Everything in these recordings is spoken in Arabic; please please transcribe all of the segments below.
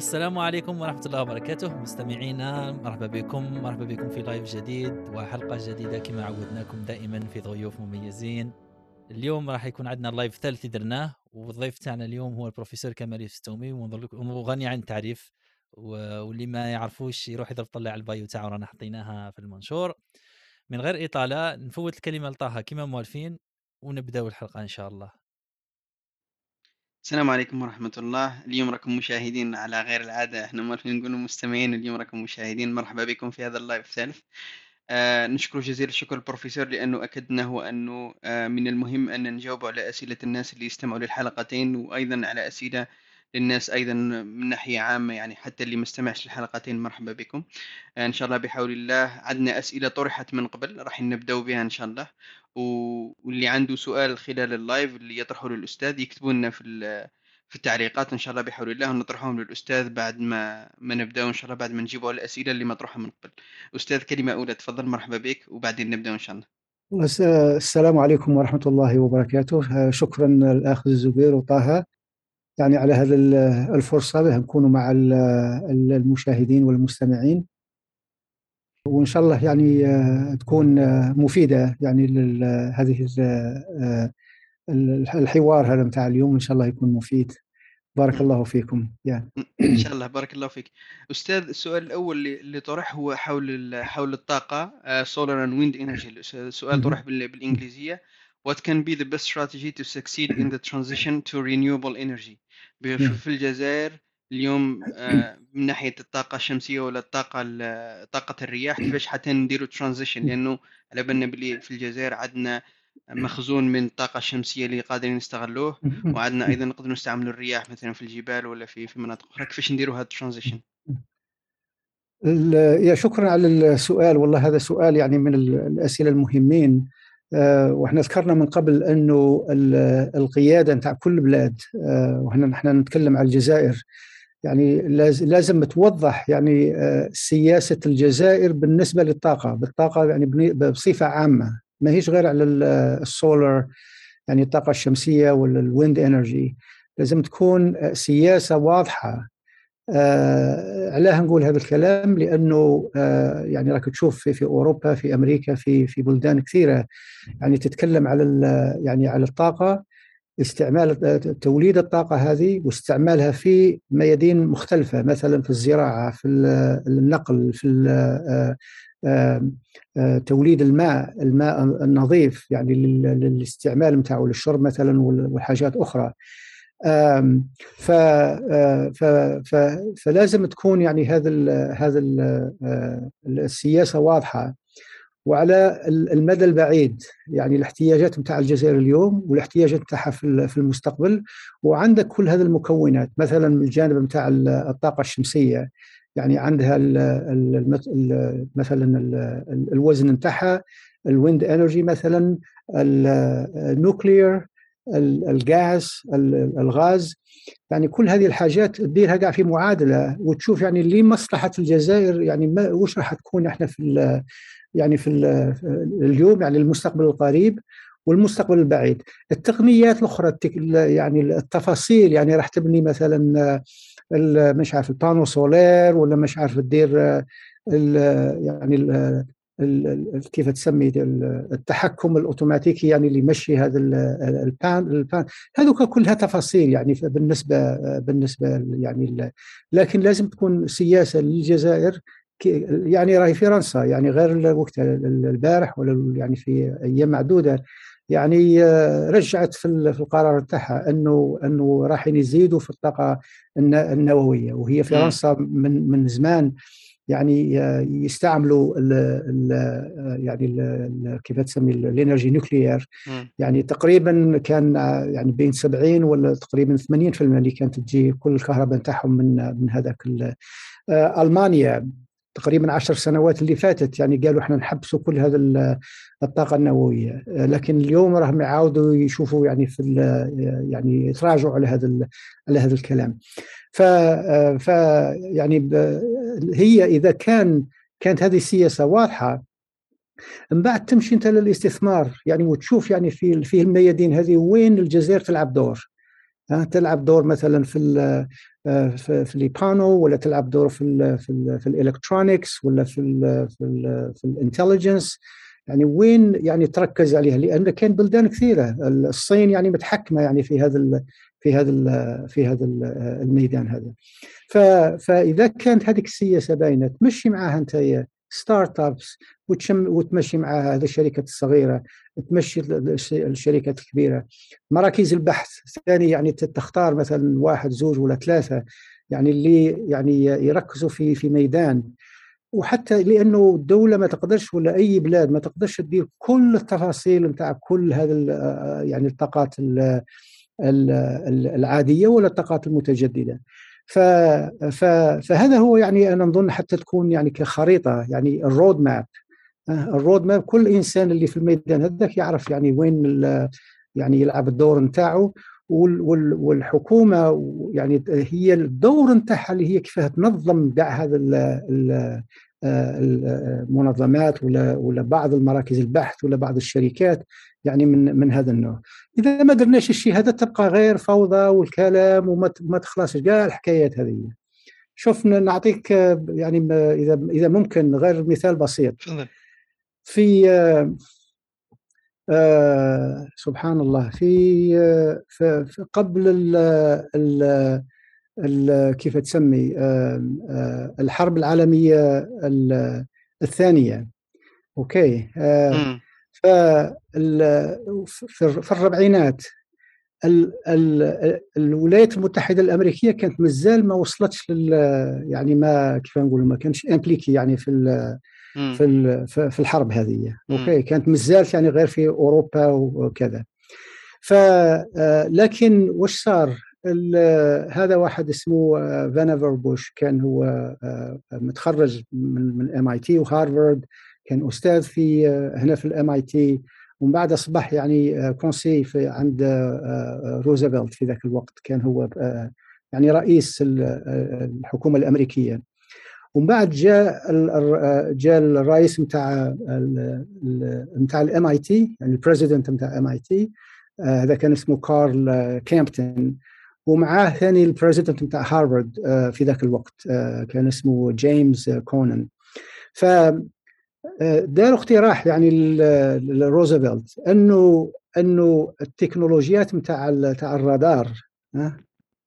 السلام عليكم ورحمة الله وبركاته. مستمعينا مرحبا بكم مرحبا بكم في live جديد وحلقة جديدة كما عودناكم دائما في ضيوف مميزين. اليوم راح يكون عندنا ال live الثالث درناه والضيف تاعنا اليوم هو البروفيسور كمال يفتومي وغني عن التعريف واللي ما يعرفوش يروح يضرب طلع ال bio تاعو رانا حطيناها في المنشور. من غير إطالة نفوت الكلمة لطه كما موالفين ونبداو الحلقة إن شاء الله. السلام عليكم ورحمة الله. اليوم راكم مشاهدين على غير العادة. إحنا موالفين نقولوا مستمعين اليوم راكم مشاهدين. مرحبا بكم في هذا اللايف الثالث آه نشكر جزيل الشكر البروفيسور لأنه أكدنا هو أنه آه من المهم أن نجاوب على أسئلة الناس اللي يستمعوا للحلقتين وأيضا على أسئلة للناس أيضا من ناحية عامة يعني حتى اللي ما استمعش للحلقتين مرحبا بكم. آه إن شاء الله بحول الله عندنا أسئلة طرحت من قبل راح نبدأ بها إن شاء الله. واللي عنده سؤال خلال اللايف اللي يطرحه للأستاذ يكتبوا لنا في في التعليقات إن شاء الله بحول الله ونطرحهم للأستاذ بعد ما ما نبداو ان شاء الله بعد ما نجيبوا الأسئلة اللي مطروحة من قبل. أستاذ كلمة أولى تفضل مرحبا بك وبعدين نبدأ إن شاء الله. السلام عليكم ورحمة الله وبركاته. شكرا الأخ الزبير وطه. يعني على هذه الفرصة به نكونوا مع المشاهدين والمستمعين. وإن شاء الله يعني تكون مفيدة يعني هذه الحوار هذا متاع اليوم. إن شاء الله يكون مفيد. بارك الله فيكم. يا. إن شاء الله. بارك الله فيك. أستاذ السؤال الأول اللي طرح هو حول حول الطاقة solar and wind energy السؤال طرح بالإنجليزية. What can be the best strategy to succeed in the transition to renewable energy? في الجزائر اليوم آه، من ناحية الطاقة الشمسية ولا الطاقة طاقة الرياح كيفاش حتى نديروا transition لأنه على بالنا بلي في الجزائر عندنا مخزون من الطاقة الشمسية اللي قادرين نستغلوه وعندنا أيضا نقدر نستعملوا الرياح مثلا في الجبال ولا في في مناطق أخرى. كيفاش نديروا هذا ال transition يا شكرا على السؤال. والله هذا سؤال يعني من الأسئلة المهمين. آه، وإحنا ذكرنا من قبل أنه القيادة نتاع كل بلاد آه، وهنا نحن نتكلم على الجزائر. يعني لازم توضح يعني آه، سياسة الجزائر بالنسبة للطاقة بالطاقة يعني بصفة عامة. ما هيش غير على السولار يعني الطاقة الشمسية ولا ال wind energy لازم تكون سياسة واضحة. آه علاه نقول هذا الكلام لأنه آه يعني راك تشوف في, في أوروبا في أمريكا في في بلدان كثيرة يعني تتكلم على يعني على الطاقة استعمال توليد الطاقة هذه واستعمالها في ميادين مختلفة مثلا في الزراعة في النقل في توليد الماء الماء النظيف يعني للاستعمال نتاعو للشرب مثلا والحاجات أخرى. ف فلازم تكون يعني هذا هذا السياسة واضحة. وعلى المدى البعيد يعني الاحتياجات نتاع الجزائر اليوم والاحتياجات نتاعها في المستقبل وعندك كل هذه المكونات مثلا من الجانب نتاع الطاقة الشمسية يعني عندها مثلا الوزن نتاعها ال wind energy مثلا ال nucléaire الغاز الغاز. يعني كل هذه الحاجات تديرها قاع في معادلة. وتشوف يعني لمصلحه الجزائر يعني ما وش راح تكون إحنا في يعني في اليوم يعني المستقبل القريب والمستقبل البعيد. التقنيات الأخرى يعني التفاصيل يعني راح تبني مثلا مش عارف ال panneaux solaires ولا مش عارف تدير يعني كيف تسمي التحكم الأوتوماتيكي يعني اللي يمشي هذا ال pan ال pan هذوك كلها تفاصيل يعني بالنسبة بالنسبة يعني لكن لازم تكون سياسة للجزائر يعني راهي فرنسا يعني غير وقت البارح ولا يعني في أيام معدودة. يعني آه، رجعت في القرار تاعها أنه أنه راح يزيدوا في الطاقة النووية وهي فرنسا من من زمان يعني آه، يستعملوا ال ال آه، يعني ال كيف تسمي الإنرجي نوكليير يعني تقريبا كان يعني بين 70 ولا تقريبا 80% اللي كانت تجي كل الكهرباء نتاعهم من من هذاك ألمانيا. تقريبا عشر سنوات اللي فاتت يعني قالوا إحنا نحبسوا كل هذا الطاقة النووية. لكن اليوم راهم يعاودوا يشوفوا يعني في يعني يتراجعوا على هذا على هذا الكلام. ف ف يعني هي إذا كان كانت هذه السياسة واضحة من بعد تمشي أنت للاستثمار. يعني وتشوف يعني في في الميادين هذه وين الجزائر تلعب دور؟ تلعب دور مثلا في في, في ال panneaux ولا تلعب دور في ال في ال في ال electronics ولا في ال في ال في ال intelligence؟ يعني وين يعني تركز عليها؟ لأن كان بلدان كثيرة. الصين يعني متحكمة يعني في هذا في هذا في هذا الميدان هذا. فإذا كانت هذيك السياسة باينة تمشي معها أنت start-ups وتمشي معها هذه الشركات الصغيرة تمشي الشركات الكبيرة. مراكز البحث ثاني يعني تختار مثلا واحد زوج ولا ثلاثة يعني اللي يعني يركزوا في في ميدان. وحتى لأنه الدولة ما تقدرش ولا أي بلاد ما تقدرش تدير كل التفاصيل نتاع كل هذا يعني الطاقات العادية ولا الطاقات المتجددة. فهذا هو يعني أنا نظن حتى تكون يعني كخريطة يعني الرود ماب الرود ماب كل إنسان اللي في الميدان هذاك يعرف يعني وين يعني يلعب الدور نتاعو والحكومة يعني هي الدور نتاعها اللي هي كيفاه تنظم كاع هذا المنظمات ولا ولا بعض المراكز البحث ولا بعض الشركات. يعني من من هذا النوع. إذا ما درناش الشيء هذا تبقى غير فوضى والكلام وما تخلصش. كاع الحكايات هذه. شوف نعطيك يعني إذا إذا ممكن غير مثال بسيط. في آه آه سبحان الله في, آه في قبل ال ال ال كيف تسمي آه آه الحرب العالمية الثانية. أوكي آه في الربعينات الولايات المتحدة الأمريكية كانت مازال ما وصلتش لل يعني ما كيف نقول ما كانش impliquée يعني في في في الحرب هذه. أوكي؟ كانت مازال يعني غير في أوروبا وكذا. ف آه، لكن وش صار؟ هذا واحد اسمه آه، فانيفار بوش كان هو آه، متخرج من من MIT وهارفارد. كان أستاذ في هنا في ال MIT ومن بعد أصبح يعني conseiller في عند روزفلت في ذاك الوقت كان هو يعني رئيس الحكومة الأمريكية. ومن بعد جاء جاء الرئيس نتاع نتاع ال MIT يعني ال president نتاع MIT هذا كان اسمه كارل كومبتون. ومعاه ثاني ال president نتاع هارفارد في ذاك الوقت كان اسمه جيمس كونانت ف داروا اقتراح يعني لروزفلت أنه أنه التكنولوجيات نتاع نتاع الرادار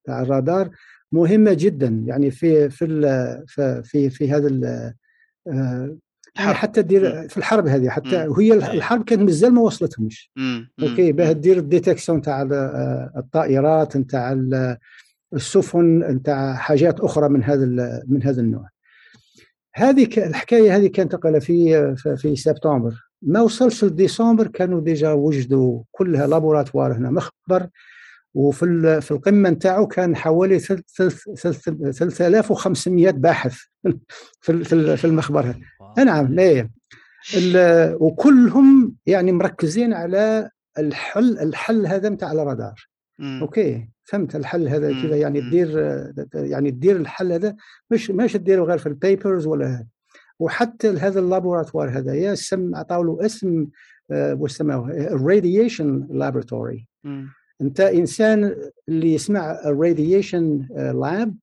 تاع الرادار مهمة جدا. يعني في في في في هذا يعني حتى تدير في الحرب هذه حتى وهي الحرب كانت مازال ما وصلتهمش أوكي باه تدير ال détection تاع الطائرات نتاع السفن نتاع حاجات أخرى من هذا من هذا النوع. هذه الحكاية هذه كانت تقل في في سبتمبر. ما وصلش لديسمبر كانوا ديجا وجدوا كلها لابوراتوار هنا مخبر وفي في القمة نتاعو كان حوالي 3500 باحث في في المخبر نعم لا وكلهم يعني مركزين على الحل الحل هذا نتاع الرادار. أوكي فهمت الحل هذا كذا. يعني تدير يعني تدير الحل هذا مش مش تديره غير في ال papers ولا هذا. وحتى هذا ال laboratoire هذا يا سم عطاو له اسم آه، واش سموه ال Radiation Laboratory أنت إنسان اللي يسمع ال Radiation Lab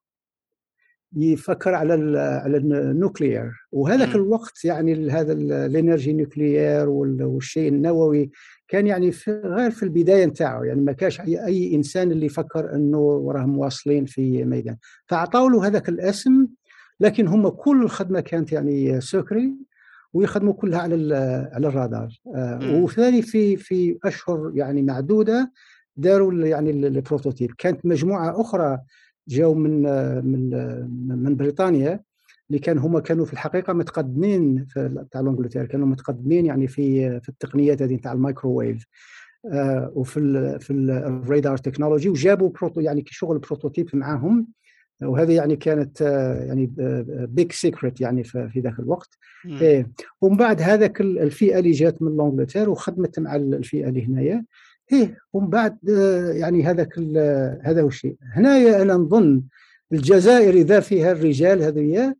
يفكر على ال على ال nucléaire وهذاك الوقت يعني هذا ال énergie nucléaire والشيء النووي كان يعني في غير في البداية نتاعو يعني ما كاش اي إنسان اللي يفكر إنه راهم واصلين في ميدان. فاعطوا له هذاك الاسم لكن هم كل الخدمة كانت يعني secret ويخدموا كلها على على الرادار. آه وثاني في في أشهر يعني معدودة داروا يعني ال prototype. كانت مجموعة أخرى جاوا من من من بريطانيا اللي كان هما كانوا في الحقيقة متقدمين في تاع انجلترا كانوا متقدمين يعني في في التقنيات هذه تاع الميكروويف آه وفي ال في ال radar technology وجابوا proto يعني شغل prototype معاهم وهذه يعني كانت آه يعني big secret يعني في ذاك الوقت. إيه ومن بعد هذاك الفئة اللي جات من انجلترا وخدمت مع الفئة اللي هنايا. إيه ومن بعد آه، يعني هذاك هذا هو الشيء. هنايا أنا نظن الجزائر إذا فيها الرجال هذويا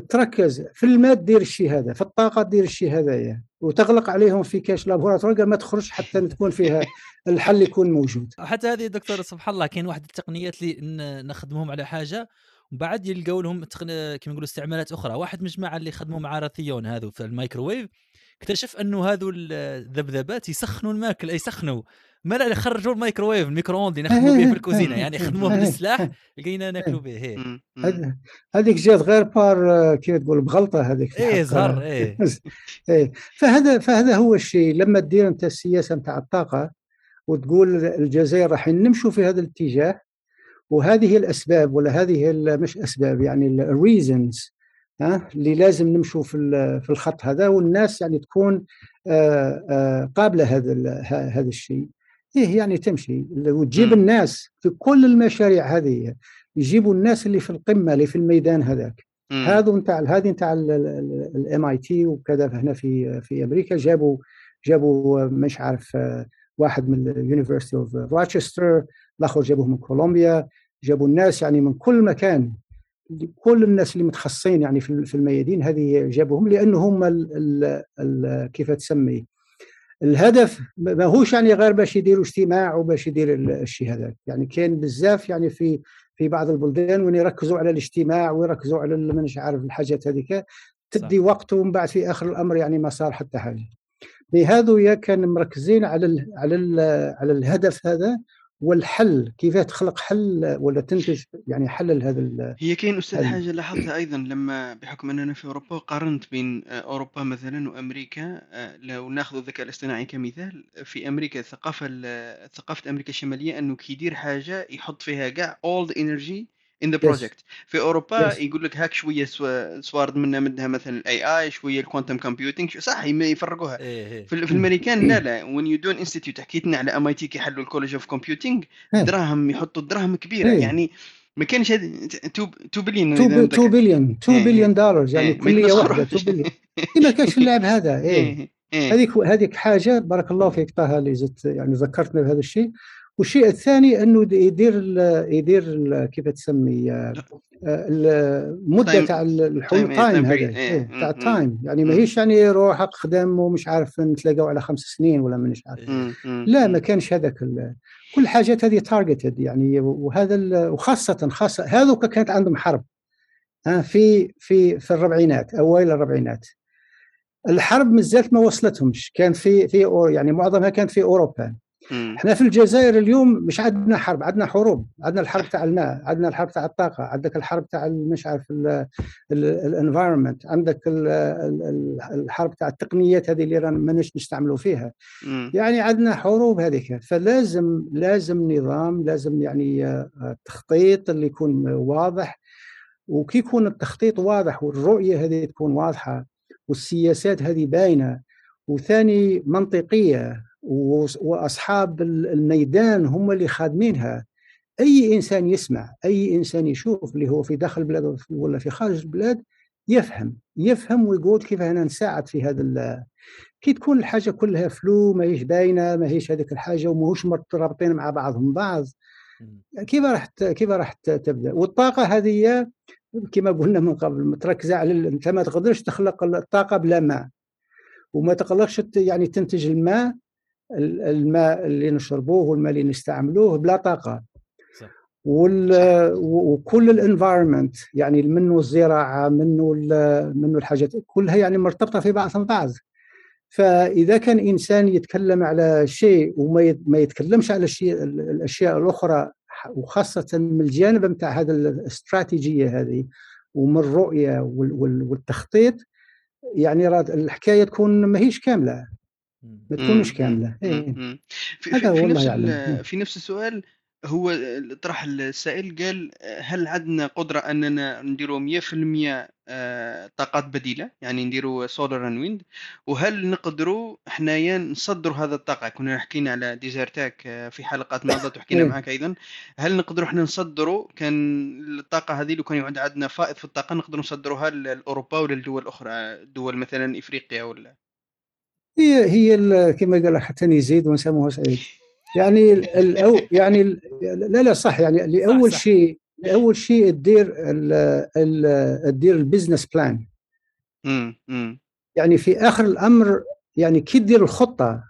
تركز في الماء دير الشيء هذا في الطاقة دير الشيء هذايا وتغلق عليهم في كاش laboratoire قال ما تخرج حتى تكون فيها الحل يكون موجود. حتى هذه دكتور سبحان الله كاين واحد التقنيات اللي نخدمهم على حاجة وبعد يلقاو لهم كما نقولوا استعمالات أخرى. واحد مجمع اللي خدموا مع Raytheon هذو في الميكروويف اكتشف أنه هذو الذبذبات يسخنوا الماكل يسخنوا. ما لا يخرجوا الميكروويف ال micro-onde يخدموا به في الكوزينة يعني يخدموه بالسلاح لقينا ناكلوا به هي هذيك جات غير par كيف تقول بغلطة هذيك إيه زهر إيه. إيه. فهذا فهذا هو الشيء لما تدير أنت السياسة نتاع الطاقة وتقول الجزائر راح نمشوا في هذا الاتجاه وهذه الأسباب ولا هذه مش أسباب يعني الريزنز ها اللي لازم نمشوا في في الخط هذا والناس يعني تكون قابلة هذا هذا الشيء. إيه يعني تمشي. وتجيب الناس في كل المشاريع هذه يجيبوا الناس اللي في القمة اللي في الميدان هذاك. هذا نتاع هذه نتاع ال MIT وكذا هنا في في أمريكا. جابوا جابوا مش عارف واحد من ال University of Rochester الآخر جابوه من كولومبيا جابوا الناس يعني من كل مكان. كل الناس اللي متخصصين يعني في الميادين هذه جابوهم لأنه هم ال ال كيف تسمي الهدف ما هوش يعني غير باش يديروا اجتماع وباش يدير الشيء هذاك. يعني كاين بزاف يعني في في بعض البلدان وين يركزوا على الاجتماع ويركزوا على مانيش عارف الحاجات هذيك تدي وقت ومن بعد في آخر الأمر يعني ما صار حتى حاجة بهذو يا كان مركزين على ال على ال على الهدف هذا والحل كيف تخلق حل ولا تنتج يعني حل لهذا هي كاين أستاذ حاجة لاحظتها أيضا لما بحكم أننا في أوروبا قارنت بين أوروبا مثلا وأمريكا لو ناخذ الذكاء الاصطناعي كمثال في أمريكا الثقافة ثقافة أمريكا الشمالية أنه كي يدير حاجة يحط فيها كاع all the energy in the project في أوروبا yes. يقول لك هاك شوية سوارد منها منها مثلا ال AI شوية ال quantum computing صح يفرقوها. إيه،, إيه. في, في الامريكان لا لا. when you do an institute حكيتنا على MIT كيحلوا ال College of Computing دراهم يحطوا دراهم كبيرة. إيه. يعني ما كانش 2 بليون 2 بليون 2 بليون دولار يعني كلية واحدة 2 بليون. ما كانش اللعب هذا إيه. هذيك هذيك حاجة بارك الله فيك طه اللي زدت يعني ذكرتنا بهذا الشيء. والشيء الثاني أنه يدير يدير كيف تسمي آه، المده تاع الحلول time هذا. إيه، تاع ال time يعني ماهيش يعني يروح خدم ومش عارف نتلاقاو على خمس سنين ولا مانيش عارف. لا ما كانش هذاك كل حاجات هذه targeted يعني وهذا وخاصه خاصه هذوك كانت عندهم حرب في في في الربعينات أوائل الربعينات. الحرب مازالت ما وصلتهمش. كان في في يعني معظمها كانت في أوروبا. إحنا في الجزائر اليوم مش عندنا حرب عندنا حروب. عندنا الحرب تاع الماء عندنا الحرب تاع الطاقة عندك الحرب تاع مش عارف الانفايرمنت عندك الحرب تاع التقنيات هذه اللي رانا ماناش نستعملوا فيها. م. يعني عندنا حروب هذيك. فلازم لازم نظام لازم يعني آه، تخطيط اللي يكون واضح. وكي يكون التخطيط واضح والرؤية هذه تكون واضحة والسياسات هذه باينة وثاني منطقية وأصحاب الميدان هم اللي خادمينها. أي إنسان يسمع أي إنسان يشوف اللي هو في داخل البلاد ولا في خارج البلاد يفهم يفهم ويقول كيف أنا نساعد في هذا كي تكون الحاجة كلها فلو ما هيش باينة ما هيش هذيك الحاجة وماهوش مرتبطين مع بعضهم بعض. كيف راح كيف راح تبدأ؟ والطاقة هذه كما قلنا من قبل متركزه على أنت ما تقدرش تخلق الطاقة بلا ماء. وما تقدرش يعني تنتج الماء الماء اللي نشربوه والماء اللي نستعملوه بلا طاقة. وال وكل الانفايرمنت يعني منه الزراعة منه منه الحاجات كلها يعني مرتبطة في بعضها بعض. فإذا كان إنسان يتكلم على شيء وما ما يتكلمش على الشيء الأشياء الأخرى وخاصة من الجانب نتاع هذا الاستراتيجية هذه ومن الرؤية والتخطيط يعني الحكاية تكون ماهيش كاملة ما تكونش كاملة. إيه. في, في, في نفس في نفس السؤال هو طرح السائل قال هل عندنا قدرة أننا نديروا 100% آه، طاقات بديلة يعني نديروا solar and wind وهل نقدروا حنايا نصدروا هذا الطاقة؟ كنا حكينا على Desertec آه، في حلقات مضت وحكينا إيه. معك أيضا. هل نقدروا إحنا نصدروا كان الطاقة هذه لو كان يعود عندنا فائض في الطاقة نقدروا نصدروها لأوروبا ولا لدول أخرى؟ دول مثلا إفريقيا ولا؟ هي هي كما قال حتى يزيد ونسموها سعيد. يعني الأو يعني لا لا صح. يعني لأول شيء لاول شيء تدير تدير ال business plan يعني في آخر الأمر يعني كي تدير الخطة؟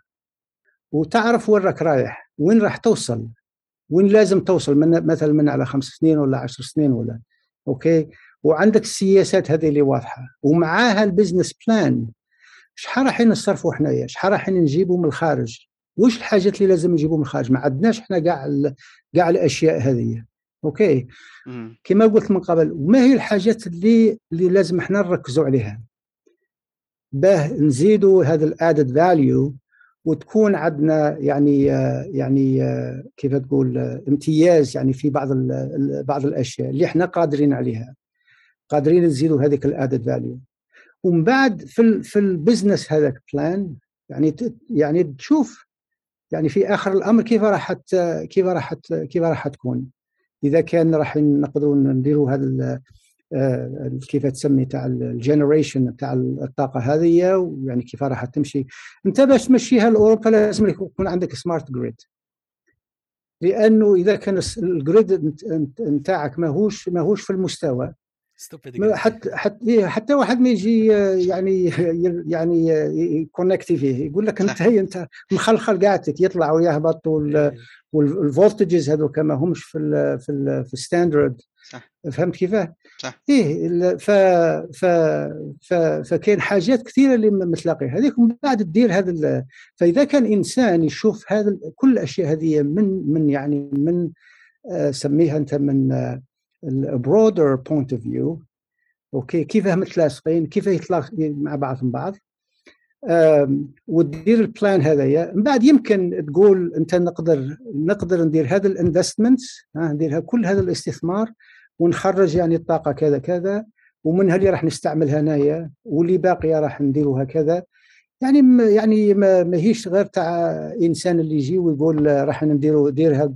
وتعرف وين راك رايح وين راح توصل؟ وين لازم توصل؟ من مثلا من على خمس سنين ولا عشر سنين ولا okay؟ وعندك السياسات هذه اللي واضحة. ومعاها ال business plan شحال راح نصرفوا حنايا شحال راح نجيبوا من الخارج؟ وش الحاجات اللي لازم نجيبوا من الخارج؟ ما عندناش إحنا كاع كاع الأشياء هذه. okay. كما قلت من قبل وما هي الحاجات اللي اللي لازم إحنا نركزوا عليها؟ باه نزيدوا هذا ال added value وتكون عندنا يعني يعني كيف تقول امتياز يعني في بعض بعض الأشياء اللي إحنا قادرين عليها. قادرين نزيدوا هذيك ال added value ومن بعد في ال في ال business هذاك plan يعني يعني تشوف يعني في آخر الأمر كيف راح كيف راح كيف راح تكون. إذا كان راح نقدروا نديروا هذا آه، كيف تسمي تاع ال generation تاع الطاقة هذه يعني كيف راح تمشي. أنت باش تمشيها لاوروبا لازم يكون عندك smart grid لأنه إذا كان ال grid نتاعك ماهوش ماهوش في المستوى حتى حتى إيه، حتى واحد ما يجي يعني يعني ي connecter فيه يقول لك أنت هي أنت مخلخل قاعدتك يطلع ويهبط وال voltages إيه. هذوك ما همش في ال في ال في ال standard صح. فهمت كيفاه؟ صح. إيه ف ف ف فكاين حاجات كثيرة اللي متلاقية. هذيك من بعد تدير هذا فإذا كان إنسان يشوف هذا كل الأشياء هذه من من يعني من آه، سميها أنت من ال broader point of view okay كيف متلاصقين كيف يتلاقوا مع بعضهم بعض. وتدير ال plan هذايا. من بعد يمكن تقول أنت نقدر نقدر ندير هذا ال investment ندير كل هذا الاستثمار ونخرج يعني الطاقة كذا كذا ومنها اللي راح نستعملها هنايا واللي باقيه راح نديروها كذا. يعني ما يعني ما هيش غير تاع إنسان اللي يجي ويقول راح نديروا دير هذا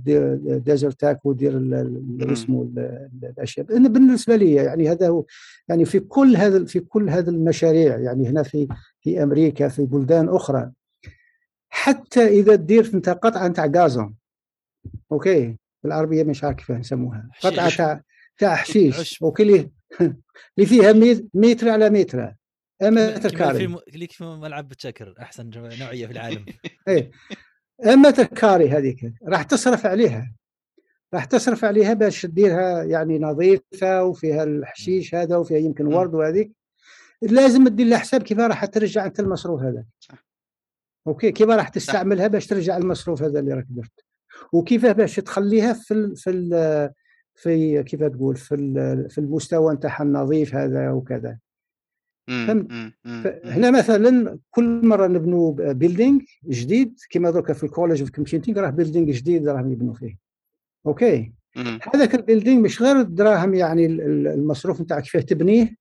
Desertec ودير اسمه الأشياء. بالنسبة لي يعني هذا هو يعني في كل هذا في كل هذه المشاريع يعني هنا في في أمريكا في بلدان أخرى حتى إذا دير انت قطعة تاع gazon okay؟ بالعربية مش عارف كيف نسموها قطعة تاع تاع حشيش. okay اللي فيها متر على متر. متر carré. ليك في ملعب بتشكر أحسن نوعية في العالم. إيه. متر carré هذيك راح تصرف عليها. راح تصرف عليها باش تديرها يعني نظيفة وفيها الحشيش هذا وفيها يمكن ورد وهذيك. لازم تدير لها حساب كيف راح ترجع أنت المصروف هذا. okay كيف راح تستعملها باش ترجع المصروف هذا اللي راك درت. وكيف باش تخليها في ال في ال في كيف تقول في في المستوى نتاعها النظيف هذا وكذا. هنا مثلا كل مرة نبنوا building جديد كما درك في ال College of Computing راه building جديد راهم يبنوا فيه. okay. هذاك ال building مش غير الدراهم يعني المصروف نتاعك كيفاه تبنيه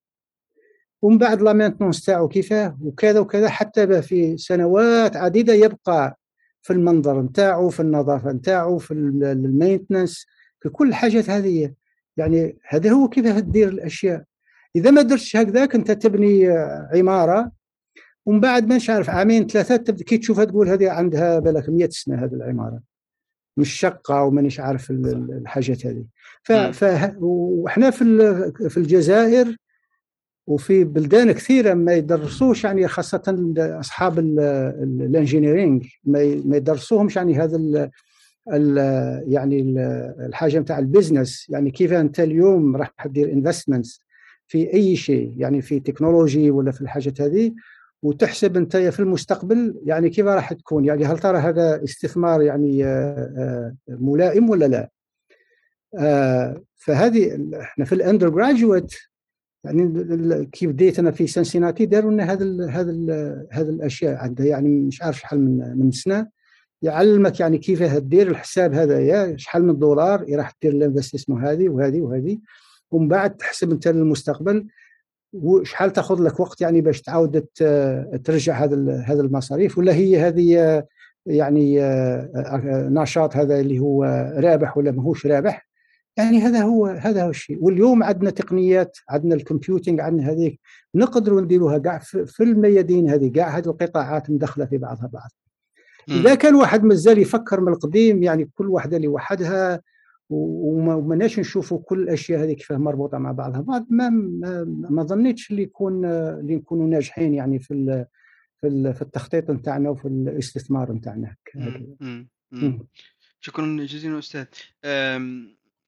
ومن بعد la maintenance تاعو كيفاه وكذا وكذا حتى في سنوات عديدة يبقى في المنظر نتاعو في النظافة نتاعو في ال maintenance في كل الحاجات هذه. يعني هذا هو كيف تدير الأشياء. إذا ما درتش هكذاك أنت تبني عمارة ومن بعد ما عارف عامين ثلاثة تبدأ كي تشوفها تقول هذه عندها بالك 100 سنة هذه العمارة. مشققة ومانيش عارف الحاجات هذه. ف, ف وحنا في في الجزائر وفي بلدان كثيرة ما يدرسوش يعني خاصة أصحاب ال engineering ما يدرسوهمش يعني هذا ال ال يعني الحاجة نتاع ال business يعني كيف أنت اليوم راح تدير investments في أي شيء يعني في technology ولا في الحاجات هذه وتحسب أنت في المستقبل يعني كيف راح تكون يعني هل ترى هذا استثمار يعني آه، آه، ملائم ولا لا؟ آه، فهذه إحنا في ال undergraduate يعني كيف بديت أنا في سنسيناتي داروا لنا هذا هذا هذا الأشياء عندها يعني مش عارف شحال من من سنة يعلمك يعني كيف تدير الحساب هذا يا شحال من دولار راح دير ال investissement هذه وهذه وهذه. ومن بعد تحسب أنت للمستقبل وشحال تاخذ لك وقت يعني باش تعاود ترجع هذا هذا المصاريف؟ ولا هي هذه يعني نشاط هذا اللي هو رابح ولا ماهوش رابح؟ يعني هذا هو هذا هو الشيء. واليوم عندنا تقنيات عندنا الكمبيوتنج عندنا هذيك نقدروا نديروها كاع في الميادين هذه كاع هذه القطاعات مدخلة في بعضها بعض. إذا كان واحد مازال يفكر من القديم يعني كل واحدة لوحدها وماناش نشوفوا كل الأشياء هذه كيف مربوطة مع بعضها. بعض ما ما, ما ظنيتش اللي يكون اللي نكونوا ناجحين يعني في في في التخطيط نتاعنا وفي الاستثمار نتاعنا شكرا جزيلا أستاذ.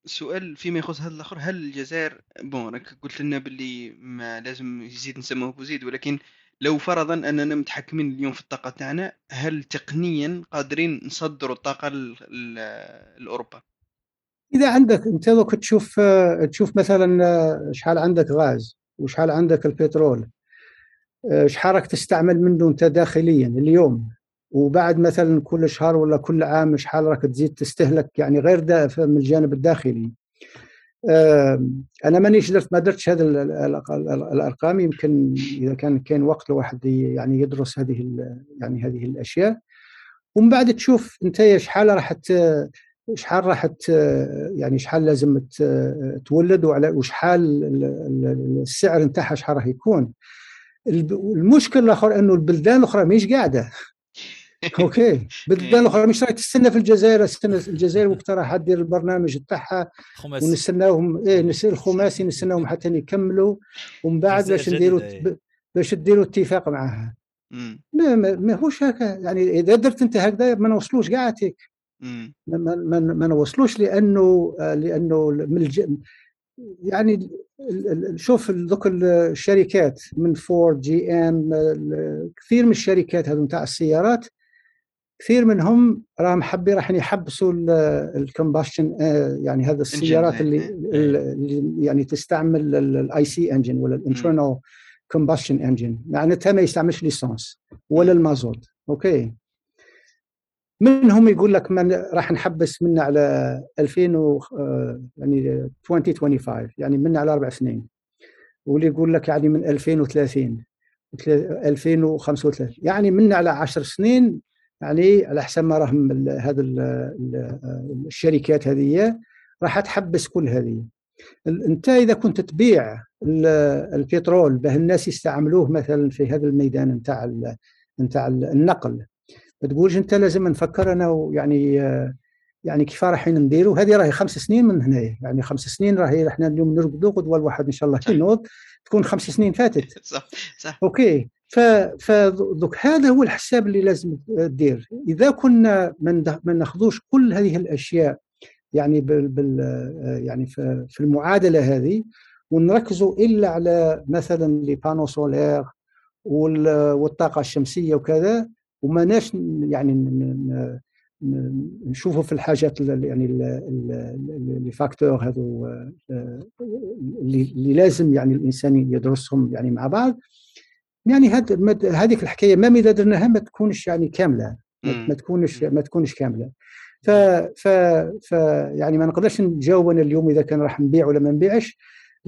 سؤال فيما يخص هذا الآخر هل الجزائر بون راك قلت لنا باللي ما لازم يزيد نسموه بوزيد ولكن لو فرضا أننا متحكمين اليوم في الطاقة تاعنا هل تقنيا قادرين نصدروا الطاقة لأوروبا؟ إذا عندك أنت لو تشوف تشوف مثلا شحال عندك غاز وشحال عندك البترول شحال راك تستعمل منه أنت داخليا اليوم؟ وبعد مثلا كل شهر ولا كل عام شحال راك تزيد تستهلك يعني غير من الجانب الداخلي؟ أنا مانيش درت ما درتش هذه الأرقام يمكن إذا كان كان وقت لواحد يعني يدرس هذه يعني هذه الأشياء. ومن بعد تشوف أنت شحال راح شحال راح يعني شحال لازم تولد وشحال السعر نتاعها شحال راح يكون. المشكل الآخر إنه البلدان الأخرى مش قاعدة. okay. بالبلدان الاخرى مش راح تستنى في الجزائر استنى الجزائر وقتها راح دير البرنامج تاعها ونستناهم إيه الخماسي نستناهم حتى يكملوا. ومن بعد باش نديروا باش ديروا اتفاق معها ما, ما, ما هوش هكا يعني إذا درت أنت هكذا ما نوصلوش قاعد هيك. ما, ما, ما نوصلوش لأنه لأنه من الج... يعني شوف ذوك الشركات من فورد GM كثير من الشركات هذو نتاع السيارات كثير منهم راهم حبي راح يحبسوا ال combustion آه، يعني هذا السيارات اللي, اللي يعني تستعمل ال IC engine ولا ال internal combustion engine معناتها ما يستعملش l'essence ولا المازوت okay؟ منهم يقول لك من راح نحبس منا على 2000 و آه، يعني 2025 يعني منا على أربع سنين. واللي يقول لك يعني من 2030 2035 يعني منا على 10 سنين يعني على حسب ما راهم هذا الشركات هذه راح تحبس كل هذه. أنت إذا كنت تبيع البترول به الناس يستعملوه مثلا في هذا الميدان نتاع نتاع النقل. ما تقولش أنت لازم نفكر أنا يعني يعني كيف راح نديروا هذه راهي خمس سنين من هنا يعني خمس سنين راهي إحنا اليوم نرقدوا غدوه الواحد إن شاء الله ينوض تكون خمس سنين فاتت. صح صح. okay. فدوك هذا هو الحساب اللي لازم تدير. إذا كنا ما ناخذوش كل هذه الأشياء يعني بال, بال يعني في المعادلة هذه ونركزوا إلا على مثلا les panneaux solaires والطاقة الشمسية وكذا وما ناش يعني نشوفوا في الحاجات يعني لي فاكتور هذو اللي لازم يعني الإنسان يدرسهم يعني مع بعض. يعني هذيك الحكاية ما إذا درناها ما تكونش يعني كاملة ما تكونش ما تكونش كاملة. ف ف ف يعني ما نقدرش نجاوب أنا اليوم إذا كان راح نبيع ولا ما نبيعش.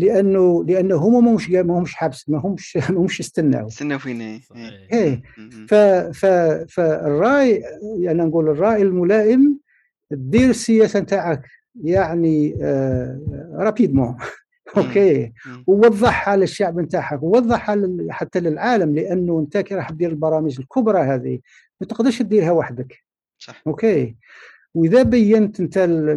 لأنه لأنه هما ما همش ما همش حابس ما همش ما همش يستناو يستناو فينا إيه, إيه. ف ف فالراي يعني نقول الرأي الملائم دير السياسة نتاعك يعني آه rapidement okay. ووضحها للشعب نتاعك ووضحها حتى للعالم لأنه أنت كي راح تدير البرامج الكبرى هذه ما تقدرش تديرها وحدك. صح. okay. وإذا بينت أنت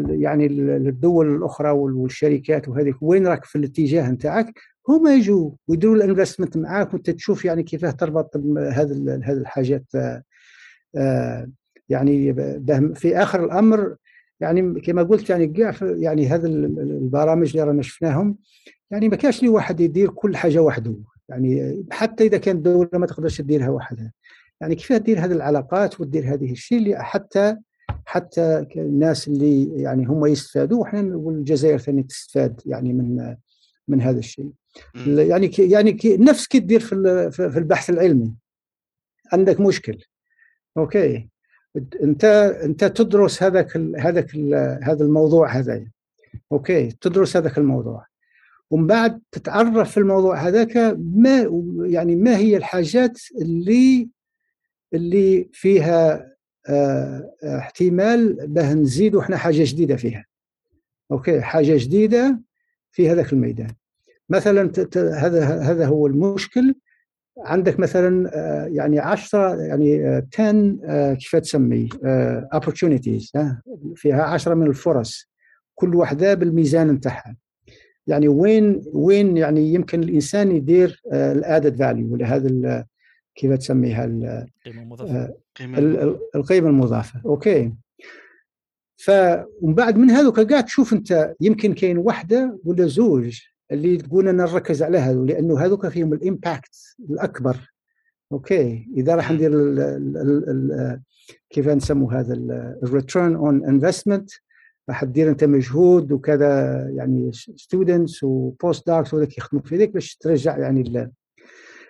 يعني الدول الأخرى والشركات وهذيك وين راك في الاتجاه نتاعك هما يجوا ويديروا ال investment معاك وأنت تشوف يعني كيفاه تربط هذه هذه الحاجات آه، يعني في آخر الأمر يعني كما قلت يعني كاع يعني هذا البرامج اللي رانا شفناهم يعني ما كاش لي واحد يدير كل حاجة وحده. يعني حتى إذا كانت الدولة ما تقدرش تديرها وحدها. يعني كيف تدير هذه العلاقات وتدير هذه الشيء حتى حتى الناس اللي يعني هم يستفادوا وحنا والجزائر ثاني تستفاد يعني من من هذا الشيء. يعني يعني نفس كي تدير في في البحث العلمي. عندك مشكل. okay. انت انت تدرس هذاك هذاك هذا الموضوع هذا okay. تدرس هذاك الموضوع. ومن بعد تتعرف في الموضوع هذاك ما يعني ما هي الحاجات اللي اللي فيها احتمال به نزيدوا إحنا حاجة جديدة فيها. okay حاجة جديدة في هذاك الميدان. مثلا هذا هذا هو المشكل. عندك مثلا آه، يعني 10 يعني 10 آه، كيف تسمي آه، opportunities فيها 10 من الفرص. كل واحدة بالميزان نتاعها. يعني وين وين يعني يمكن الإنسان يدير ال added value لهذا كيف تسميها القيمه المضافة. القيمة المضافة. okay. فمن بعد من هذوك قاعد تشوف أنت يمكن كاين وحدة ولا زوج اللي تقول أنا نركز على هذو لأنه هذوك فيهم ال impact الأكبر. okay. إذا راح ندير كيف نسموا هذا ال return on investment راح تدير أنت مجهود وكذا يعني students و post docs وذاك يخدموا في ذيك باش ترجع يعني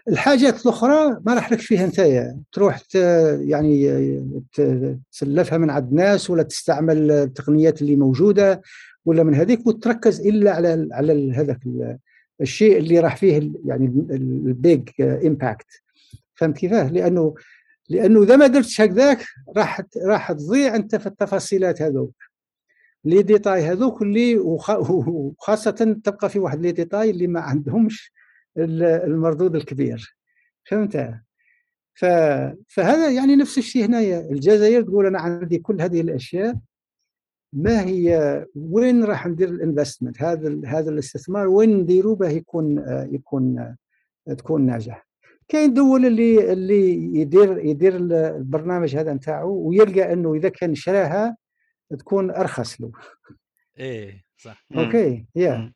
الحاجات الأخرى ما راح لك فيها انت تروح يعني تسلفها من عند الناس ولا تستعمل التقنيات اللي موجودة ولا من هذيك وتركز إلا على على هذاك الشيء اللي راح فيه يعني ال big impact فهمت كيفاه؟ لأنه لأنه إذا ما درتش هكذاك راح راح تضيع أنت في التفاصيلات هذوك. les détails هذوك اللي وخاصة تبقى في واحد les détails اللي ما عندهمش المردود الكبير. فهمت. فهذا يعني نفس الشيء هنايا. الجزائر تقول أنا عندي كل هذه الأشياء ما هي وين راح ندير ال investment؟ هذا هذا الاستثمار وين نديرو باه يكون يكون تكون ناجح. كاين دول اللي اللي يدير يدير البرنامج هذا نتاعو ويلقى أنه إذا كان شراها تكون أرخص له. إيه صح. okay yeah.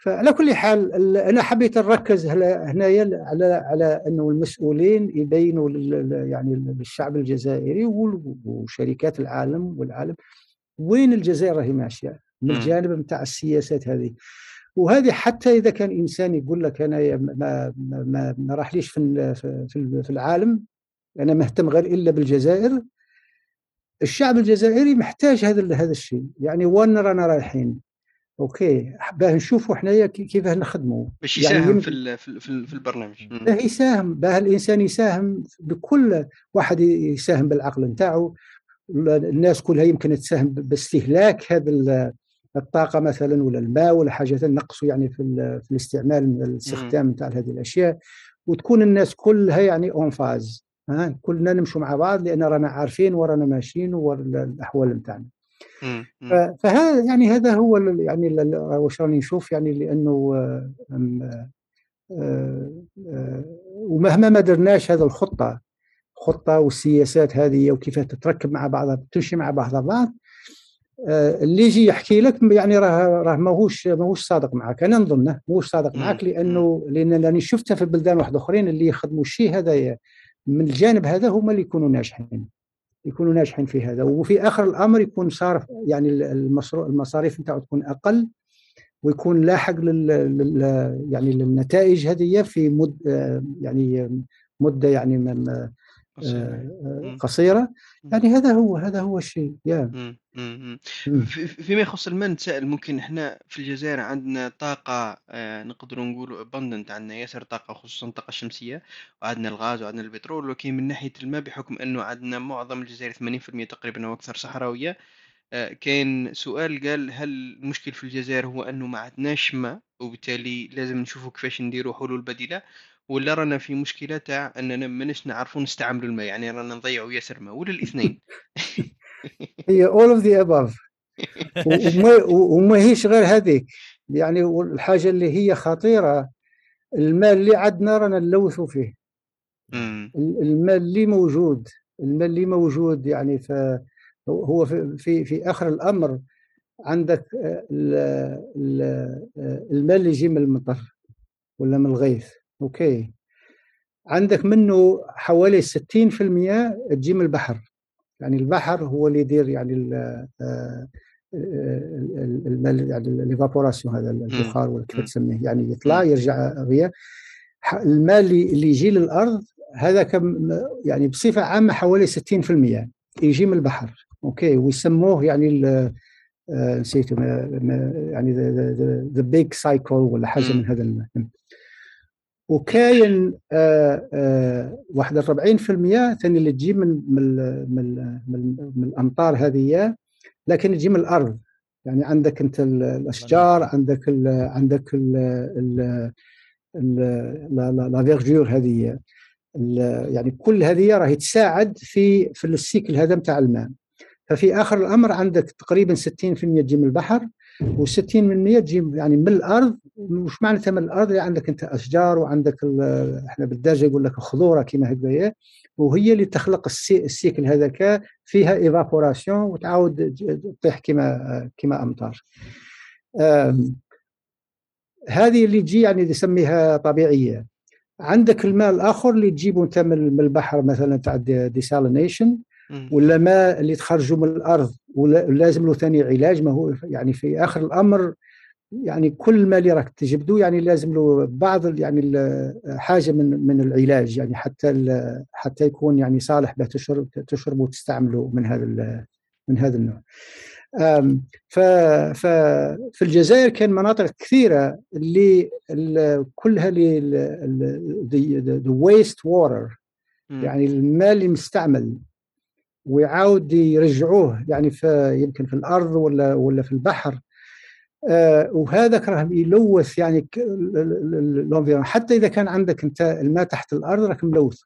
فعلى كل حال أنا حبيت نركز هنايا على على أنه المسؤولين يبينوا يعني للشعب الجزائري وشركات العالم والعالم وين الجزائر راهي ماشية؟ من الجانب نتاع السياسات هذه. وهذه حتى إذا كان إنسان يقول لك أنا ما ما, ما راحليش في في العالم أنا مهتم غير إلا بالجزائر الشعب الجزائري محتاج هذا هذا الشيء. يعني وين رانا رايحين؟ أوكي. باه نشوفوا حنايا كيف نخدموا. باش يعني يساهم يعني في في في البرنامج. باه يساهم. باه الإنسان يساهم بكل واحد يساهم بالعقل نتاعو. الناس كلها يمكن تساهم باستهلاك هذا الطاقة مثلا ولا الماء ولا حاجة نقصوا يعني في, في الاستعمال من الاستخدام نتاع هذه الأشياء. وتكون الناس كلها يعني اون فاز ها؟ كلنا نمشوا مع بعض لأن رانا عارفين ورانا ماشيين والاحوال نتاعنا. فهذا يعني هذا هو يعني واش راني نشوف يعني لأنه آه، آه، ومهما ما درناش هذا الخطة خطة والسياسات هذه وكيف تتركب مع بعضها تمشي مع بعضها بعض آه، اللي يجي يحكي لك يعني راه راه ماهوش ماهوش صادق معك أنا نظنه ماهوش صادق معك لأنه لأن راني شفتها في بلدان واحد أخرين اللي يخدموا الشيء هذا من الجانب هذا هما اللي يكونوا ناجحين. يكونوا ناجحين في هذا. وفي آخر الأمر يكون صارف يعني المصاريف نتاعو تكون أقل ويكون لاحق لل, يعني للنتائج هذه في مد يعني مدة يعني من قصيرة, قصيرة. يعني هذا هو هذا هو الشيء يا. فيما يخص الماء نتساءل ممكن إحنا في الجزائر عندنا طاقة آه، نقدروا نقولوا abundant عندنا ياسر طاقة خصوصا الطاقة الشمسية وعندنا الغاز وعندنا البترول ولكن من ناحية الماء بحكم أنه عندنا معظم الجزائر 80% تقريبا أو أكثر صحراوية آه، كاين سؤال قال هل المشكل في الجزائر هو أنه ما عندناش ماء وبالتالي لازم نشوفوا كيفاش نديروا حلول بديلة؟ ولا رانا في مشكلة تاع أننا ماناش نعرفوا نستعملوا الماء يعني رانا نضيعوا ياسر ماء ولا الاثنين؟ هي all of the above وما, وما هيش غير هذيك يعني الحاجة اللي هي خطيرة الماء اللي عندنا رانا نلوثوا فيه. الماء اللي موجود الماء اللي موجود يعني ف هو في في, في آخر الأمر عندك الماء اللي يجي من المطر ولا من الغيث. okay. عندك منه حوالي 60% تجي من البحر. يعني البحر هو اللي يدير يعني آه، يعني ال évaporation هذا البخار ولا كيف تسميه يعني يطلع يرجع غير الماء اللي يجي للأرض هذا كم يعني بصفة عامة حوالي 60% يجي من البحر. okay. ويسموه يعني آه، نسيته يعني the big cycle ولا حاجة من هذا وكاين آه، آه، واحد 40% ثاني اللي تجي من من من, من, من الأمطار هذه لكن تجي من الأرض. يعني عندك أنت الأشجار عندك ال عندك ال la verdure هذه. يعني كل هذه راهي تساعد في في ال cycle هذا نتاع الماء. ففي آخر الأمر عندك تقريبا 60% تجي من البحر و60% تجي يعني من الأرض. وش معناتها من الأرض؟ اللي عندك أنت أشجار وعندك إحنا بالدارجة يقول لك خضوره كما هكذا وهي اللي تخلق ال cy ال cycle هذاك فيها évaporation وتعاود تطيح كما كما أمطار. هذه اللي تجي يعني نسميها طبيعية. عندك الماء الآخر اللي تجيبه أنت من البحر مثلا تاع ديسالينيشن ولا ماء اللي تخرجه من الأرض ولازم له ثاني علاج ما هو يعني في آخر الأمر يعني كل ما اللي راك تجبدو يعني لازم له بعض يعني حاجة من من العلاج يعني حتى حتى يكون يعني صالح به تشرب تشرب وتستعمله من هذا من هذا النوع. ففي الجزائر كان مناطق كثيرة اللي كلها the waste water يعني الماء اللي مستعمل ويعاود يرجعوه يعني في يمكن في الأرض ولا ولا في البحر. آه وهذا راه يلوث يعني حتى إذا كان عندك أنت الماء تحت الأرض راك ملوث.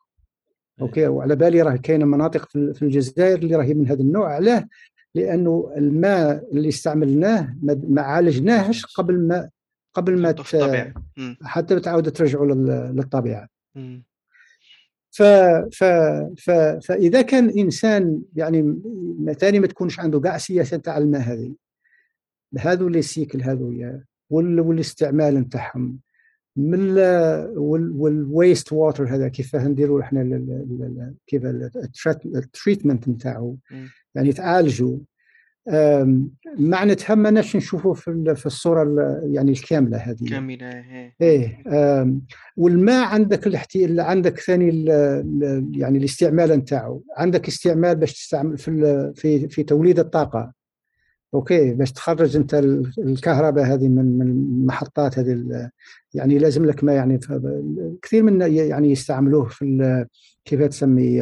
okay وعلى بالي راه كاينة مناطق في الجزائر اللي راهي من هذا النوع علاه لأنه الماء اللي استعملناه ما عالجناهش قبل ما قبل ما حتى تعاود ترجعوا للطبيعة. ف ف ف فإذا كان إنسان يعني ثاني ما تكونش عنده كاع سياسة تاع الماء هذه هذو les cycles هذو والاستعمال نتاعهم من وال waste water هذا كيف نديروا إحنا كيف ال treatment نتاعو يعني تعالجوا ما ناش نشوفوا في في الصورة يعني الكاملة هذه. كاملة إيه. والماء عندك الاحتي... عندك ثاني يعني الاستعمال نتاعو. عندك استعمال باش تستعمل في في في توليد الطاقة. okay باش تخرج أنت الكهرباء هذه من من المحطات هذه يعني لازم لك ما يعني كثير من يعني يستعملوه في كيف تسمي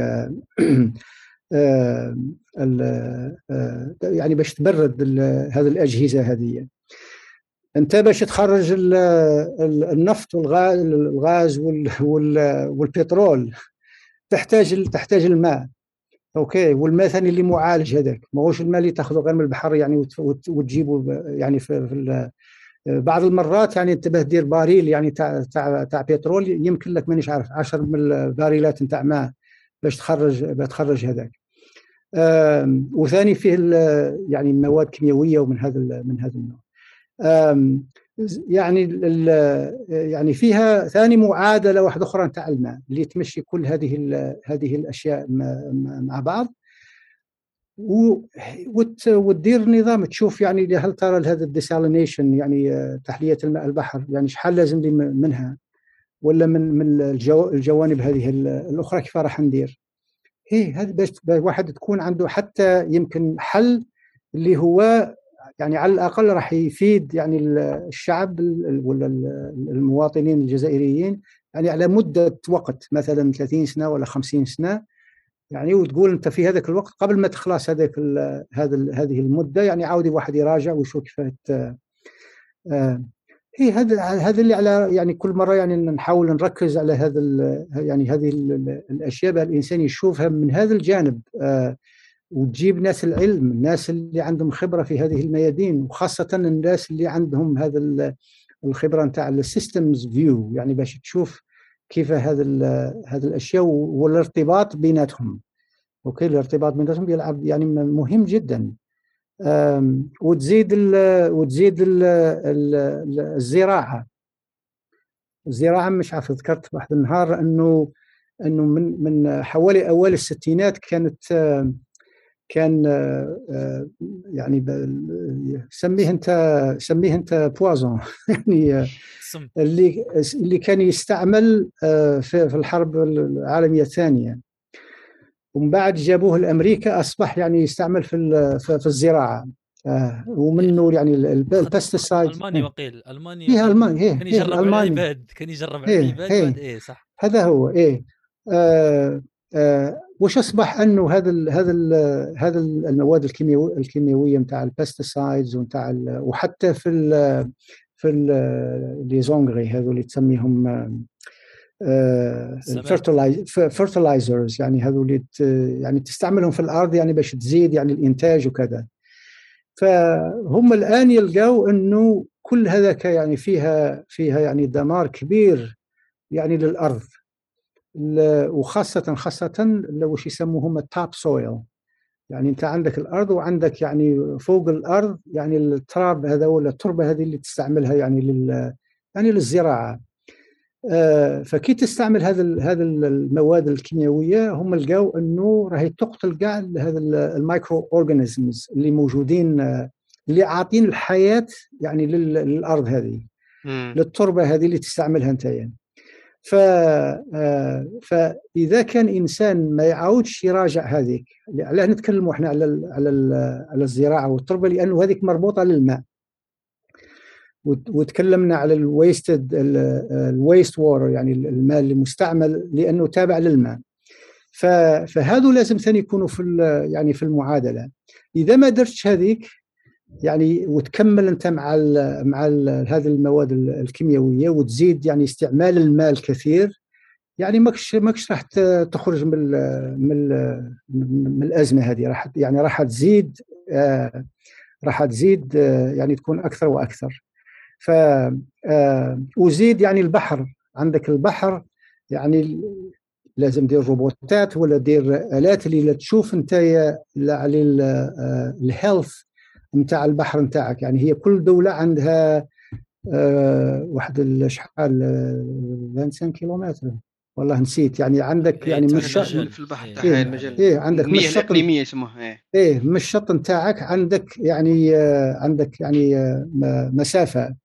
يعني باش تبرد هذه الأجهزة هذه. أنت باش تخرج النفط والغاز والبترول تحتاج تحتاج الماء. أوكي والماء ثاني اللي معالج هذاك. ماهوش الماء اللي تاخذه غير من البحر يعني وتجيبه يعني في, بعض المرات يعني أنت دير باريل يعني تاع تاع تاع بترول يمكن لك مانيش عارف 10 من الباريلات نتاع ماء باش تخرج باش تخرج هذاك. وثاني فيه يعني مواد كيميائية ومن هذا من هذا النوع. يعني يعني فيها ثاني معادلة واحدة أخرى نتاع الماء اللي تمشي كل هذه هذه الأشياء مع بعض. وتدير نظام تشوف يعني هل ترى هذا الديسالينيشن يعني آه، تحلية الماء البحر يعني شحال لازم لي منها؟ ولا من من الجوانب هذه الأخرى كيف راح ندير؟ إيه هذا باش واحد تكون عنده حتى يمكن حل اللي هو يعني على الأقل راح يفيد يعني الشعب ولا المواطنين الجزائريين يعني على مدة وقت مثلا 30 سنة ولا 50 سنة. يعني وتقول أنت في هذاك الوقت قبل ما تخلص هذاك هذا هذه المدة يعني عاودي واحد يراجع ويشوف كيف هي هذا هذا اللي على يعني كل مرة يعني نحاول نركز على هذا يعني هذه الأشياء الإنسان يشوفها من هذا الجانب آه وتجيب ناس العلم الناس اللي عندهم خبرة في هذه الميادين وخاصة الناس اللي عندهم هذا الخبرة نتاع ال systems view يعني باش تشوف كيف هذا هذه الأشياء والارتباط بيناتهم. أوكي الارتباط بيناتهم يلعب يعني مهم جدا. وتزيد ال وتزيد ال الزراعة. الزراعة مش عارف ذكرت واحد النهار إنه إنه من من حوالي اوائل الستينات كانت كان يعني سميه أنت سميه أنت بوازون. يعني اللي اللي كان يستعمل في الحرب العالمية الثانية. ومن بعد جابوه لأمريكا أصبح يعني يستعمل في في الزراعة. آه ومنه يعني البستسايد ألماني وقيل. ألماني فيها ألماني. إيه كان يجرب على العباد كان يجرب على العباد إيه. إيه صح. هذا هو. إيه. آه آه وش أصبح أنه هذا ال هذا ال هذا المواد الكيميائيه الكيميائيه نتاع البستسايدز ونتاع وحتى في ال في les engrais هذو اللي تسميهم fertilizers يعني هذول يعني تستعملهم في الأرض يعني باش تزيد يعني الإنتاج وكذا. فهم الآن يلقوا إنه كل هذاك يعني فيها فيها يعني دمار كبير يعني للأرض. وخاصه خاصة وش يسموهم ال top soil يعني أنت عندك الأرض وعندك يعني فوق الأرض يعني التراب هذا ولا التربة هذه اللي تستعملها يعني لل يعني للزراعة. فكي تستعمل هذا هذا المواد الكيميائية هم لقاو أنه راهي تقتل كاع هذا ال micro organisms اللي موجودين اللي عاطين الحياة يعني للأرض هذه للتربة هذه اللي تستعملها أنت يعني. ف آه، فإذا كان إنسان ما يعاودش يراجع هذيك علاه نتكلموا إحنا على على على الزراعة والتربة لأنه هذيك مربوطة للماء وتكلمنا على ال wasted ال waste water يعني الماء المستعمل لأنه تابع للماء. فهذو لازم ثاني يكونوا في يعني في المعادلة. إذا ما درتش هذيك يعني وتكمل أنت مع ال مع ال هذه المواد الكيميائية وتزيد يعني استعمال الماء الكثير يعني ماكش ماكش راح تخرج من من من الأزمة هذه. راح يعني راح تزيد آه راح تزيد آه يعني تكون أكثر وأكثر. ف آه وزيد يعني البحر. عندك البحر يعني لازم دير روبوتات ولا دير آلات اللي تشوف انت على ال health نتاع البحر نتاعك يعني هي كل دولة عندها آه واحد شحال 25 كيلومتر. والله نسيت. يعني عندك يعني مش الشط في البحر إيه المجال إيه عندك مش الشط الإقليمية يسموها إيه. إيه من الشط نتاعك عندك يعني آه عندك يعني آه مسافة.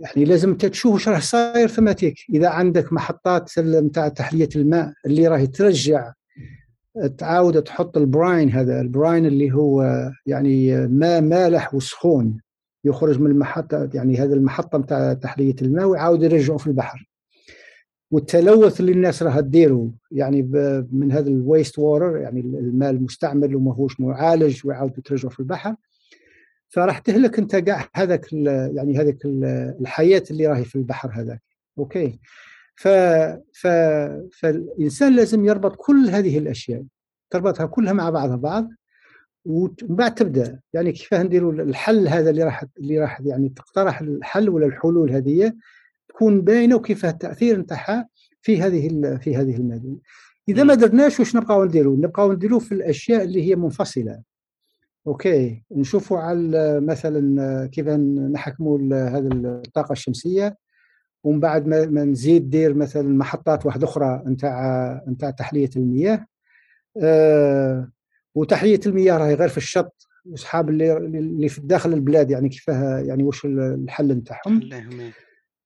يعني لازم انت تشوف واش راه صاير ثماتيك إذا عندك محطات نتاع تحلية الماء اللي راهي ترجع تعاود تحط البراين هذا البراين اللي هو يعني ماء مالح وسخون يخرج من المحطة يعني هذا المحطة نتاع تحلية الماء ويعاود يرجعه في البحر. والتلوث اللي الناس راح تديره يعني من هذا ال waste water يعني الماء المستعمل وماهوش معالج ويعاود ترجعه في البحر. فراح تهلك انت كاع هذاك يعني هذيك الحياة اللي راهي في البحر هذاك. okay. ف... ف... فالإنسان لازم يربط كل هذه الأشياء تربطها كلها مع بعضها بعض ومن بعد تبدأ. يعني كيف نديروا الحل هذا اللي راح اللي راح يعني تقترح الحل ولا الحلول هذه تكون باينة وكيف التأثير نتاعها في هذه في هذه الماده إذا ما درناش واش نبقاو نديروا نبقاو نديروا في الأشياء اللي هي منفصلة. okay نشوفوا على مثلا كيف نحكموا هذه الطاقة الشمسية. ومن بعد ما نزيد دير مثلا محطات واحدة أخرى نتاع نتاع تحلية المياه. أه وتحلية المياه راهي غير في الشط. وصحاب اللي اللي في داخل البلاد يعني كيفاه يعني واش الحل نتاعهم.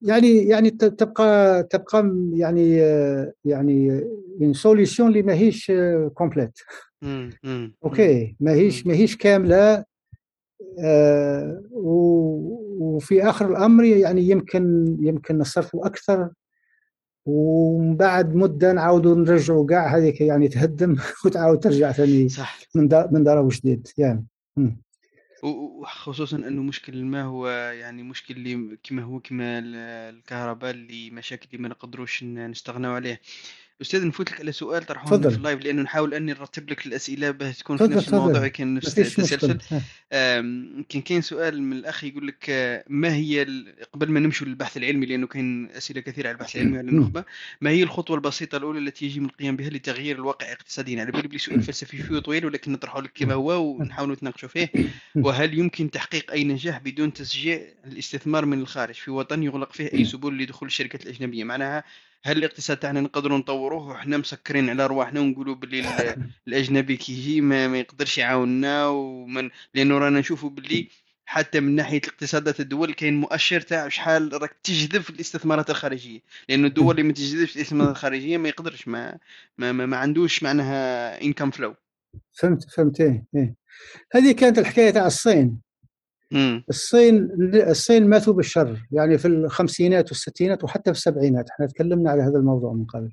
يعني يعني تبقى تبقى يعني يعني une solution اللي ماهيش complète okay ماهيش ماهيش كاملة آه وفي آخر الأمر يعني يمكن يمكن نصرفوا أكثر ومن بعد مدة نعاودوا نرجعوا كاع هذيك يعني تهدم وتعاود ترجع ثاني صح. من دار من دار جديد يعني. وخصوصا إنه مشكل الماء هو يعني مشكل اللي كما هو كما الكهرباء اللي مشاكل اللي ما نقدروش نستغنوا عليه. أستاذ نفوت لك على سؤال طرحوه في اللايف لأنه نحاول أني نرتب لك الأسئلة باه تكون في نفس الموضوع كان نفس التسلسل كان كاين سؤال من الأخ يقول لك آه، ما هي قبل ما نمشوا للبحث العلمي لأنه كاين أسئلة كثيرة على البحث العلمي على النخبة ما هي الخطوة البسيطة الأولى التي يجب القيام بها لتغيير الواقع اقتصاديا؟ على بالي سؤال فلسفي شوية طويل ولكن نطرحه لك كما هو ونحاول نتناقشوا فيه. وهل يمكن تحقيق أي نجاح بدون تشجيع الاستثمار من الخارج؟ في وطن يغلق فيه أي سبل لدخول الشركات الأجنبية. معناها هل الاقتصاد تاعنا نقدروا نطوروه؟ وحنا مسكرين على رواحنا ونقولوا باللي الأجنبي كي يجي ما, ما يقدرش يعاوننا ومن لأنه رانا نشوفوا باللي حتى من ناحية الاقتصادات الدول كاين مؤشر تاع شحال راك تجذب في الاستثمارات الخارجية. لأنه الدول اللي ما تجذبش الاستثمارات الخارجية ما يقدرش ما ما, ما, ما عندوش معناها انكم فلو فهمت فهمت إيه, إيه. هذه كانت الحكاية تاع الصين. مم. الصين الصين ماتوا بالشر يعني في الخمسينات والستينات وحتى في السبعينات. إحنا تكلمنا على هذا الموضوع من قبل.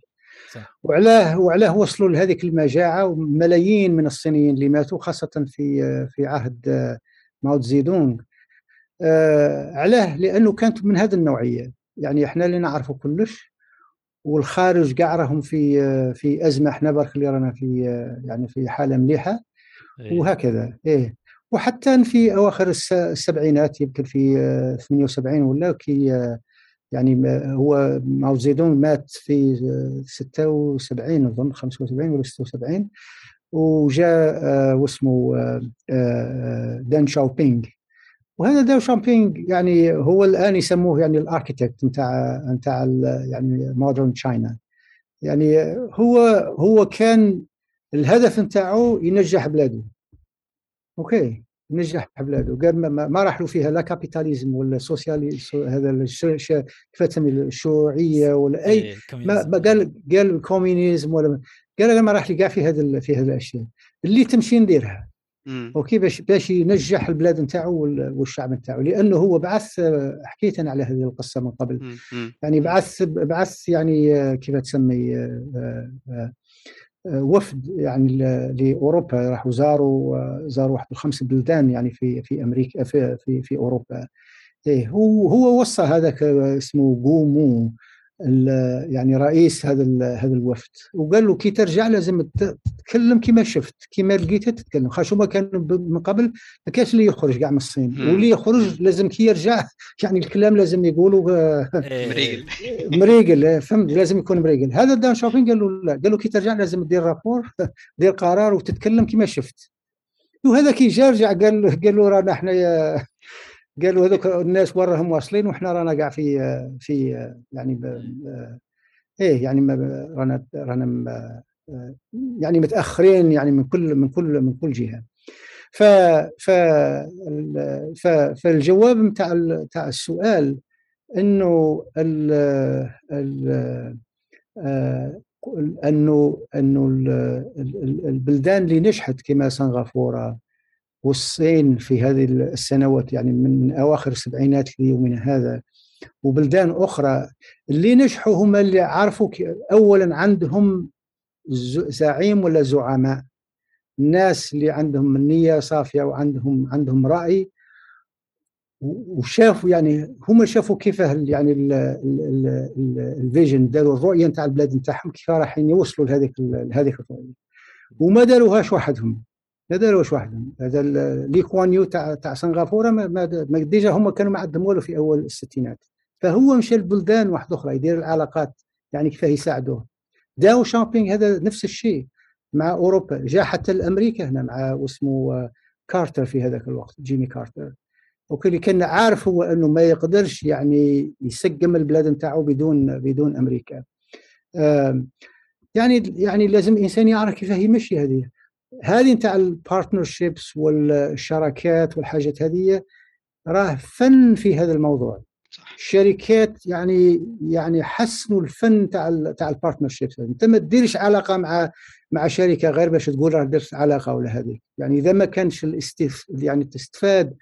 صح. وعلاه وعلاه وصلوا لهذيك المجاعة وملايين من الصينيين اللي ماتوا خاصة في في عهد ماو زيدونغ آه علاه لأنه كانت من هذه النوعية. يعني إحنا اللي نعرفوا كلش والخارج كاع راهم في في أزمة. إحنا برك اللي رانا في يعني في حالة مليحة. إيه. وهكذا. إيه. وحتى في أواخر الس- السبعينات يمكن في آه، 78 ولا كي آه، يعني هو ماو زيدون مات في آه، 76 أظن 75 ولا 76 وجاء آه، واسمه آه، آه، دان شاوبينغ. وهذا دان شاوبينغ يعني هو الآن يسموه يعني الاركيتكت نتاع نتاع يعني modern China يعني هو هو كان الهدف نتاعو ينجح بلاده. okay نجح بلاده قال ما, ما- راح له فيها لا capitalisme ولا socialisme هذا كيف تسمي الشيوعية ولا أي إيه، ما. ما قال قال ال communisme ولا قال أنا ما راح لي كاع في هذا في هذه الأشياء اللي تمشي نديرها. okay باش باش ينجح البلاد نتاعو وال- والشعب نتاعو لأنه هو بعث حكيت أنا على هذه القصة من قبل. يعني بعث بعث يعني كيف تسمي آه، آه، وفد يعني لأوروبا. راحوا زاروا زاروا واحد الخمس بلدان يعني في في أمريكا في في, في أوروبا. إيه هو هو وصى هذاك اسمه جومو. يعني رئيس هذا هذا الوفد. وقال له كي ترجع لازم تتكلم كما شفت كما لقيتها تتكلم. خاطر هما كانوا من قبل ما كانش اللي يخرج كاع من الصين. واللي يخرج لازم كي يرجع يعني الكلام لازم يقولوا آه، إيه، مريقل. مريقل فهمت؟ لازم يكون مريقل. هذا دنغ شياو بينغ قال له لا. قال له كي ترجع لازم تدير rapport دير قرار وتتكلم كما شفت. وهذا كي جا رجع قال له قال له رانا إحنا يا قالوا هذوك الناس وين راهم واصلين وإحنا رانا قاع في في يعني ب إيه يعني ما رانا رانا م- يعني متأخرين يعني من كل من كل من كل جهة. ف ف ف فالجواب نتاع نتاع السؤال إنه ال ال آه، إنه إنه ال- ال- البلدان اللي نجحت كما سنغافورة والصين في هذه السنوات يعني من أواخر السبعينات ليومنا هذا وبلدان أخرى اللي نجحوا هم اللي عرفوا اولا عندهم زعيم ولا زعماء؟ الناس اللي عندهم النيه صافية وعندهم عندهم رأي وشافوا يعني هم شافوا كيف يعني ال- ال- ال- ال- ال vision داروا الرؤية نتاع البلاد نتاعهم كيف رايحين يوصلوا لهذيك لهذيك الرؤية. وما داروهاش وحدهم. ما داروهاش وحدهم هذا لي كوان يو تاع تاع سنغافورة ما déjà هم كانوا ما عندهم والو في أول الستينات. فهو مشى لبلدان واحدة أخرى يدير العلاقات يعني كيف يساعدوه. دنغ شياو بينغ هذا نفس الشيء مع أوروبا. جاء حتى لأمريكا هنا مع واسمه آه، كارتر في هذاك الوقت جيمي كارتر. وكل كان عارف هو إنه ما يقدرش يعني يسقم البلاد نتاعو بدون بدون أمريكا. يعني يعني لازم الانسان يعرف كيف يمشي هذه. هذه نتاع ال partnerships والشراكات والحاجات هذه راه فن في هذا الموضوع. الشركات يعني يعني حسنوا الفن تاع تاع ال partnership انت ما تديرش علاقة مع مع شركة غير باش تقول راه درت علاقة ولا هذه. يعني إذا ما كانش ال staff يعني تستفاد.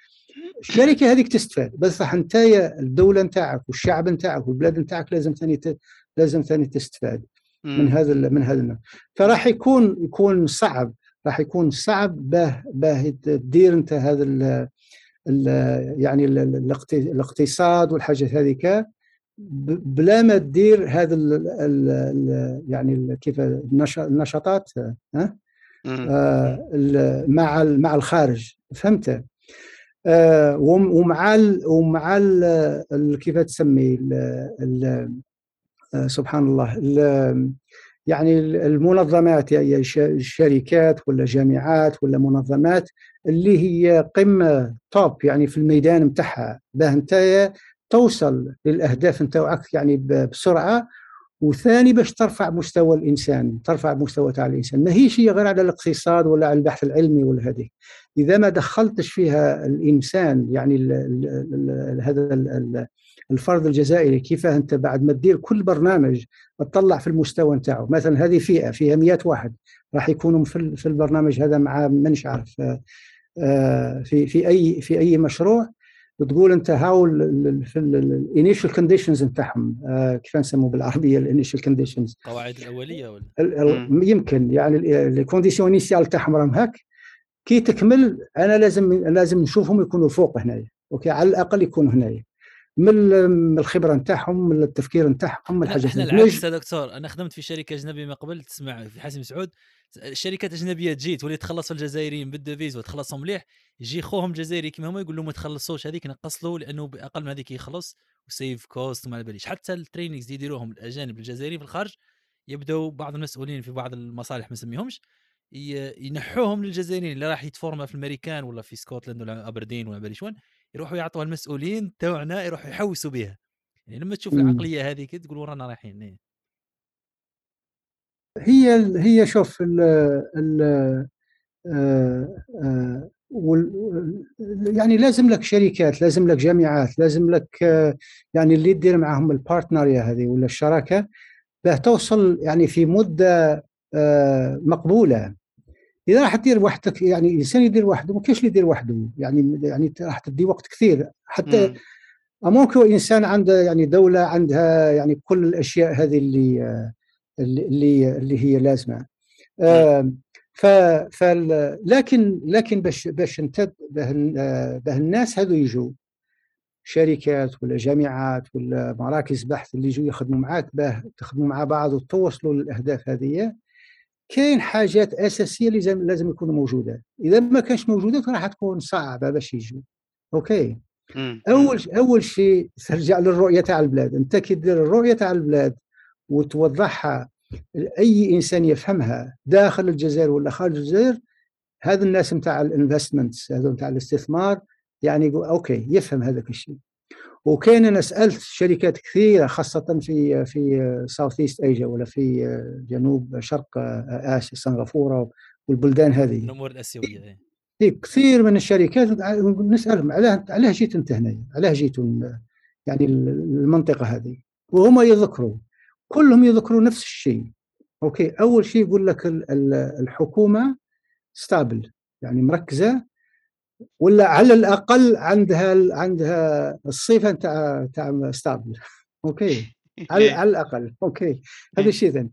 الشركة هذيك تستفاد. بس صح انت الدولة نتاعك والشعب نتاعك والبلاد نتاعك لازم ثاني ت- لازم ثاني تستفاد. من. هذا من هذا النوع. فراح يكون يكون صعب. راح يكون صعب باه باه تدير انت هذا ال ال يعني ال- ال- الاقت- الاقتصاد والحاجات هذيك بلا ما تدير هذا ال ال يعني كيف النش- النشاطات ها. آه، مع مع الخارج فهمت آه، وم- ومع ال ومع ال ال- كيف تسمي ال ال آه، سبحان الله ال- يعني المنظمات يعني ش- الشركات ولا جامعات ولا منظمات اللي هي قمة توب يعني في الميدان نتاعها باه انت توصل للأهداف نتاعك يعني بسرعة وثاني باش ترفع مستوى الإنسان ترفع مستوى تاع الإنسان. ما هي غير على الاقتصاد ولا على البحث العلمي ولا هذه. إذا ما دخلتش فيها الإنسان يعني هذا ال- ال- الفرد الجزائري كيف أنت بعد ما تدير كل برنامج تطلع في المستوى نتاعو؟ مثلا هذه فئة فيها 100 واحد راح يكونوا في ال- في البرنامج هذا مع منش عارف آه، في في أي في أي مشروع بتقول أنت هاو ال- ال- في ال initial conditions نتاعهم. آه، كيف نسموه بالعربية ال initial conditions القواعد الأولية ولا؟ ال- ال- يمكن يعني ال conditions initiales تاعهم راهم هاك. كي تكمل أنا لازم لازم نشوفهم يكونوا فوق هنايا. okay؟ على الأقل يكونوا هنايا. من الخبرة نتاعهم من التفكير نتاعهم من الحاجات إحنا العكس يا دكتور أنا خدمت في شركة أجنبية من قبل تسمع في حاسم سعود الشركات الاجنبيه تجي تولي تخلص الجزائريين بال devise وتخلصهم مليح يجي خوهم الجزائري كيما هما يقول لهم ما تخلصوش هذيك نقص له لأنه بأقل من هذيك يخلص و save cost وما على باليش. حتى ال trainings اللي يديروهم الأجانب الجزائريين في الخارج يبداو بعض المسؤولين في بعض المصالح ما نسميهمش ينحوهم للجزائريين. اللي راح يتforma في الامريكان ولا في سكوتلاند ولا أبردين ولا باليش وين يروحوا يعطوها المسؤولين تاعنا يروحوا يحوسوا بها يعني لما تشوف إمم. العقلية هذه تقول ورانا رايحين إيه. هي هي شوف ال ال آه، آه، يعني لازم لك شركات لازم لك جامعات لازم لك آه، يعني اللي تدير معهم البارتنريا هذه ولا الشراكة باه توصل يعني في مدة مقبولة إذا راح تدير وحدك يعني الإنسان يدير وحده ما كاينش اللي يدير وحده. يعني يعني راح تدي وقت كثير. حتى ممكن إنسان عنده يعني دولة عندها يعني كل الأشياء هذه اللي اللي اللي هي لازمة. ف ف لكن لكن باش باش انت به الناس هذو يجوا. شركات ولا جامعات ولا مراكز بحث اللي يجوا يخدموا معاك باه تخدموا مع بعض وتوصلوا للأهداف هذه. كاين حاجات أساسية لازم لازم يكونوا موجودة. إذا ما كانش موجودة راح تكون صعبة باش يجوا okay؟ أول أول شيء ترجع للرؤية تاع البلاد. أنت كي دير الرؤية تاع البلاد وتوضحها لاي إنسان يفهمها داخل الجزائر ولا خارج الجزائر هذا الناس نتاع ال investments هذا نتاع الاستثمار يعني يقول okay يفهم هذاك الشيء. وكان أنا سألت شركات كثيرة خاصة في في Southeast Asia ولا في جنوب شرق آسيا سنغافورة والبلدان هذه الأمور الآسيوية كثير من الشركات نسألهم علاه علاه جيتوا أنت هنا؟ علاه جيتوا يعني المنطقة هذه؟ وهم يذكروا كلهم يذكروا نفس الشيء okay أول شيء يقول لك الحكومة ستابل يعني مركزة ولا على الأقل عندها عندها الصفة تاع تاع stable okay. على, على الأقل. okay. هذا الشيء ثاني.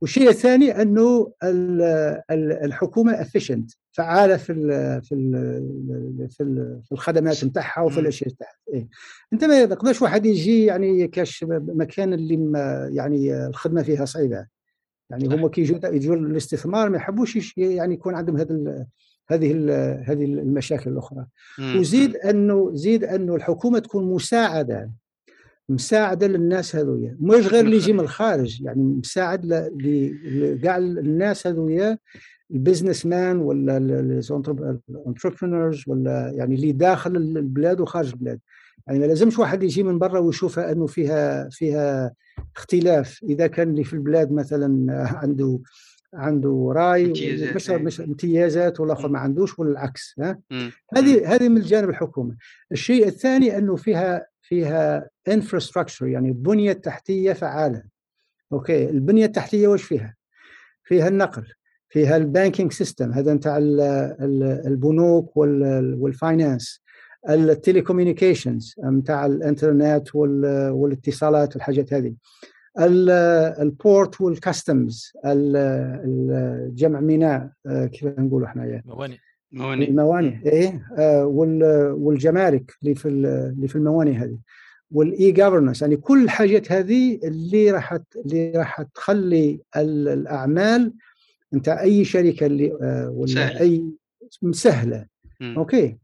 والشيء الثاني أنه الحكومة efficient فعالة في ال في ال في الخدمات نتاعها وفي الأشياء نتاعها. إيه. أنت ما تقدرش واحد يجي يعني كاش مكان اللي يعني الخدمة فيها صعيبة. يعني هما كي يجوا يجوا الاستثمار ما يحبوش يعني يكون عندهم هذا هذه هذه المشاكل الأخرى. وزيد أنه زيد أنه الحكومة تكون مساعدة مساعدة للناس هذويا. مش غير اللي يجي من الخارج يعني مساعد لكاع الناس هذويا ال businessman ولا ال entrepreneurs ولا يعني اللي داخل البلاد وخارج البلاد. يعني ما لازمش واحد يجي من برا ويشوفها أنه فيها فيها اختلاف. إذا كان اللي في البلاد مثلا عنده عنده رأي مش مش امتيازات والآخر ما عندوش ولا العكس ها هذه هذه من جانب الحكومة. الشيء الثاني أنه فيها فيها infrastructure يعني بنية تحتية فعالة. okay البنية التحتية وش فيها؟ فيها النقل فيها ال banking system هذا نتاع البنوك وال finance ال telecommunications نتاع الانترنت والإتصالات والحاجات هذه. ال port وال customs الجمع ميناء آه، كيف نقولوا إحنا موانئ. موانئ. الموانئ إيه آه، والجمارك اللي في اللي في الموانئ هذه. وال e-governance يعني كل الحاجات هذه اللي راح اللي راح تخلي الأعمال أنت أي شركة اللي آه، ولا سهل. أي سهلة. okay.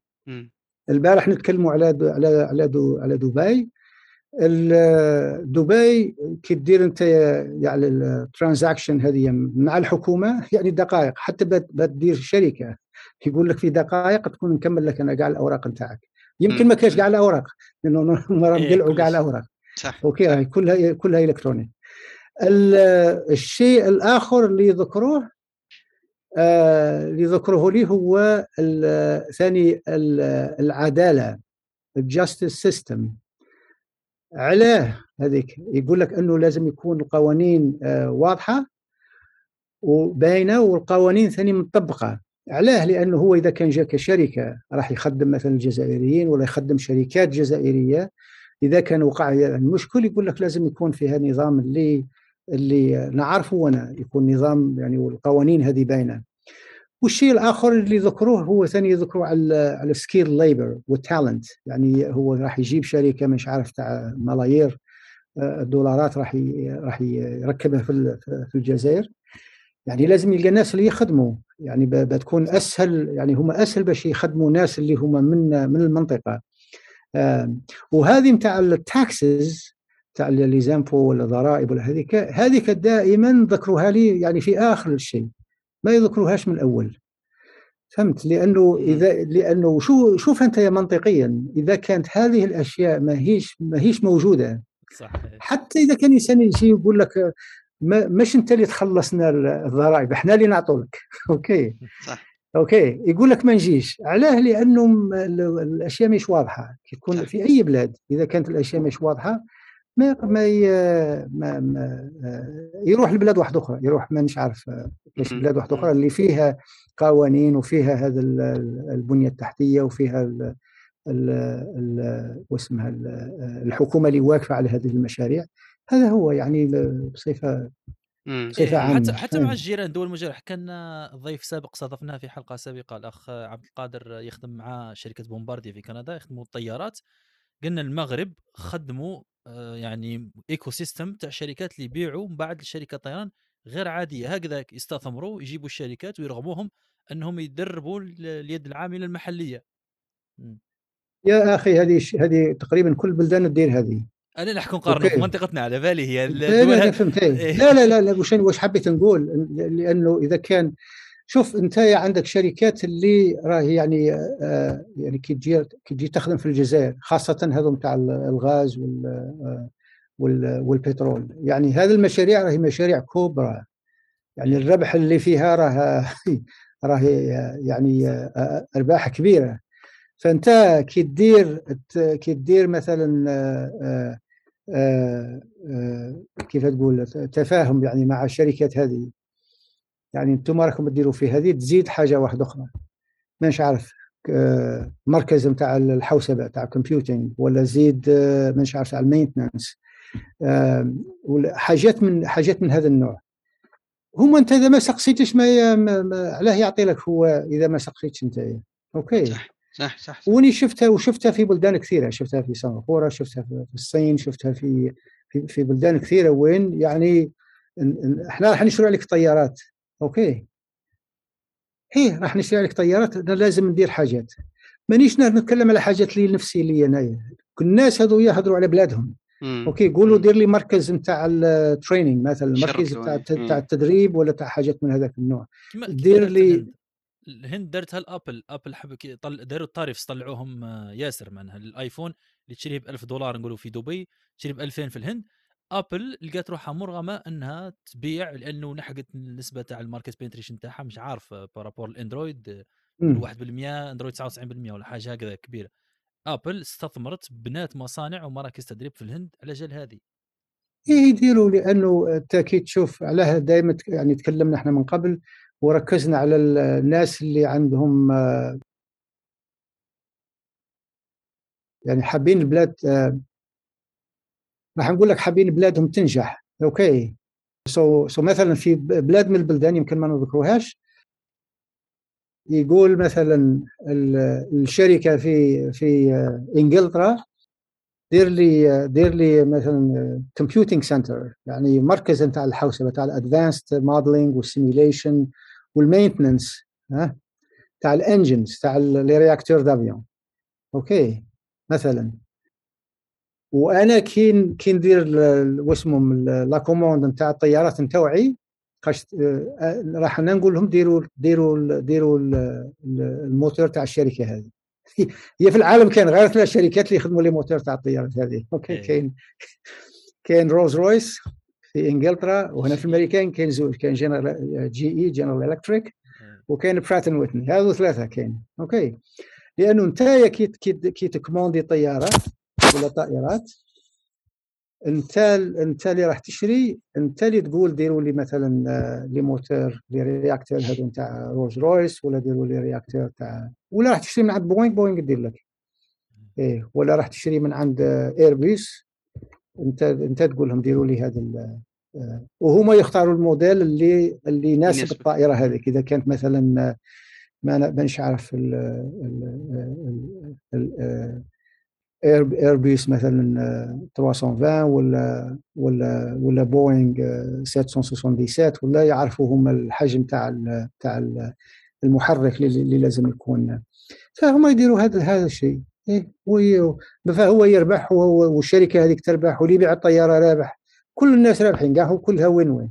البارح نتكلموا على على على على دبي. دبي كي تدير انت يعني ال transaction هذه مع الحكومة يعني دقائق حتى بتدير شركة يقول لك في دقائق تكون مكمل لك أنا كاع الأوراق نتاعك. يمكن ما كاش كاع الأوراق لأنه مقلعوا كاع الأوراق. صح okay كلها كلها الكتروني الشيء الآخر اللي يذكروه آه، اللي ذكروه لي هو ثاني العدالة ال justice system علاه هذيك يقول لك أنه لازم يكون القوانين آه، واضحة وباينة والقوانين ثاني مطبقة علاه لأنه هو إذا كان جاء كشركه راح يخدم مثلا الجزائريين ولا يخدم شركات جزائرية إذا كان وقع المشكل يقول لك لازم يكون فيها نظام اللي اللي نعرفه وأنا يكون نظام يعني والقوانين هذه باينة. والشيء الآخر اللي ذكروه هو ثاني يذكروا على على ال skilled labor وال talent يعني هو راح يجيب شركة مش عارف تاع ملايير الدولارات راح راح يركبها في في الجزائر. يعني لازم يلقى الناس اللي يخدموا. يعني بتكون أسهل يعني هم أسهل باش يخدموا ناس اللي هم من من المنطقة. وهذه نتاع ال taxes تاع لي ولا ضرائب ولا هذيك هذيك دائما ذكروها لي يعني في آخر الشيء. ما يذكروهاش من الأول. فهمت؟ لأنه إذا لأنه شو شوف أنت منطقيا إذا كانت هذه الأشياء ما هيش ما هيش موجودة. صح حتى إذا كان إنسان يجي يقول لك ما مش أنت اللي تخلصنا الضرائب إحنا اللي نعطوا لك okay. صح. okay. يقول لك ما نجيش. علاه لأنه الأشياء مش واضحة. يكون في أي بلاد إذا كانت الأشياء مش واضحة ما ما, ما, ما يروح لبلاد واحدة أخرى يروح ما مش عارف إيش بلاد واحدة أخرى اللي فيها قوانين وفيها هذا البنية التحتية وفيها واسمها الحكومة اللي واقفة على هذه المشاريع. هذا هو يعني بصفه بصفة عامة. حتى حتى مع الجيران دول المجاور كان ضيف سابق استضفناه في حلقة سابقة الأخ عبد القادر يخدم مع شركة بومباردي في كندا يخدموا الطيارات. قلنا المغرب خدموا يعني ecosystem تاع شركات اللي يبيعوا من بعد لشركة طيران غير عادية. هكذا يستثمروا يجيبوا الشركات ويرغبوهم إنهم يدربوا اليد العامله المحليه يا أخي هذه هذه تقريبا كل بلدان تدير هذه. أنا نحكم في منطقتنا على بالي هي لا لا, فهمت إيه. لا لا لا, لا حبيت نقول؟ لأنه إذا كان شوف انت يعني شركات اللي راهي يعني آه يعني كي تجي كي تجي تخدم في الجزائر خاصة هذو تاع الغاز وال آه والبترول. يعني هذه المشاريع راهي مشاريع كبرى. يعني الربح اللي فيها راه راهي يعني آه، أرباح كبيرة. فأنت كي تدير كي تدير مثلا كيف تقول تفاهم يعني مع الشركات هذه. يعني أنتم راكم تديروا في هذه تزيد حاجة واحدة أخرى. مانيش عارف مركز نتاع الحوسبة تاع الكمبيوتينغ ولا زيد مانيش عارف تاع ال maintenance حاجات من حاجات من هذا النوع. هما أنت إذا ما سقسيتش ما, ما علاه يعطي لك هو إذا ما سقسيتش أنت. okay. صح صح صح, صح. وني شفتها وشفتها في بلدان كثيرة. شفتها في سنغافورة شفتها في الصين شفتها في في, في بلدان كثيرة. وين يعني إحنا راح نشري لك طيارات. okay. هي راح نشري لك طيارات لازم ندير حاجات. مانيش نتكلم على حاجات لي نفسي لي انايا الناس هذو يهضروا على بلادهم. مم. okay قولوا دير لي مركز نتاع ال training مثلا مركز تاع التدريب ولا تاع حاجات من هذاك النوع. دير لي الهند. دارتها ال Apple Apple حب طل... داروا الطارف طلعوهم آه، ياسر معناها ال iPhone اللي تشريه ب 1000 دولار نقولوا في دبي تشريه ب 2000 في الهند. Apple لقات روحها مرغمة إنها تبيع لأنه لحقت النسبة تاع ال market penetration تاعها مش عارف par rapport ال Android 1% أندرويد 99% ولا حاجة هكذا كبيرة. أبل استثمرت بنات مصانع ومراكز تدريب في الهند على جال هذه. إيه يديروا لأنه أنت كي تشوف عليها دائما يعني تكلمنا إحنا من قبل وركزنا على الناس اللي عندهم يعني حابين البلاد راح نقول لك حابين بلادهم تنجح. OK. so so مثلا في بلاد من البلدان يمكن ما نذكروهاش. يقول مثلا الشركة في في إنجلترا دير لي دير لي مثلا computing center يعني مركز نتاع الحوسبة تاع ال advanced modeling وال simulation وال maintenance ها؟ تاع ال engines تاع les réacteurs d'avion OK. مثلا. وأنا كي كي ندير واسمهم la commande نتاع الطيارات نتوعي آه، راح نقول لهم ديروا ديروا ديروا الموتور تاع الشركة هذه. هي في العالم كان غير ثلاث شركات اللي يخدموا les moteurs تاع الطيارات هذه. OK إيه. كاين كاين رولز رويس في إنجلترا وهنا في الامريكان كاين زوج كاين جنرال جي إي جنرال الكتريك وكاين برات اند ويتني هذو ثلاثة كاين. OK. لأنه انت كي كي كي ت commander طيارات ولا طائرات. انت انت اللي راح تشري انت اللي تقول ديروا لي مثلا آه، les moteurs les réacteurs هذو نتاع رولز رويس ولا ديروا les réacteurs تاع ولا راح تشري من عند بوينغ بوينغ دير لك. إيه ولا راح تشتري من عند ايربيس انت انت تقول لهم ديروا لي هذا آه، وهما يختاروا الموديل اللي اللي يناسب. الطائرة هذيك. إذا كانت مثلا آه، ما مانيش عارف ايربيس مثلا آه، 320 ولا ولا ولا بوينغ آه، 777 ولا يعرفوا هما الحجم تاع تاع ال- المحرك اللي, لازم يكون. فهم يديروا هذا هذا الشيء. إيه؟ فهو يربح والشركة هذيك تربح واللي يبيع الطيارة رابح. كل الناس رابحين كاع كلها وين وين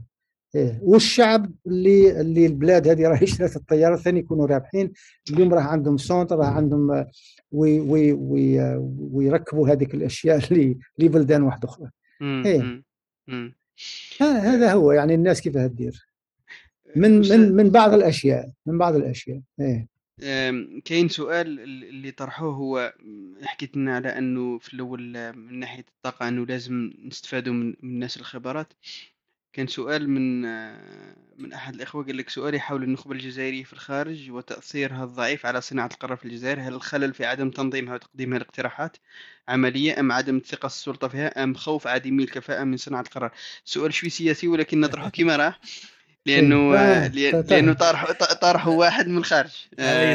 إيه. والشعب اللي اللي البلاد هذه راهي اشترت الطيارة ثاني يكونوا رابحين. اليوم راه عندهم centre راه عندهم آه، oui oui oui آه، ويركبوا هذيك الأشياء اللي لبلدان واحدة أخرى. إيه. هذا هو يعني الناس كيفاه تدير؟ من أستاذ- من من بعض الأشياء من بعض الأشياء. إيه. أم، كاين سؤال ال- اللي طرحوه هو حكيت لنا على أنه في الأول آه، من ناحية الطاقة أنه لازم نستفادوا من من الناس الخبرات. كان سؤال من آه، من أحد الإخوة قال لك سؤالي حول النخبه الجزائرية في الخارج وتأثيرها الضعيف على صناعة القرار في الجزائر هل الخلل في عدم تنظيمها وتقديمها لاقتراحات عملية أم عدم ثقة السلطة فيها أم خوف عديمي الكفاءة من صناعة القرار سؤال شوي سياسي ولكن نطرحه كما راه لأنه آه، آه، لأن- طرح. لأنه طرح طرحه واحد من الخارج آه،.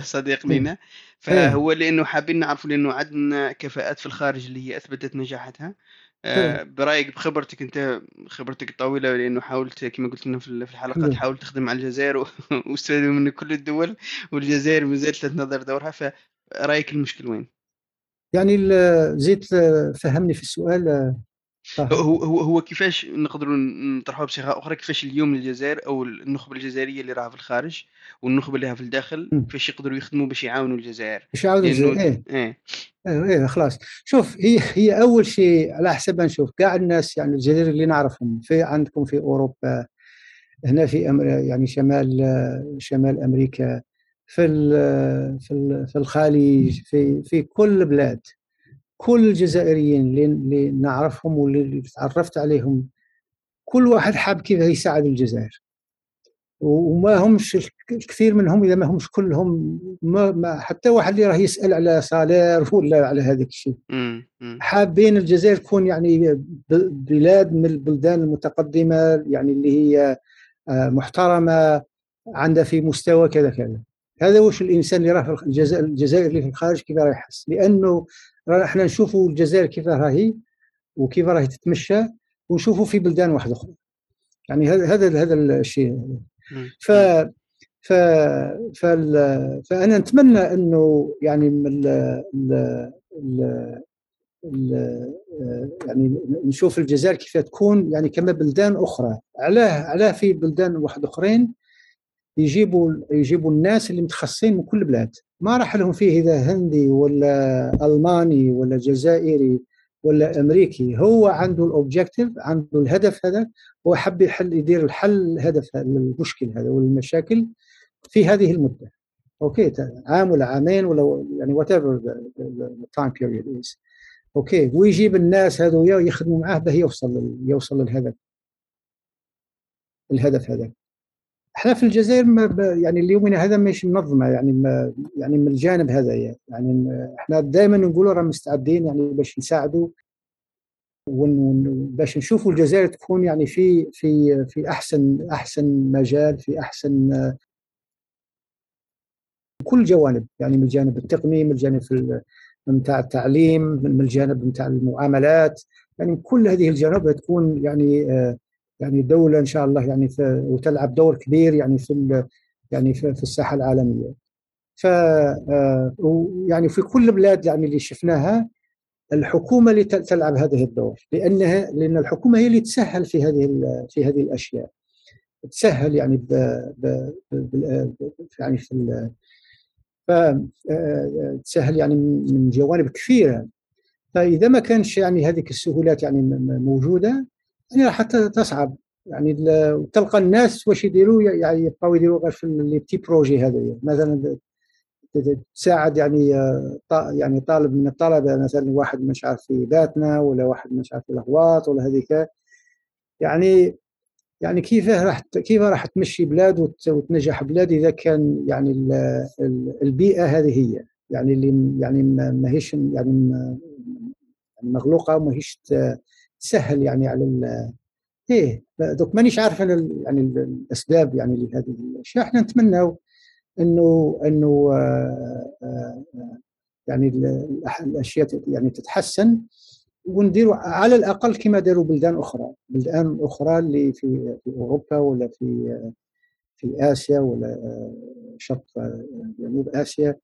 صديق. لنا فهو لأنه حابين نعرفوا لأنه عندنا كفاءات في الخارج اللي هي أثبتت نجاحتها برأيك بخبرتك أنت خبرتك الطويلة لأنه حاولت كما قلت لنا في ال- في الحلقات نعم. حاولت تخدم على الجزائر واستفادوا من كل الدول والجزائر ما زالت تنتظر دورها فرأيك المشكل وين؟ يعني زيد آه، فهمني في السؤال آه،. هو هو هو كيفاش نقدروا نطرحوها بصيغة أخرى؟ كيفاش اليوم الجزائر أو النخبة الجزائرية اللي راها في الخارج والنخبة اللي راها في الداخل. كيفاش يقدروا يخدموا باش يعاونوا الجزائر؟ مش عاود لأنه إيه. إيه إيه إيه، خلاص. شوف هي هي أول شيء على حسب نشوف كاع الناس يعني الجزائر اللي نعرفهم في عندكم في أوروبا هنا في أمر يعني شمال شمال أمريكا في في ال- في الخليج في في كل البلاد كل الجزائريين اللي, نعرفهم واللي تعرفت عليهم كل واحد حاب كيف يساعد الجزائر. وما همش الكثير منهم إذا ما همش كلهم ما, ما حتى واحد اللي راه يسأل على صالير ولا على هذاك الشيء. حابين الجزائر تكون يعني بلاد من البلدان المتقدمة يعني اللي هي آه، محترمة عندها في مستوى كذا كذا. هذا وش الإنسان اللي راه في الجزائر اللي في الخارج كيف راه يحس؟ لأنه إحنا نشوفوا الجزائر كيف راهي وكيف راهي تتمشى ونشوفوا في بلدان واحدة أخرى يعني هذا هذا الشيء. ف ف فال... فأنا نتمنى أنه يعني من ال... ال... ال... ال... يعني نشوف الجزائر كيف تكون يعني كما بلدان أخرى. علاه علاه في بلدان واحد أخرين يجيبوا يجيبوا الناس اللي متخصصين من كل بلاد. ما راح لهم فيه إذا هندي ولا ألماني ولا جزائري ولا أمريكي. هو عنده الاوبجيكتيف عنده الهدف هذا هو حب يحل يدير الحل الهدف للمشكل هذا والمشاكل في هذه المدة. OK عام ولا عامين ولا يعني whatever ال time period is OK ويجيب الناس هذويا ويخدموا معاه به يوصل يوصل للهدف. الهدف هذا. إحنا في الجزائر ما. يعني اليومين هذا مش منظمة يعني ما يعني من الجانب هذا يعني إحنا دائما نقولوا راه مستعدين يعني باش نساعدوا. باش نشوفوا الجزائر تكون يعني في في في أحسن أحسن مجال في أحسن كل الجوانب يعني من الجانب التقني من الجانب نتاع التعليم من الجانب نتاع المعاملات يعني كل هذه الجوانب تكون يعني يعني دولة إن شاء الله يعني وتلعب دور كبير يعني في يعني في, الساحة العالمية. ف يعني في كل البلاد يعني اللي شفناها الحكومة اللي تلعب هذه الدور لأنها لأن الحكومة هي اللي تسهل في هذه في هذه الأشياء. تسهل يعني ب ب ب يعني في تسهل يعني من جوانب كثيرة. فإذا ما كانش يعني هذيك السهولات يعني موجودة يعني راح تصعب. يعني تلقى الناس واش يديروا يعني يبقاو يديروا غير في لي بتي بروجي هذايا مثلا تساعد يعني يعني طالب من الطلبة مثلا واحد مش عارف في باتنا ولا واحد مش عارف في الاغواط ولا هذيك. يعني يعني كيف راح كيف راح تمشي بلاد وتنجح بلاد إذا كان يعني البيئة هذه هي. يعني اللي يعني ما هيش يعني مغلوقة وما تسهل يعني على إيه دوك مانيش عارف يعني الأسباب يعني لهذه الأشياء. إحنا نتمنى انه إنه آه، آه، يعني الأشياء يعني تتحسن ونديروا على الأقل كما داروا بلدان أخرى. بلدان أخرى اللي في في أوروبا ولا في في آسيا ولا شرق جنوب آسيا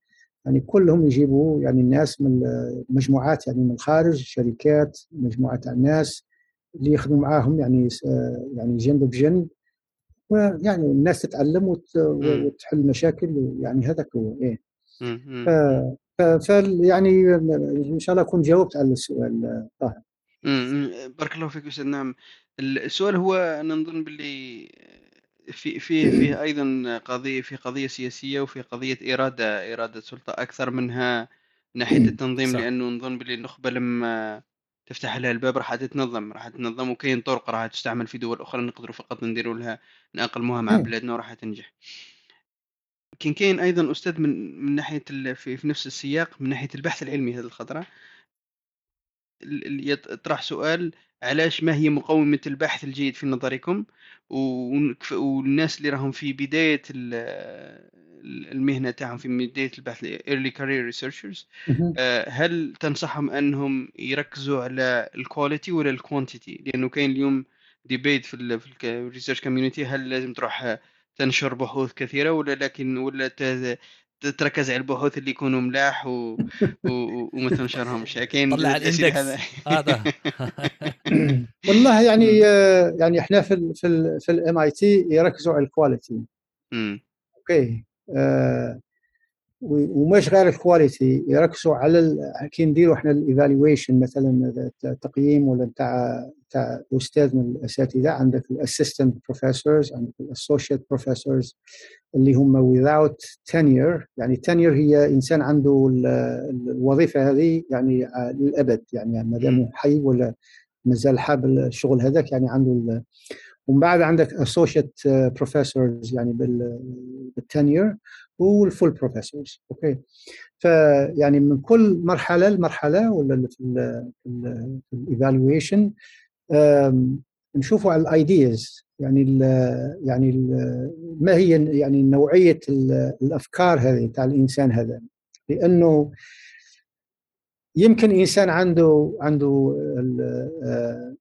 يعني كلهم يجيبوا يعني الناس من مجموعات يعني من الخارج شركات مجموعات الناس اللي يخدموا معاهم يعني يعني جنب بجنب ويعني الناس تتعلم وتحل مشاكل يعني هذاك هو إيه. ف يعني إن شاء الله اكون جاوبت على السؤال طه بارك الله فيك أستاذ نعم. السؤال هو أنا نظن باللي في في فيه أيضا قضية في قضية سياسية وفي قضية إرادة إرادة سلطة أكثر منها ناحية التنظيم صح. لأنه نظن باللي النخبة لما تفتح لها الباب راح تتنظم راح تتنظم وكاين طرق راح تستعمل في دول أخرى نقدروا فقط نديروا لها ناقلموها مع بلادنا وراح تنجح. كان كاين أيضا أستاذ من من ناحية في, في نفس السياق من ناحية البحث العلمي هذه الخطرة. يطرح سؤال علاش ما هي مقومات البحث الجيد في نظركم؟ والناس اللي راهم في بداية المهنة تاعهم في بداية البحث early career researchers آه، هل تنصحهم أنهم يركزوا على ال quality ولا ال quantity لأنه كاين اليوم debate في ال research community هل لازم تروح تنشر بحوث كثيرة ولا لكن ولا تركز على البحوث اللي يكونوا ملاح و... و... وما تنشرهمش. كاين طلع ال index. هذا والله يعني آه، يعني إحنا في ال في ال في ال MIT يركزوا على ال quality OK. آه ومش غير ال quality يركزوا على كي نديروا إحنا ال evaluation مثلا التقييم ولا نتاع نتاع أستاذ من الأساتذة. عندك ال assistant professors عندك ال associate professors اللي هم without tenure. يعني tenure هي إنسان عنده الوظيفة هذه يعني للأبد. يعني ما دام حي ولا مازال حاب الشغل هذاك يعني عنده ومن بعد عندك associate professors يعني بال tenure. وال full professors OK فيعني من كل مرحلة لمرحلة ولا في ال evaluation نشوفوا على ال ideas يعني ال يعني ال ما هي يعني نوعية الأفكار هذه تاع الإنسان هذا. لأنه يمكن إنسان عنده عنده آه،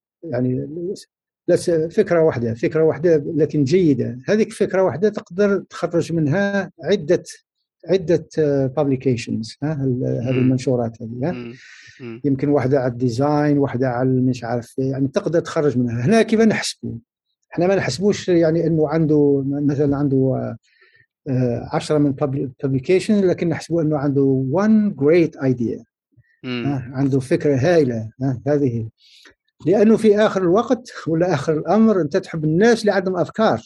يعني فكرة واحدة فكرة واحدة لكن جيدة. هذيك فكرة واحدة تقدر تخرج منها عدة عدة publications هذه المنشورات هذه يمكن واحدة على ال design واحدة على مش عارف يعني تقدر تخرج منها. هنا كيف نحسبوا إحنا ما نحسبوش يعني إنه عنده مثلا عنده آه، عشرة من publication لكن نحسبوا إنه عنده one great idea. عنده فكرة هائله هذه. لأنه في آخر الوقت ولا آخر الأمر أنت تحب الناس اللي عندهم أفكار.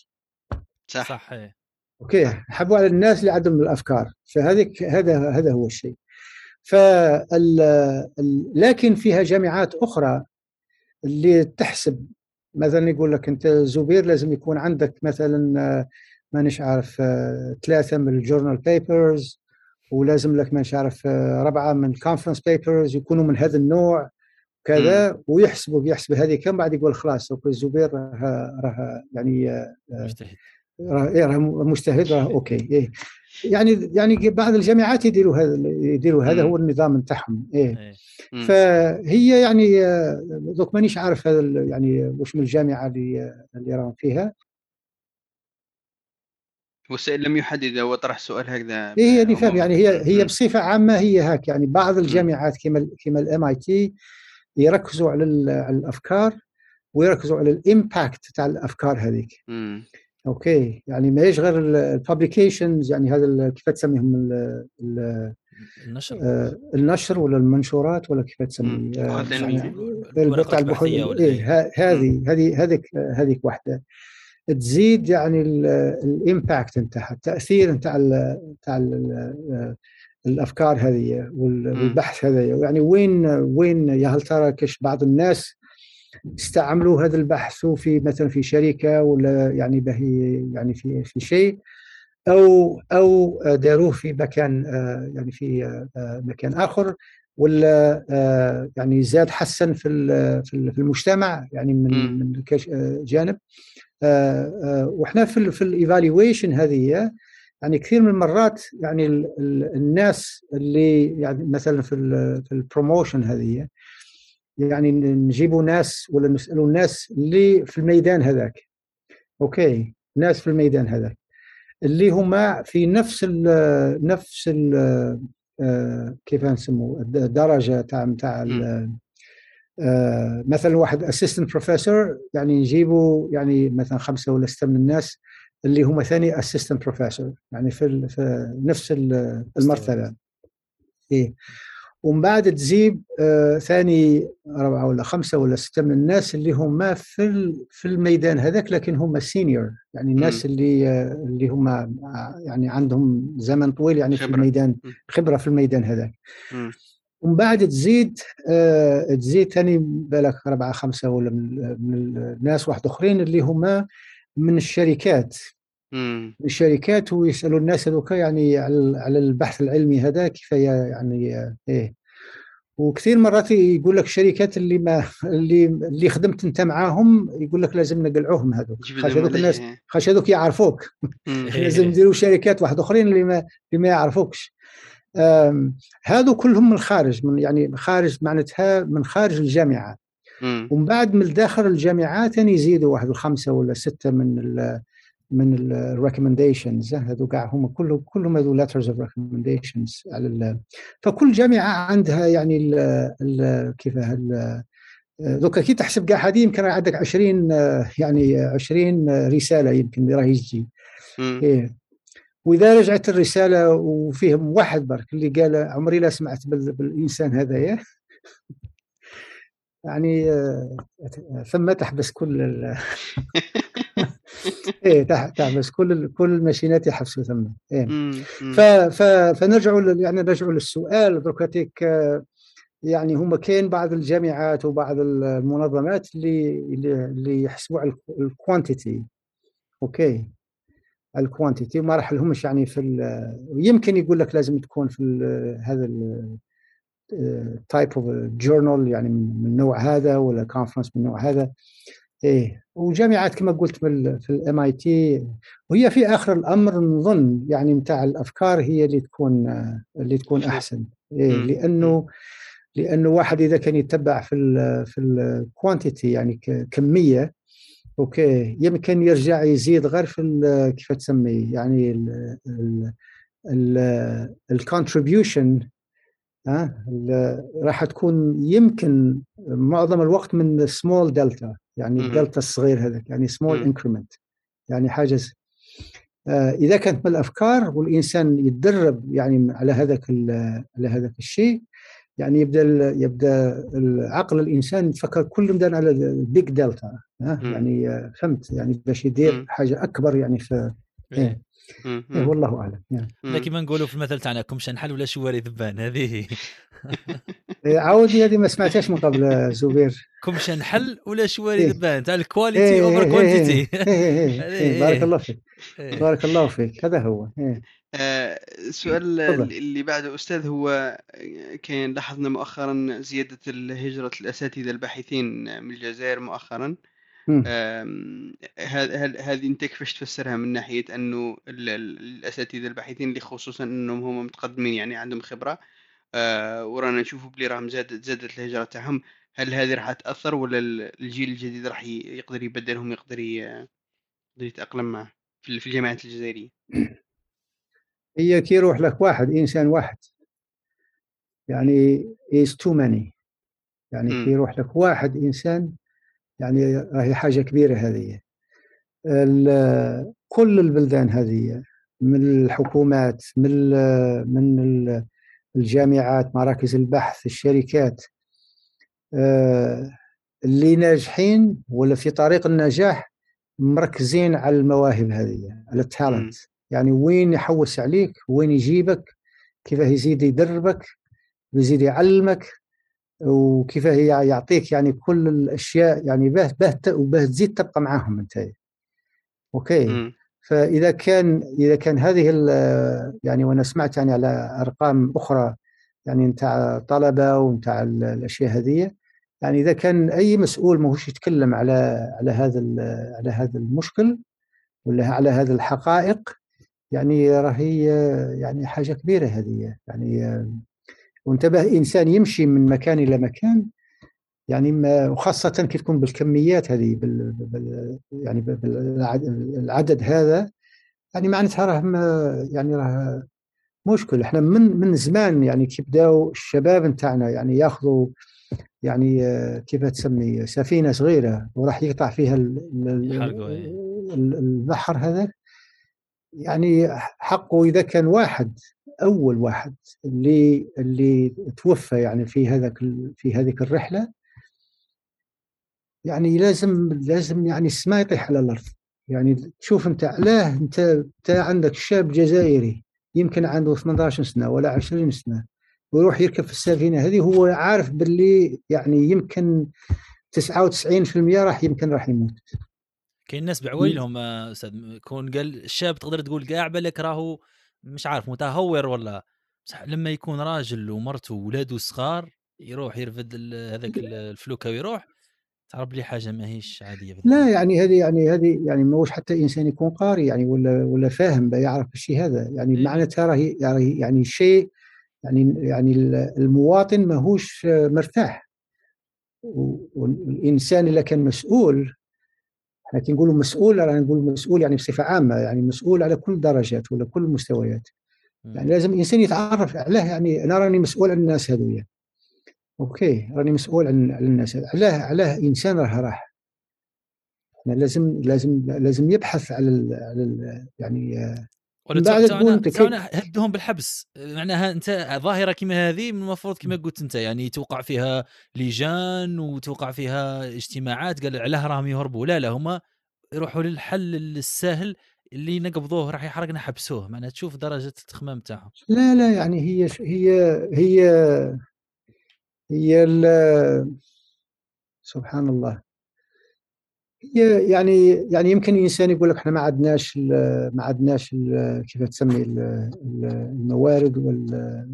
صح. صح okay. حبوا على الناس اللي عندهم الأفكار. فهذيك هذا هذا هو الشيء. ف لكن فيها جامعات أخرى اللي تحسب. مثلا يقول لك أنت زبير لازم يكون عندك مثلا مانيش عارف ثلاثة من ال journal papers ولازم لك مانيش عارف ربعة من ال conference papers يكونوا من هذا النوع. كذا ويحسبوا بيحسب هذه كم بعد يقول خلاص الزبير راه راه يعني آه، مجتهد. راه إيه مجتهد راه okay إيه. يعني يعني بعض الجامعات يديروا هذا يديروا هذا هو النظام نتاعهم إيه. إيه. فهي يعني آه، دوك مانيش عارف هذا يعني وش من الجامعة اللي اللي راهم فيها. والسائل لم يحدد هو طرح سؤال هكذا إيه يعني فاهم يعني هي هي بصفة عامة هي هاك يعني بعض الجامعات كما كما ال MIT يركزوا على الأفكار ويركزوا على ال impact تاع الأفكار هذيك. okay. يعني ما غير ال publications يعني هذا كيف تسميهم النشر. آه النشر ولا المنشورات ولا كيف تسمي؟ آه تاع البحوث. إيه هذه هذه هذيك هذيك واحدة. تزيد يعني ال impact نتاعها التأثير نتاع نتاع الأفكار هذه والبحث هذا. يعني وين وين يا هل ترى كش بعض الناس استعملوا هذا البحث في مثلا في شركة ولا يعني به يعني في في شيء أو أو داروه في مكان يعني في مكان آخر ولا يعني زاد حسن في في المجتمع يعني من. من كش- جانب. وإحنا في في الايفالويشن هذه يعني كثير من المرات يعني ال- ال- الناس اللي يعني مثلا في في ال promotion هذه يعني نجيبوا ناس ولا نسألوا الناس اللي في الميدان هذاك. okay ناس في الميدان هذاك. اللي هما في نفس ال نفس ال آه، كيف نسموه؟ الدرجة تاع تاع ال- آه، مثلا واحد assistant professor يعني نجيبوا يعني مثلا خمسة ولا ستة من الناس اللي هم ثاني assistant professor يعني في, في نفس ال- المرتبة. إيه. ومن بعد تجيب آه ثاني أربعة ولا خمسة ولا ستة من الناس اللي هم في في الميدان هذاك لكن هم سينيور يعني الناس اللي آه اللي هم آه، يعني عندهم زمن طويل يعني في خبرة. الميدان. مم. خبرة في الميدان هذاك. ومن بعد تزيد آه تزيد ثاني بالك أربعة خمسة ولا من, من الناس واحد آخرين اللي هم من الشركات مم. من الشركات ويسألوا الناس هذوك يعني على البحث العلمي هذا كيف يعني إيه وكثير مرات يقول لك الشركات اللي ما اللي اللي خدمت أنت معاهم يقول لك لازم نقلعوهم هذوك خاش هذوك الناس عليه. خاش هذوك يعرفوك. إيه. لازم نديروا شركات واحد آخرين اللي ما اللي ما يعرفوكش هذو كلهم من الخارج من يعني خارج معناتها من خارج الجامعة مم. ومن بعد من داخل الجامعات ثاني يزيدوا واحد الخمسة ولا ستة من ال من ال recommendations هذو كاع هم كلهم كلهم هذو letters of recommendations على ال فكل جامعة عندها يعني ال ال كيف donc كي تحسب كاع هذه يمكن عندك 20 آه، يعني 20 رسالة يمكن اللي راهي تجي. إيه. وإذا رجعت الرسالة وفيهم واحد برك اللي قال عمري لا سمعت بال- بالإنسان هذايا يعني آه، ثم تحبس كل ال... إيه تح- تحبس كل ال- كل ال machine ات يحبسوا ثم إيه. مم. ف... ف... فنرجعوا لل- يعني نرجعوا للسؤال دركاتيك آه، يعني هم كاين بعض الجامعات وبعض المنظمات اللي اللي, يحسبوا على ال quantity okay ال quantity ما راح لهمش يعني في ال- يمكن يقول لك لازم تكون في ال- هذا type of journal يعني من من نوع هذا ولا conference من نوع هذا إيه وجامعات كما قلت في ال MIT وهي في آخر الأمر نظن يعني نتاع الأفكار هي اللي تكون آه، اللي تكون. أحسن إيه. لأنه لأنه واحد إذا كان يتبع في ال في ال quantity يعني كمية okay يمكن يرجع يزيد غير في كيف تسميه يعني ال contribution ها راح تكون يمكن معظم الوقت من small delta يعني. الدلتا الصغير هذاك يعني small. increment يعني حاجة آه، إذا كانت من الأفكار والإنسان يتدرب يعني على هذاك على هذاك الشيء يعني يبدأ ال- يبدأ العقل الإنسان يتفكر كل مدان على ال big delta. يعني آه، فهمت يعني باش يدير. حاجة أكبر يعني في إيه. إيه والله أعلم يعني. لا كيما نقولوا في المثل تاعنا كمشة نحل ولا شواري ذبان هذه إيه، عاودي هذه ما سمعتهاش من قبل آه، زبير كمشة نحل ولا شواري إيه. ذبان تاع الكواليتي اوفر كوانتيتي بارك. الله فيك بارك الله فيك هذا هو. آه، السؤال تفضل. اللي بعده أستاذ هو كان لاحظنا مؤخرا زيادة الهجرة الأساتذة الباحثين من الجزائر مؤخرا هذه أنت كيفاش تفسرها من ناحية أنه ال- ال- الأساتذة الباحثين اللي خصوصا أنهم هم متقدمين يعني عندهم خبرة آه، ورانا نشوفوا بلي راهم زادت زادت الهجرة تاعهم هل هذه راح تأثر ولا ال- الجيل الجديد راح يقدر يبدلهم يقدر يقدر يتأقلم معه في الجامعات الجزائرية؟ هي كي يروح لك واحد إنسان واحد يعني is too many يعني. كي يروح لك واحد إنسان يعني راهي حاجة كبيرة هذه. كل البلدان هذه من الحكومات من من ال- الجامعات مراكز البحث الشركات آه، اللي ناجحين ولا في طريق النجاح مركزين على المواهب هذه على التالنت. يعني وين يحوس عليك وين يجيبك كيف يزيد يدربك ويزيد يعلمك وكيف هي يعطيك يعني كل الأشياء يعني باه باه وباه تزيد تبقى معاهم أنت أوكي مم. فإذا كان إذا كان هذه يعني وأنا سمعت يعني على أرقام أخرى يعني نتاع طلبه ونتاع الأشياء هذه يعني إذا كان أي مسؤول ماهوش يتكلم على على هذا على هذا المشكل ولا على هذه الحقائق يعني راهي يعني حاجة كبيرة هذه يعني وانتبه إنسان يمشي من مكان إلى مكان يعني ما وخاصة كي تكون بالكميات هذه بال بال يعني بالعدد هذا يعني معناتها راه يعني راه مشكل إحنا من من زمان يعني كي بداوا الشباب نتاعنا يعني ياخذوا يعني كيف تسمي سفينة صغيرة وراح يقطع فيها البحر هذا يعني حقه إذا كان واحد أول واحد اللي اللي توفى يعني في هذاك في هذيك الرحلة. يعني لازم لازم يعني السماء يطيح على الأرض. يعني تشوف أنت علاه أنت أنت عندك شاب جزائري يمكن عنده 18 سنة ولا 20 سنة ويروح يركب في السفينة هذه هو عارف باللي يعني يمكن 99% راح يمكن راح يموت. كاين ناس بعويلهم أستاذ يكون قال الشاب تقدر تقول كاع بالك راهو مش عارف متهور ولا بصح لما يكون راجل ومرته وولاده صغار يروح يرفد هذاك الفلوكة ويروح. تعرف بلي حاجة ماهيش عادية لا يعني هذه يعني هذه يعني ماهوش حتى إنسان يكون قاري يعني ولا ولا فاهم يعرف الشيء هذا. يعني إيه. معناتها راهي يعني يعني شيء يعني يعني المواطن ماهوش مرتاح. والإنسان اللي كان مسؤول إحنا كي نقولوا مسؤول رانا نقول مسؤول يعني بصفة عامة يعني مسؤول على كل الدرجات ولا كل المستويات. يعني لازم الإنسان يتعرف علاه يعني أنا راني مسؤول عن الناس هذويا. أوكي راني مسؤول عن الناس علاه علاه إنسان راه راح. يعني لازم لازم لازم يبحث على ال على ال يعني ولا تقول هدهم بالحبس. معناها أنت ظاهرة كما هذه المفروض كما قلت أنت يعني توقع فيها لجان وتوقع فيها اجتماعات. قال علاه راهم يهربوا. لا لا هما يروحوا للحل السهل اللي نقبضوه راح يحرقنا حبسوه. معناها تشوف درجة التخمام تاعهم. لا لا يعني هي هي هي هي سبحان الله. هي يعني يعني يمكن الإنسان يقول لك إحنا ما عندناش ما عندناش كيف تسمي الموارد وال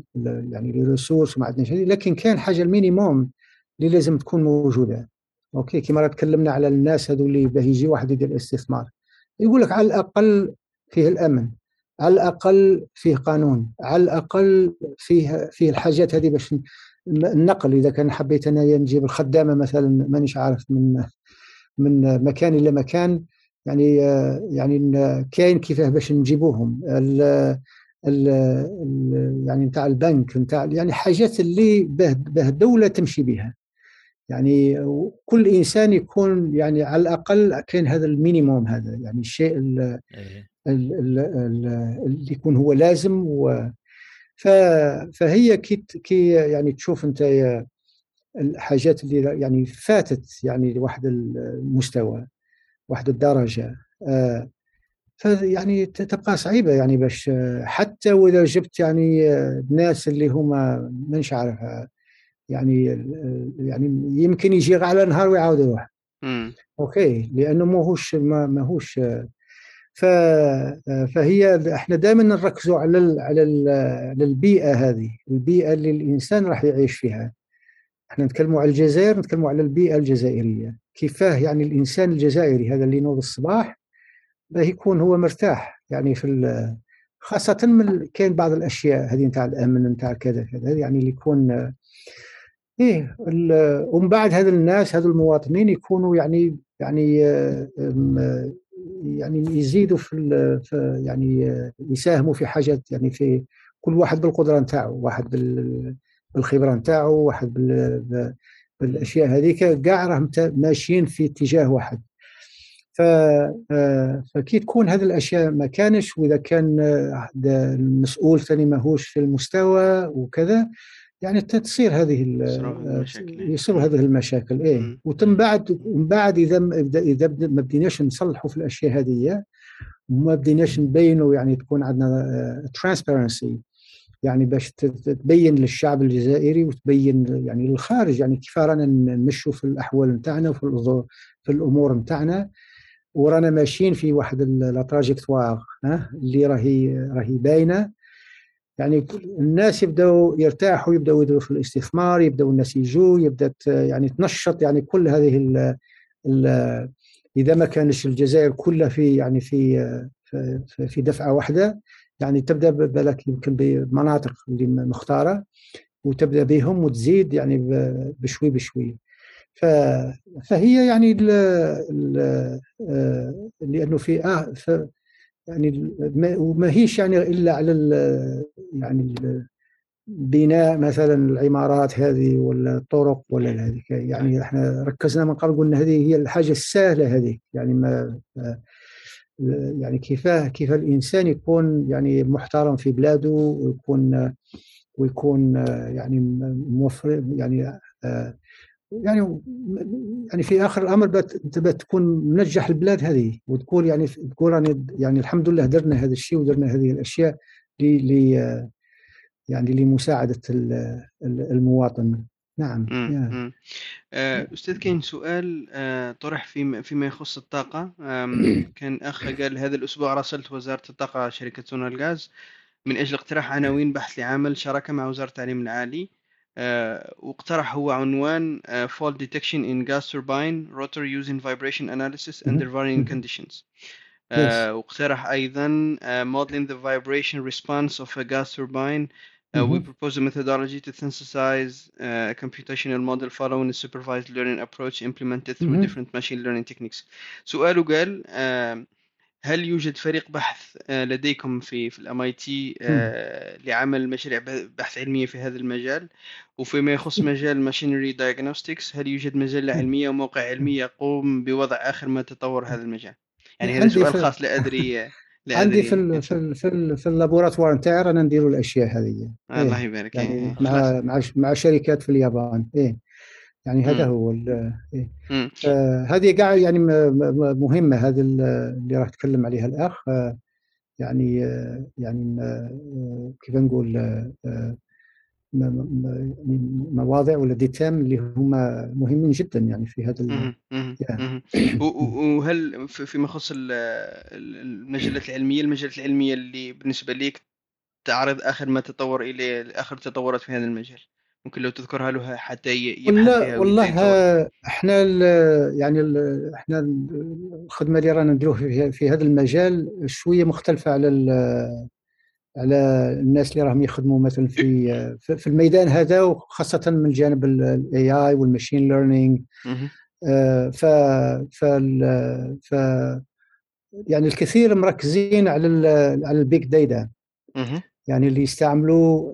يعني ال resources وما عندناش لكن كان حاجة ال minimum اللي لازم تكون موجودة. okay كما تكلمنا على الناس هذو اللي باه يجي واحد يدير الاستثمار يقول لك على الأقل فيه الأمن على الأقل فيه قانون على الأقل فيه فيه الحاجات هذه باش النقل. إذا كان حبيت أنا نجيب الخدامة مثلا مانيش عارف من من مكان إلى مكان يعني يعني كاين كيفاه باش نجيبوهم. ال ال يعني نتاع البنك نتاع يعني حاجات اللي به الدولة تمشي بها يعني كل إنسان يكون يعني على الأقل كاين هذا ال minimum هذا يعني الشيء اللي يكون هو لازم و فهي كي كي يعني تشوف أنت الحاجات اللي يعني فاتت يعني لواحد المستوى واحد الدرجة. آه فيعني تبقى صعيبة يعني باش حتى وإذا جبت يعني الناس اللي هما مانيش عارف يعني يعني يمكن يجي على نهار ويعاود يروح. أوكي لأنه ماهوش ماهوش ف فهي إحنا دائما نركزوا على على على البيئه هذه البيئة اللي الإنسان راح يعيش فيها. إحنا نتكلموا على الجزائر نتكلموا على البيئة الجزائرية. كيفاه يعني الإنسان الجزائري هذا اللي ينوض الصباح باه يكون هو مرتاح. يعني في خاصة من كاين بعض الأشياء هذه نتاع الأمن نتاع كذا كذا يعني اللي يكون إيه ومن بعد هذا الناس هذو المواطنين يكونوا يعني يعني يعني يزيدوا في, يعني يساهموا في حاجات يعني في كل واحد بالقدرة نتاعو واحد بالخبره نتاعو واحد بالأشياء هذيك كاع راهم ماشيين في اتجاه واحد. ف فكي تكون هذه الأشياء ما كانش وإذا كان المسؤول ثاني ماهوش في المستوى وكذا يعني تصير هذه يصير هذه المشاكل إيه. وتم بعد من بعد إذا إذا ما بديناش نصلحوا في الأشياء هذه وما بديناش نبينوا يعني تكون عندنا ترانسبيرنسي يعني باش تبين للشعب الجزائري وتبين يعني للخارج يعني كيف رانا نمشوا في الأحوال نتاعنا وفي في الأمور نتاعنا. ورانا ماشيين في واحد لا تراجيكتوار اللي راهي راهي باينة. يعني الناس يبداوا يرتاحوا يبداوا يدخلوا في الاستثمار يبداوا الناس يجوا يبدأ يعني تنشط يعني كل هذه ال ال إذا ما كانش الجزائر كلها في يعني في في دفعة واحدة. يعني تبدأ بالك يمكن بمناطق اللي مختارة وتبدأ بهم وتزيد يعني بشوي بشوي. فهي يعني ال ال آه، لأنه في آه يعني وما هيش يعني إلا على يعني بناء مثلا العمارات هذه ولا الطرق ولا هذه يعني إحنا ركزنا من قبل قلنا هذه هي الحاجة السهلة هذه يعني ما يعني كيف كيف الإنسان يكون يعني محترم في بلاده ويكون ويكون يعني موفر يعني يعني يعني في آخر الأمر بتكون منجح البلاد هذه وتقول يعني تقول يعني يعني الحمد لله درنا هذا الشيء ودرنا هذه الأشياء ل يعني لمساعدة المواطن. نعم مم. آه، أستاذ كاين سؤال آه، طرح فيما فيما يخص الطاقة. كان أخ قال هذا الأسبوع راسلت وزارة الطاقة شركة سونا الغاز. من أجل اقتراح عناوين بحث لعمل شراكة مع وزارة التعليم العالي. آه، واقترح هو عنوان fall detection in gas turbine rotor using vibration analysis under varying conditions. واقترح أيضا modeling the vibration response of a gas turbine Uh, we propose a methodology to synthesize uh, a computational model following a supervised learning approach implemented through different machine learning techniques. سؤاله قال uh, هل يوجد فريق بحث لديكم في في ال MIT لعمل مشاريع بحث علميه في هذا المجال؟ وفيما يخص مجال machinery diagnostics هل يوجد مجله علميه وموقع علمي يقوم بوضع آخر ما تطور هذا المجال؟ يعني هذا سؤال خاص لا أدري عندي في ال في ال في, ال في ال laboratoire نتاعي رانا نديروا الأشياء هذه. الله يبارك. يعني إيه. مع مع مع شركات في اليابان. إيه. يعني هذا. هو إيه. هذه كاع يعني مهمة هذه اللي راح تكلم عليها الأخ. يعني يعني كيف نقول مواضع ولا ديتام اللي هما مهمين جدا يعني في هذا يعني. وهل فيما يخص المجلات العلمية المجلات العلمية اللي بالنسبة لك تعرض آخر ما تطور إليه آخر التطورات في هذا المجال؟ ممكن لو تذكرها له حتى يبحث والله إحنا ال يعني ال إحنا الخدمة اللي رانا نديروها في هذا المجال شوية مختلفة على على الناس اللي راهم يخدموا مثلا في في الميدان هذا وخاصة من جانب ال AI وال machine learning ف ف ف يعني الكثير مركزين على على ال big data يعني اللي يستعملوا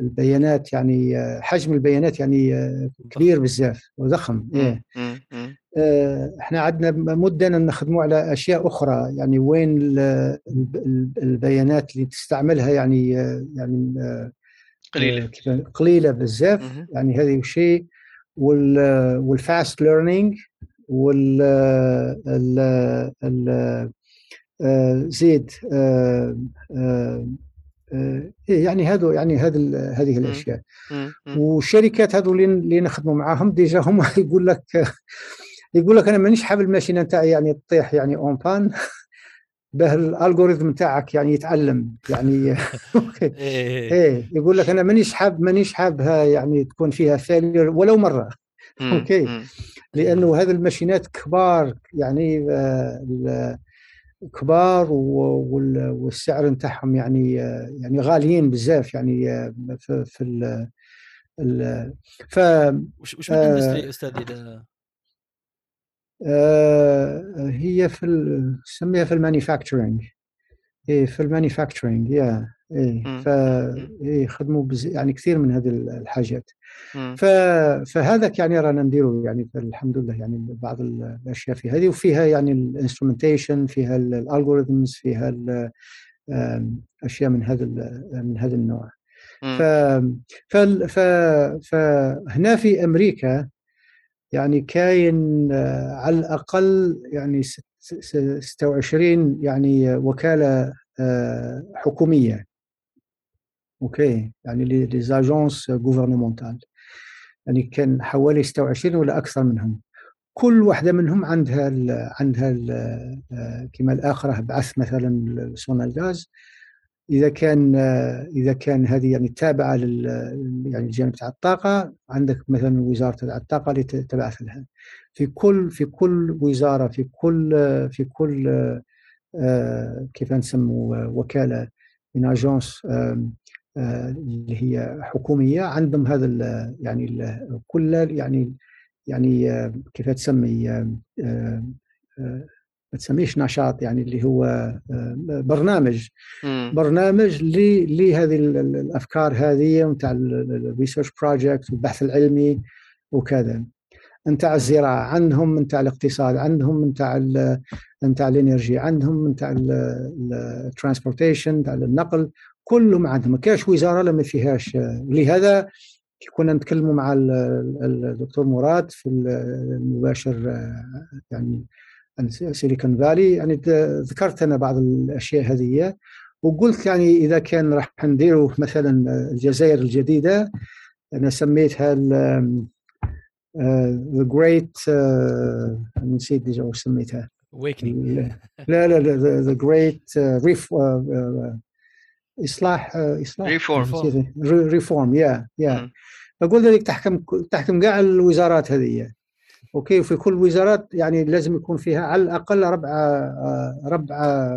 البيانات يعني حجم البيانات يعني كبير بزاف وضخم. إيه. آه، إحنا عندنا مدة نخدموا على أشياء أخرى. يعني وين البيانات اللي تستعملها يعني يعني قليلة. قليلة بزاف. يعني هذه شيء. وال fast learning وال زيد إيه، يعني هذو يعني هذه هذه الأشياء. والشركات هذو اللي نخدموا معاهم déjà هم يقول لك يقول لك أنا مانيش حاب ال machine نتاعي يعني تطيح يعني en panne به ال algorithm نتاعك يعني يتعلم يعني okay. إيه. إيه يقول لك أنا مانيش حاب مانيش حابها يعني تكون فيها failure ولو مرة. okay. لأنه هذه الماشينات كبار يعني آه، كبار والسعر نتاعهم يعني يعني غاليين بزاف يعني آه، في, في ال ال ف وش وش ال industry أستاذ آه، هي في نسميها في ال manufacturing إيه في ال manufacturing yeah. إيه ف إيه خدموا بز... يعني كثير من هذه الحاجات. ف... فهذاك يعني رانا نديروا يعني الحمد لله يعني بعض الأشياء في هذه وفيها يعني ال instrumentation فيها ال algorithms فيها أشياء من هذا من هذا النوع. ف... ف... ف... فهنا في أمريكا يعني كاين آه، على الأقل يعني 26 يعني وكالة آه، حكومية. okay يعني les agences gouvernementales يعني كان حوالي 26 ولا أكثر منهم. كل واحدة منهم عندها ال عندها ال آه، كما الاخره بعث مثلا سونا الغاز إذا كان إذا كان هذه يعني تابعة لل يعني الجانب تاع الطاقه عندك مثلا وزارة الطاقه اللي تبعث لها. في كل في كل وزارة في كل في كل كيف نسموا وكالة من اجونس اللي هي حكومية عندهم هذا يعني كل يعني يعني كيف تسمي ما تسميش نشاط يعني اللي هو برنامج. م. برنامج لهذه الأفكار هذه نتاع ال research project والبحث العلمي وكذا. نتاع الزراعة عندهم نتاع الاقتصاد عندهم نتاع نتاع ال energy عندهم نتاع ال transportation نتاع النقل. كلهم عندهم. ما كاش وزارة ما فيهاش. لهذا كنا نتكلموا مع الدكتور مراد في المباشر يعني سيليكون فالي يعني ذكرت أنا بعض الأشياء هذه. وقلت يعني إذا كان راح نديروا مثلا الجزائر الجديدة أنا سميتها the great نسيت déjà واش سميتها. Awakening. لا لا لا the great ref إصلاح إصلاح. reform reform yeah yeah أقول لك تحكم تحكم كاع الوزارات هذه. okay وفي كل وزارات يعني لازم يكون فيها على الأقل ربع ربع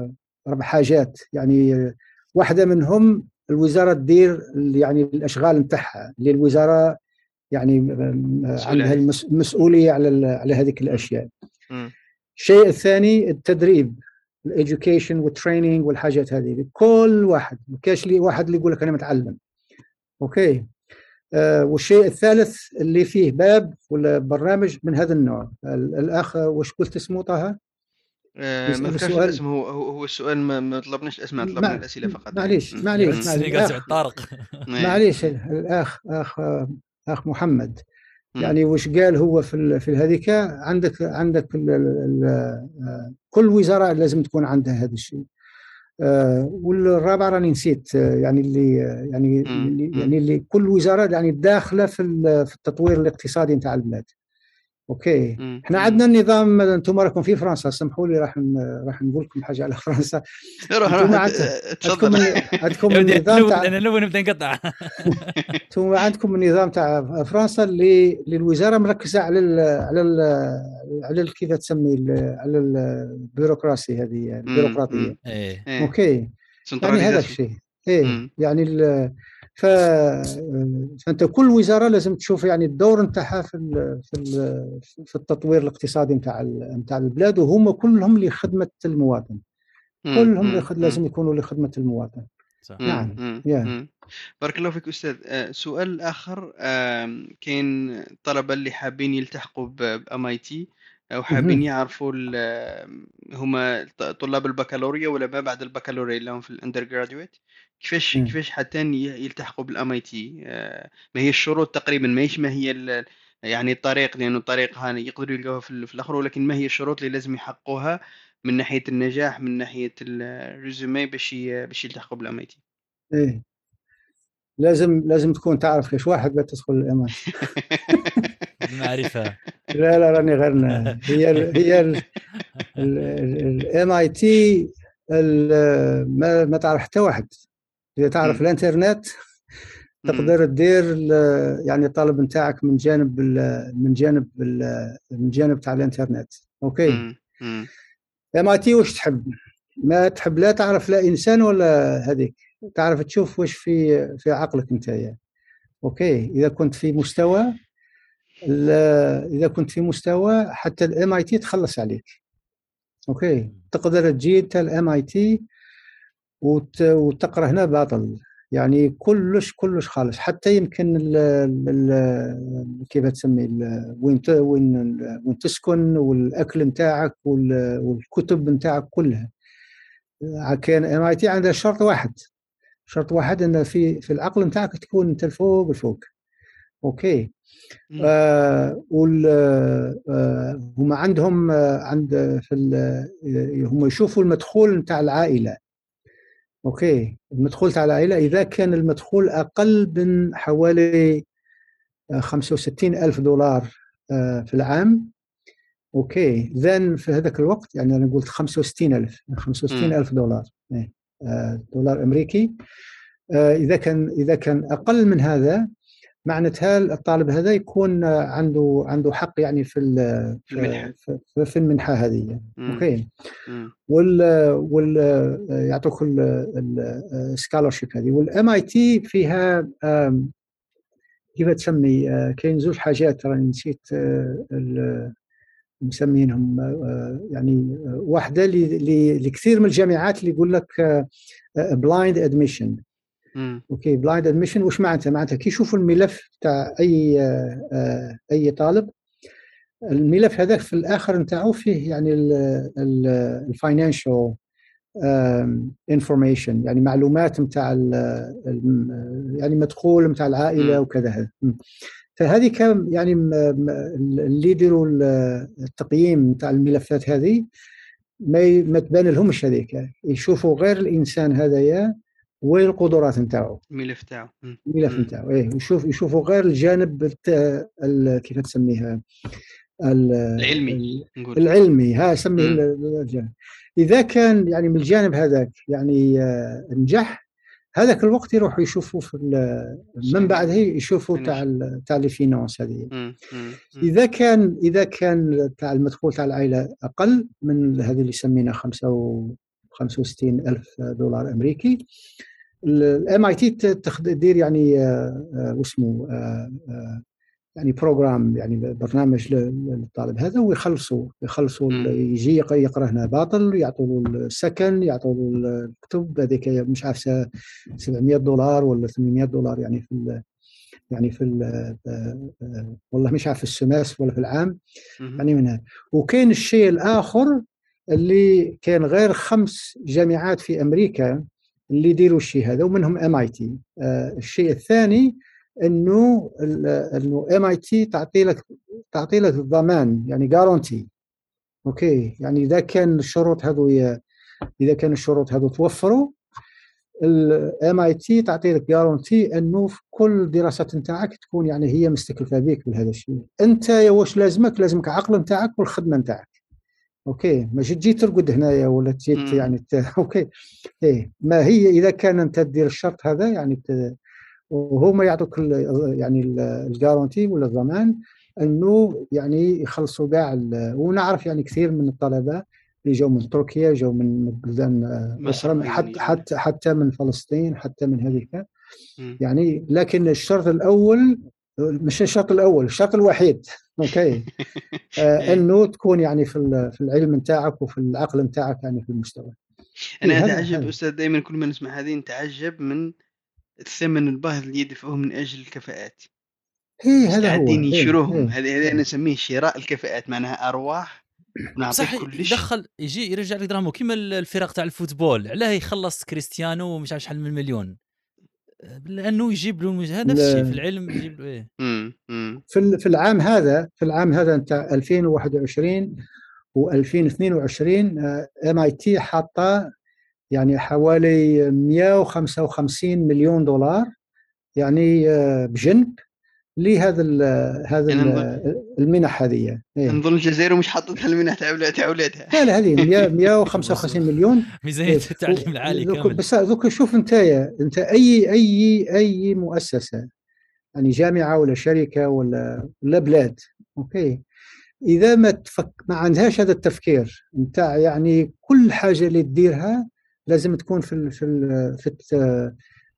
ربع حاجات. يعني واحدة منهم الوزارة تدير يعني الأشغال نتاعها اللي الوزارة يعني عندها المسؤوليه على على هذيك الأشياء. الشيء الثاني التدريب. ال education وال training والحاجات هذه. كل واحد. ما كاش لي واحد اللي يقول لك أنا متعلم. okay؟ آه والشيء الثالث اللي فيه باب ولا برنامج من هذا النوع. الأخ وش قلت اسمه طه؟ آه ما ذكرش الاسم. هو هو السؤال ما, ما طلبناش الأسماء طلبنا الأسئلة فقط. معليش معليش معليش. طارق. معليش. الأخ أخ أخ محمد. يعني وش قال هو في في هذيك عندك عندك ال ال كل وزارة لازم تكون عندها هذا الشيء. آه والرابع راني نسيت يعني اللي يعني اللي يعني اللي كل وزارة يعني داخلة في في التطوير الاقتصادي نتاع البلاد. أوكي. مم. إحنا عندنا النظام أنتم راكم في فرنسا سمحوا لي راح راح نقول لكم حاجة على فرنسا. روح روح تفضل عندكم النظام تاع أنا نبغى نبدأ نقطع. أنتم عندكم النظام تاع فرنسا اللي الوزاره مركزة على ال على ال على كيف تسمي على البيروقراسي هذه البيروقراطية. إيه. أوكي. يعني هذا الشيء. إيه. يعني ف... فأنت كل وزارة لازم تشوف يعني الدور نتاعها في ال... في ال... في التطوير الاقتصادي نتاع نتاع البلاد وهم كلهم لخدمه المواطن. كلهم لخد... لازم يكونوا لخدمه المواطن. صح. نعم. يا. بارك الله فيك أستاذ. سؤال آخر كاين الطلبه اللي حابين يلتحقوا ب MIT أو حابين يعرفوا هما طلاب البكالوريا ولا ما بعد البكالوريا اللي هم في ال undergraduate كيفاش م. كيفاش حتى يلتحقوا بال MIT ما هي الشروط تقريبا ماهيش ما هي يعني الطريق لأنه الطريق هاني يقدروا يلقوها في, في الآخر ولكن ما هي الشروط اللي لازم يحققوها من ناحيه النجاح من ناحيه ال résumé باش باش يلتحقوا بال MIT إيه لازم لازم تكون تعرف كيش واحد تدخل ال MI المعرفه لا لا راني غير هي ال هي ال MIT ما, ما تعرف حتى واحد إذا تعرف الإنترنت تقدر تدير يعني الطلب نتاعك من جانب من جانب من جانب تاع الإنترنت. okay؟ MIT واش تحب؟ ما تحب لا تعرف لا إنسان ولا هذيك. تعرف تشوف واش في في عقلك أنت okay؟ إذا كنت في مستوى إذا كنت في مستوى حتى ال MIT تخلص عليك. okay؟ تقدر تجي انت ال MIT وتقرأ هنا باطل. يعني كلش كلش خالص. حتى يمكن ال ال كيف تسمي وين وين وين تسكن والأكل نتاعك والكتب نتاعك كلها. كان MIT عندها شرط واحد. شرط واحد إن في في العقل نتاعك تكون أنت الفوق الفوق أوكي. آه وال آه هم عندهم آه عند في هم يشوفوا المدخول نتاع العائلة. أوكي. المدخول تاع العائلة إذا كان المدخول أقل من حوالي 65 ألف دولار في العام. أوكي. then في هذاك الوقت يعني أنا قلت 65 ألف 65 ألف دولار. إيه. دولار أمريكي. إذا كان إذا كان أقل من هذا معناتها الطالب هذا يكون عنده عنده حق يعني في المنحة. في, في المنحة هذه. أوكي. وال وال يعطوك ال scholarship هذه وال MIT فيها كيف تسمي آه، كاين زوج حاجات راني نسيت آه، مسمينهم آه، يعني واحدة لكثير من الجامعات اللي يقول لك blind admission. أوكي blind admission وش معناتها؟ معناتها كي يشوفوا الملف تاع أي آه، آه، أي طالب الملف هذاك في الآخر نتاعو فيه يعني ال financial information يعني معلومات نتاع يعني مدخول نتاع العائلة. وكذا م. فهذه كان يعني اللي يديروا ال- التقييم نتاع الملفات هذه ما ما تبان لهمش هذيك يشوفوا غير الإنسان هذايا وين القدرات نتاعو؟ الملف تاعو. مم. الملف. نتاعو. إيه يشوف يشوفوا غير الجانب ال- كيف تسميها ال- العلمي. ال- نقول. العلمي ها سميه الجانب. إذا كان يعني من الجانب هذاك يعني آه، نجح هذاك الوقت يروحوا يشوفوا في من بعد هي يشوفوا تاع تاع les finances هذه. إذا كان إذا كان تاع المدخول تاع العائلة أقل من هذه اللي سمينا 65 ألف دولار أمريكي ال MIT تدير يعني آه، آه، واسمه آه، يعني programme يعني برنامج للطالب هذا ويخلصوا يخلصوا. يجي يق- يقرأ هنا باطل يعطوا له السكن يعطوا له الكتب هذيك مش عارف س- 700 دولار ولا 800 دولار يعني في ال يعني في ال والله مش عارف في السماس ولا في العام. يعني منها وكاين الشيء الآخر اللي كان غير خمس جامعات في أمريكا اللي يديروا الشيء هذا ومنهم MIT الشيء الثاني إنه إنه MIT تعطي لك تعطي لك الضمان يعني guarantee أوكي؟ يعني إذا كان الشروط هذو إذا كان الشروط هذو توفروا ال MIT تعطي لك guarantee إنه في كل الدراسات نتاعك تكون يعني هي متكلفة بك بهذا الشيء. أنت واش لازمك؟ لازمك عقل نتاعك والخدمة نتاعك. أوكي ماشي تجي ترقد هنايا ولا تجي. يعني ت... أوكي إيه ما هي إذا كان أنت تدير الشرط هذا يعني ت... وهما يعطوك ال... يعني ال- ال guarantee ولا الضمان أنه يعني يخلصوا كاع ال... ونعرف يعني كثير من الطلبة اللي جو من تركيا جو من بلدان آه، مصر أخرى حتى. حتى حتى من فلسطين حتى من هذيك. يعني لكن الشرط الأول مش الشرط الأول الشرط الوحيد أوكي. آه إيه. انه تكون يعني في ال- في العلم نتاعك وفي العقل نتاعك يعني في المستوى. أنا إيه، هذا- أتعجب هذا. أستاذ دائما كل ما نسمع هذه نتعجب من الثمن الباهظ اللي يدفعوه من أجل الكفاءات. إيه هذا هو. قاعدين إيه، يشروهم إيه. هذه أنا اسميه شراء الكفاءات معناها أرواح صح يدخل يجي يرجع لك دراهمه. كيما الفرق تاع ال football علاه يخلص كريستيانو ومش عارف شحال من مليون. لأنه يجيب له المج- هذا نفس الشيء. في العلم يجيب له إيه. في ال- في العام هذا في العام هذا نتاع 2021 و2022 MIT حاطة يعني حوالي 155 مليون دولار يعني آه، لهذا ال- هذا ال- المنح هذه. إيه. نظن الجزائر مش حاطتها المنح تاع تاع اولادها لا لا هذه 100 155 مليون. ميزانية إيه. التعليم العالي ذوك- كامل. بس ذوك شوف انت انت اي اي أي مؤسسة يعني جامعة ولا شركة ولا ولا بلاد أوكي؟ إذا ما تفك ما عندهاش هذا التفكير نتاع يعني كل حاجة اللي تديرها لازم تكون في ال في ال في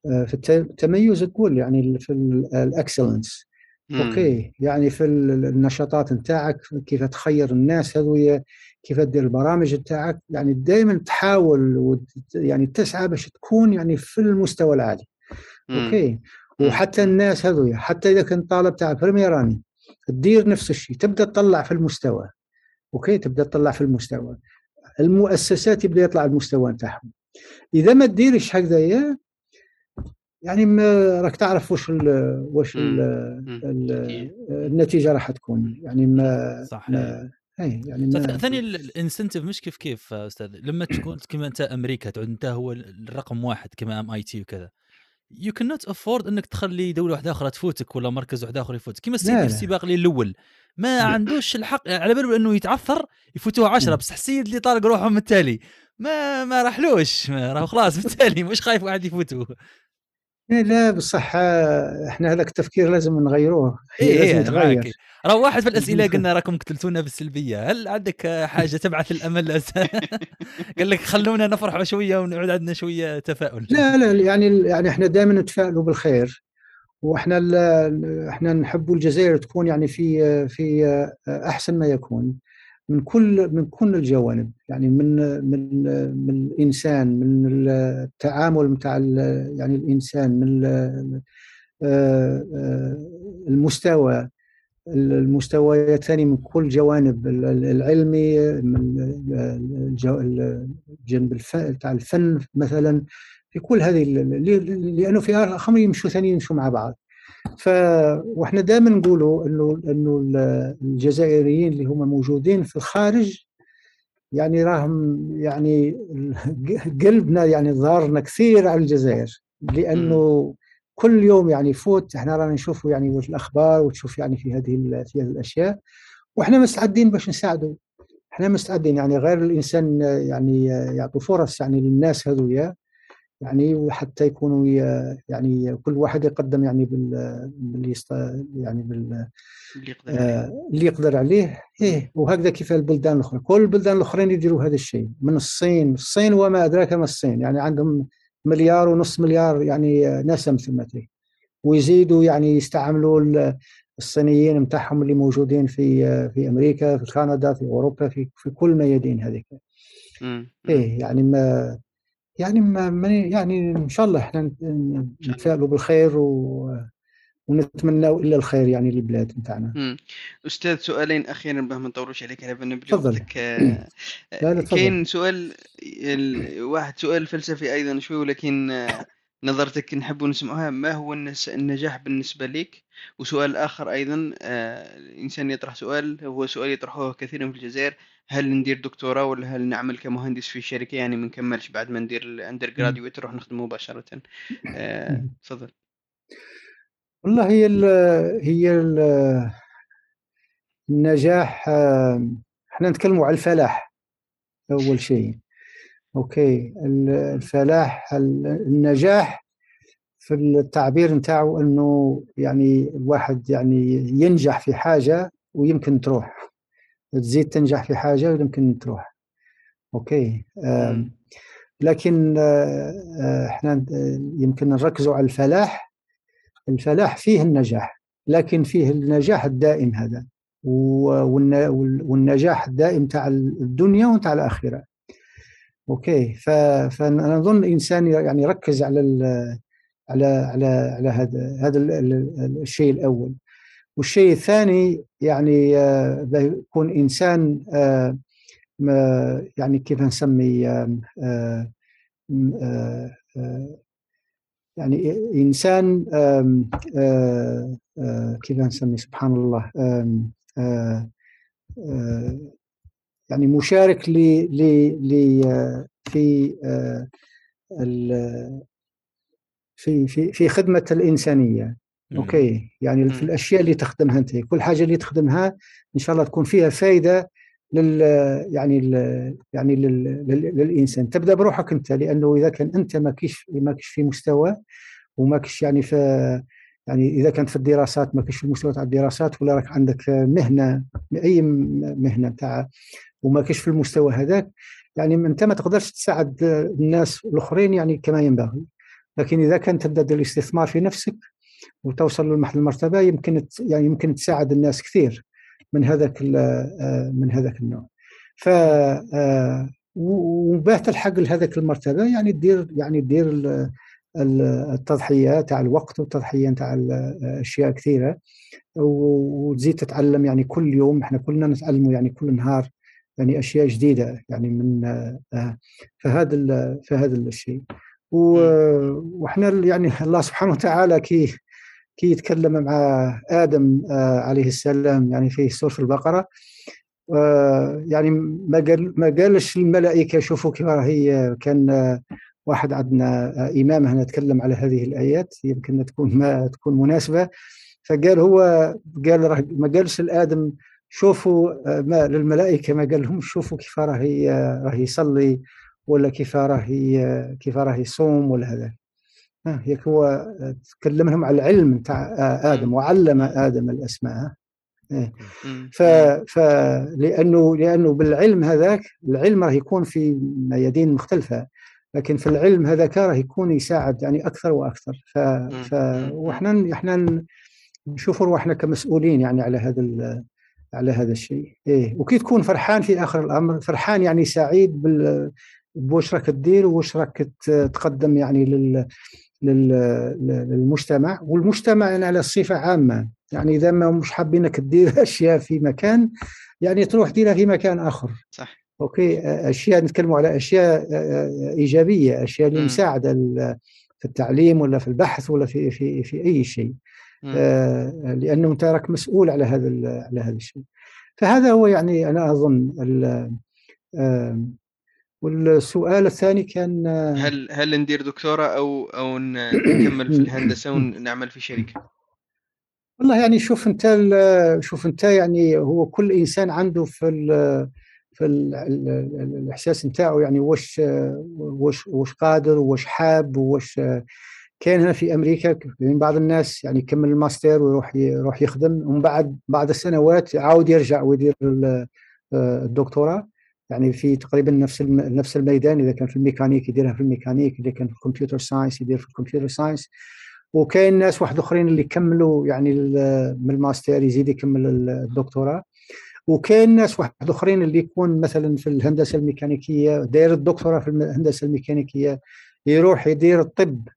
الت- في الت- التميز تقول يعني في ال excellence. أوكي يعني في ال- النشاطات نتاعك كيف تخير الناس هذويا كيف تدير البرامج نتاعك يعني دائما تحاول وت- يعني تسعى باش تكون يعني في المستوى العالي. أوكي. وحتى الناس هذويا حتى إذا كنت طالب تاع première année تدير نفس الشيء تبدأ تطلع في المستوى أوكي تبدأ تطلع في المستوى المؤسسات يبدأ يطلع المستوى نتاعهم إذا ما تديرش هكذايا يعني ما راك تعرف ال ال. ال أكيد. النتيجة راح تكون. يعني ما صح ما اي يعني ما ثاني ال incentive مش كيف كيف أستاذ؟ لما تكون كما أنت أمريكا تعود أنت هو الرقم واحد كما MIT وكذا. يو كان نوت افورد إنك تخلي دولة واحدة أخرى تفوتك ولا مركز واحد آخر يفوتك. كما السيد لا. السباق اللي الأول. ما عندوش الحق على باله إنه يتعثر يفوتوه عشرة مم. بس السيد اللي طالق روحه من التالي. ما ما راحلوش راهو خلاص بالتالي مش خايف واحد يفوتوا إيه لا بصح إحنا هذاك التفكير لازم نغيروه. اي لازم اي أنا يتغير. راه واحد في الأسئلة قلنا راكم قتلتونا بالسلبيه هل عندك حاجة تبعث الأمل؟ قال لك خلونا نفرح شوية ونعود عندنا شوية تفاؤل. لا لا يعني يعني إحنا دائما نتفائلوا بالخير. وإحنا إحنا نحب الجزائر تكون يعني في في أحسن ما يكون. من كل من كل الجوانب. يعني من من من الإنسان من التعامل متاع يعني الإنسان من آه، آه، المستوى المستويات ثاني من كل جوانب ال- ال- العلمي من الجانب تاع الفن مثلا في كل هذه لأنه في الآخر يمشوا ثاني يمشوا مع بعض. ف وإحنا دائما نقولوا انه إنه ال- الجزائريين اللي هم موجودين في الخارج يعني راهم يعني قلبنا يعني ظهرنا كثير على الجزائر لأنه كل يوم يعني يفوت إحنا رانا نشوفوا يعني في الأخبار وتشوف يعني في هذه في هذه الأشياء وإحنا مستعدين باش نساعدوا. إحنا مستعدين يعني غير الإنسان يعني يعطوا فرص يعني للناس هذويا. يعني وحتى يكونوا يعني كل واحد يقدم يعني بال باللي يعني بال اللي يقدر عليه. آه، اللي يقدر عليه. إيه وهكذا كيف البلدان الأخرى. كل البلدان الأخرين يديروا هذا الشيء. من الصين الصين وما أدراك ما الصين. يعني عندهم مليار ونص مليار يعني نسم ثمتي ويزيدوا يعني يستعملوا ال- الصينيين متاعهم اللي موجودين في في أمريكا في كندا في أوروبا في في كل ميادين هذيك. إيه يعني ما يعني ما يعني إن شاء الله إحنا نتفائلوا بالخير و إلا الخير يعني للبلاد نتاعنا. أستاذ سؤالين أخيرا باه ما نطولوش عليك على بال نبلي تفضل. وقتك آه، تفضل. كاين سؤال ال- واحد سؤال فلسفي أيضا شوي ولكن آه، نظرتك نحب نسمعها ما هو النجاح بالنسبة لك وسؤال آخر أيضا آه، الانسان يطرح سؤال هو سؤال يطرحه كثيرا في الجزائر هل ندير دكتوراه ولا هل نعمل كمهندس في شركة؟ يعني ما نكملش بعد ما ندير ال undergraduate نروح نخدم مباشرة. آه،. تفضل. والله هي ال هي ال النجاح آه، إحنا نتكلموا على الفلاح أول شيء. أوكي ال- الفلاح ال- النجاح في التعبير نتاعو إنه يعني الواحد يعني ينجح في حاجة ويمكن تروح. تزيد تنجح في حاجة ويمكن تروح. أوكي. لكن آه، آه، إحنا آه، يمكن نركزوا على الفلاح. الفلاح فيه النجاح لكن فيه النجاح الدائم هذا. والنجاح الدائم تاع الدنيا وتاع الآخرة. أوكي. ف- فأنا أظن الإنسان يعني يركز على ال- على على على هذا هذا ال- ال- الشيء الأول. والشيء الثاني يعني آه، بيكون إنسان آه، ما- يعني كيف نسمي آه، آه، آه، يعني إنسان آه، آه، كيف نسمي سبحان الله آه، آه، يعني مشارك ل ل آه، في آه، في في في خدمة الإنسانية. أوكي. يعني في. الأشياء اللي تخدمها أنت كل حاجة اللي تخدمها إن شاء الله تكون فيها فائده لل يعني يعني لل لل للإنسان. تبدأ بروحك أنت لأنه إذا كان أنت ما كيش ما كيش في مستوى وما كيش يعني في يعني إذا كانت في الدراسات ما كيش في المستوى تاع الدراسات ولا راك عندك مهنة أي مهنة تاع وما كيش في المستوى هذاك يعني أنت ما تقدرش تساعد الناس الأخرين يعني كما ينبغي. لكن إذا كان تبدأ الاستثمار في نفسك وتوصل لمحل المرتبة يمكن يعني يمكن تساعد الناس كثير من هذاك آه، من هذاك النوع. ف آه، وباه تلحق لهذاك المرتبة يعني تدير يعني تدير ال- ال- التضحية تاع الوقت والتضحية تاع أشياء كثيرة. وتزيد تتعلم يعني كل يوم إحنا كلنا نتعلموا يعني كل نهار يعني أشياء جديدة يعني من آه، آه، فهذا فهذا الشيء. و- وإحنا ال- يعني الله سبحانه وتعالى كي كي يتكلم مع آدم آه، عليه السلام يعني في سورة البقرة. آه، يعني ما قال ما قالش الملائكة شوفوا كيف راهي كان آه، واحد عندنا إمام هنا تكلم على هذه الآيات يمكن تكون ما تكون مناسبة. فقال هو قال راه ما قالش لآدم شوفوا ما للملائكة ما قال لهم شوفوا كيف راهي راهي يصلي ولا كيف راه كيف راه يصوم ولا هذا. هيك هو تكلم لهم على العلم نتاع آدم وعلم آدم الأسماء. إيه. ف... ف لأنه لأنه بالعلم هذاك العلم راه يكون في ميادين مختلفة لكن في العلم هذاك راه يكون يساعد يعني أكثر وأكثر. ف, ف... وإحنا إحنا نشوفوا روحنا كمسؤولين يعني على هذا ال... على هذا الشيء. إيه. وكي تكون فرحان في آخر الأمر فرحان يعني سعيد بال بواش راك تدير وواش راك تقدم يعني لل... لل... للمجتمع والمجتمع يعني على صفة عامة. يعني إذا ما مش حابينك تدير أشياء في مكان يعني تروح ديرها في مكان آخر. صح. أوكي؟ أشياء نتكلموا على أشياء إيجابية أشياء اللي مساعدة في التعليم ولا في البحث ولا في في في أي شيء. آه لأنه أنت راك مسؤول على هذا على هذا الشيء. فهذا هو يعني أنا أظن آه والسؤال الثاني كان هل هل ندير دكتوراه أو أو نكمل في الهندسة ونعمل في شركة؟ والله يعني شوف أنت شوف أنت يعني هو كل إنسان عنده في ال في ال الإحساس نتاعو يعني واش واش واش قادر واش حاب واش كان هنا في أمريكا يعني بعض الناس يعني يكمل الماستر ويروح يروح يخدم ومن بعد بعد السنوات يعاود يرجع ويدير الدكتوراه يعني في تقريبا نفس نفس الميدان إذا كان في الميكانيك يديرها في الميكانيك إذا كان في ال computer science يدير في ال computer science وكاين ناس واحد آخرين اللي كملوا يعني من الماستر يزيد يكمل الدكتوراه. وكاين ناس واحد آخرين اللي يكون مثلا في الهندسة الميكانيكية داير الدكتوراه في الهندسه الميكانيكية يروح يدير الطب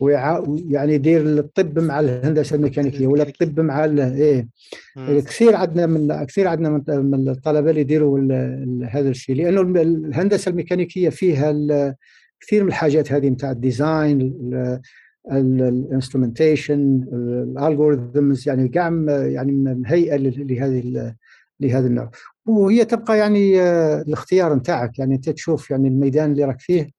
ويعني يدير الطب مع الهندسة الميكانيكية ولا الطب مع إيه. كثير عندنا من كثير عندنا من الطلبة اللي يديروا هذا الشيء لأنه الهندسة الميكانيكية فيها كثير من الحاجات هذه نتاع ال design ال instrumentation ال algorithms يعني كاع يعني مهيئه لهذه لهذا النوع. وهي تبقى يعني آه، الاختيار نتاعك يعني أنت تشوف يعني الميدان اللي راك فيه.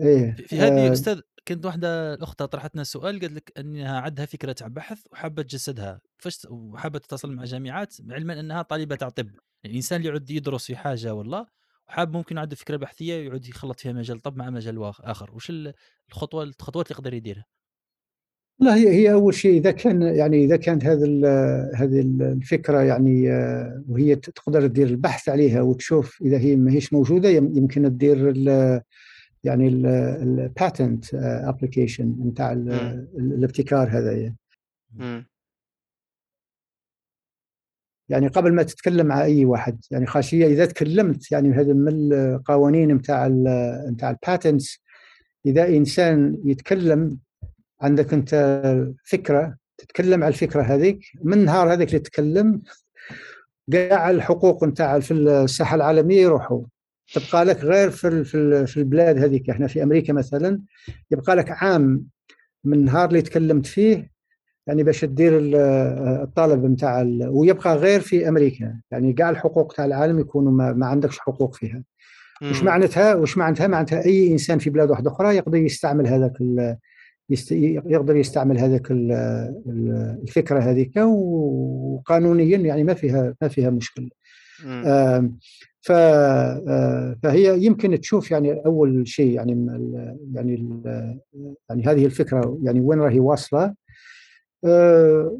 إيه في هذه آه أستاذ كنت واحدة الاخت طرحت لنا سؤال قالت لك إنها عندها فكرة تاع بحث وحابة تجسدها كيفاش وحابة تتصل مع جامعات علما إنها طالبة تاع طب. الانسان اللي يعد يدرس في حاجة والله وحاب ممكن عنده فكرة بحثية يعود يخلط فيها مجال طب مع مجال آخر. وش الخطوة الخطوات اللي يقدر يديرها؟ لا هي هي أول شيء إذا كان يعني إذا كانت هذه هذه الفكرة يعني آه، وهي تقدر تدير البحث عليها وتشوف إذا هي ما هيش موجودة يمكن تدير يعني ال patent application نتاع الابتكار هذا. يعني. قبل ما تتكلم مع أي واحد يعني خاشية إذا تكلمت يعني هذا من القوانين نتاع نتاع الباتنتس إذا إنسان يتكلم عندك أنت فكرة تتكلم على الفكرة هذيك من نهار هذاك اللي تتكلم قاع الحقوق نتاع في الساحة العالمية يروحوا. تبقى لك غير في في البلاد هذيك. إحنا في أمريكا مثلا يبقى لك عام من نهار اللي تكلمت فيه يعني باش تدير الطلب نتاع ويبقى غير في أمريكا. يعني كاع الحقوق تاع العالم يكونوا ما, ما عندكش حقوق فيها. وش معناتها؟ وش معناتها؟ معناتها أي إنسان في بلاد واحدة أخرى يقدر يستعمل هذاك يست... يقدر يستعمل هذاك الفكرة هذيك. وقانونيا يعني ما فيها ما فيها مشكلة. ف فهي يمكن تشوف يعني أول شيء يعني يعني يعني هذه الفكرة يعني وين راهي واصلة. آه،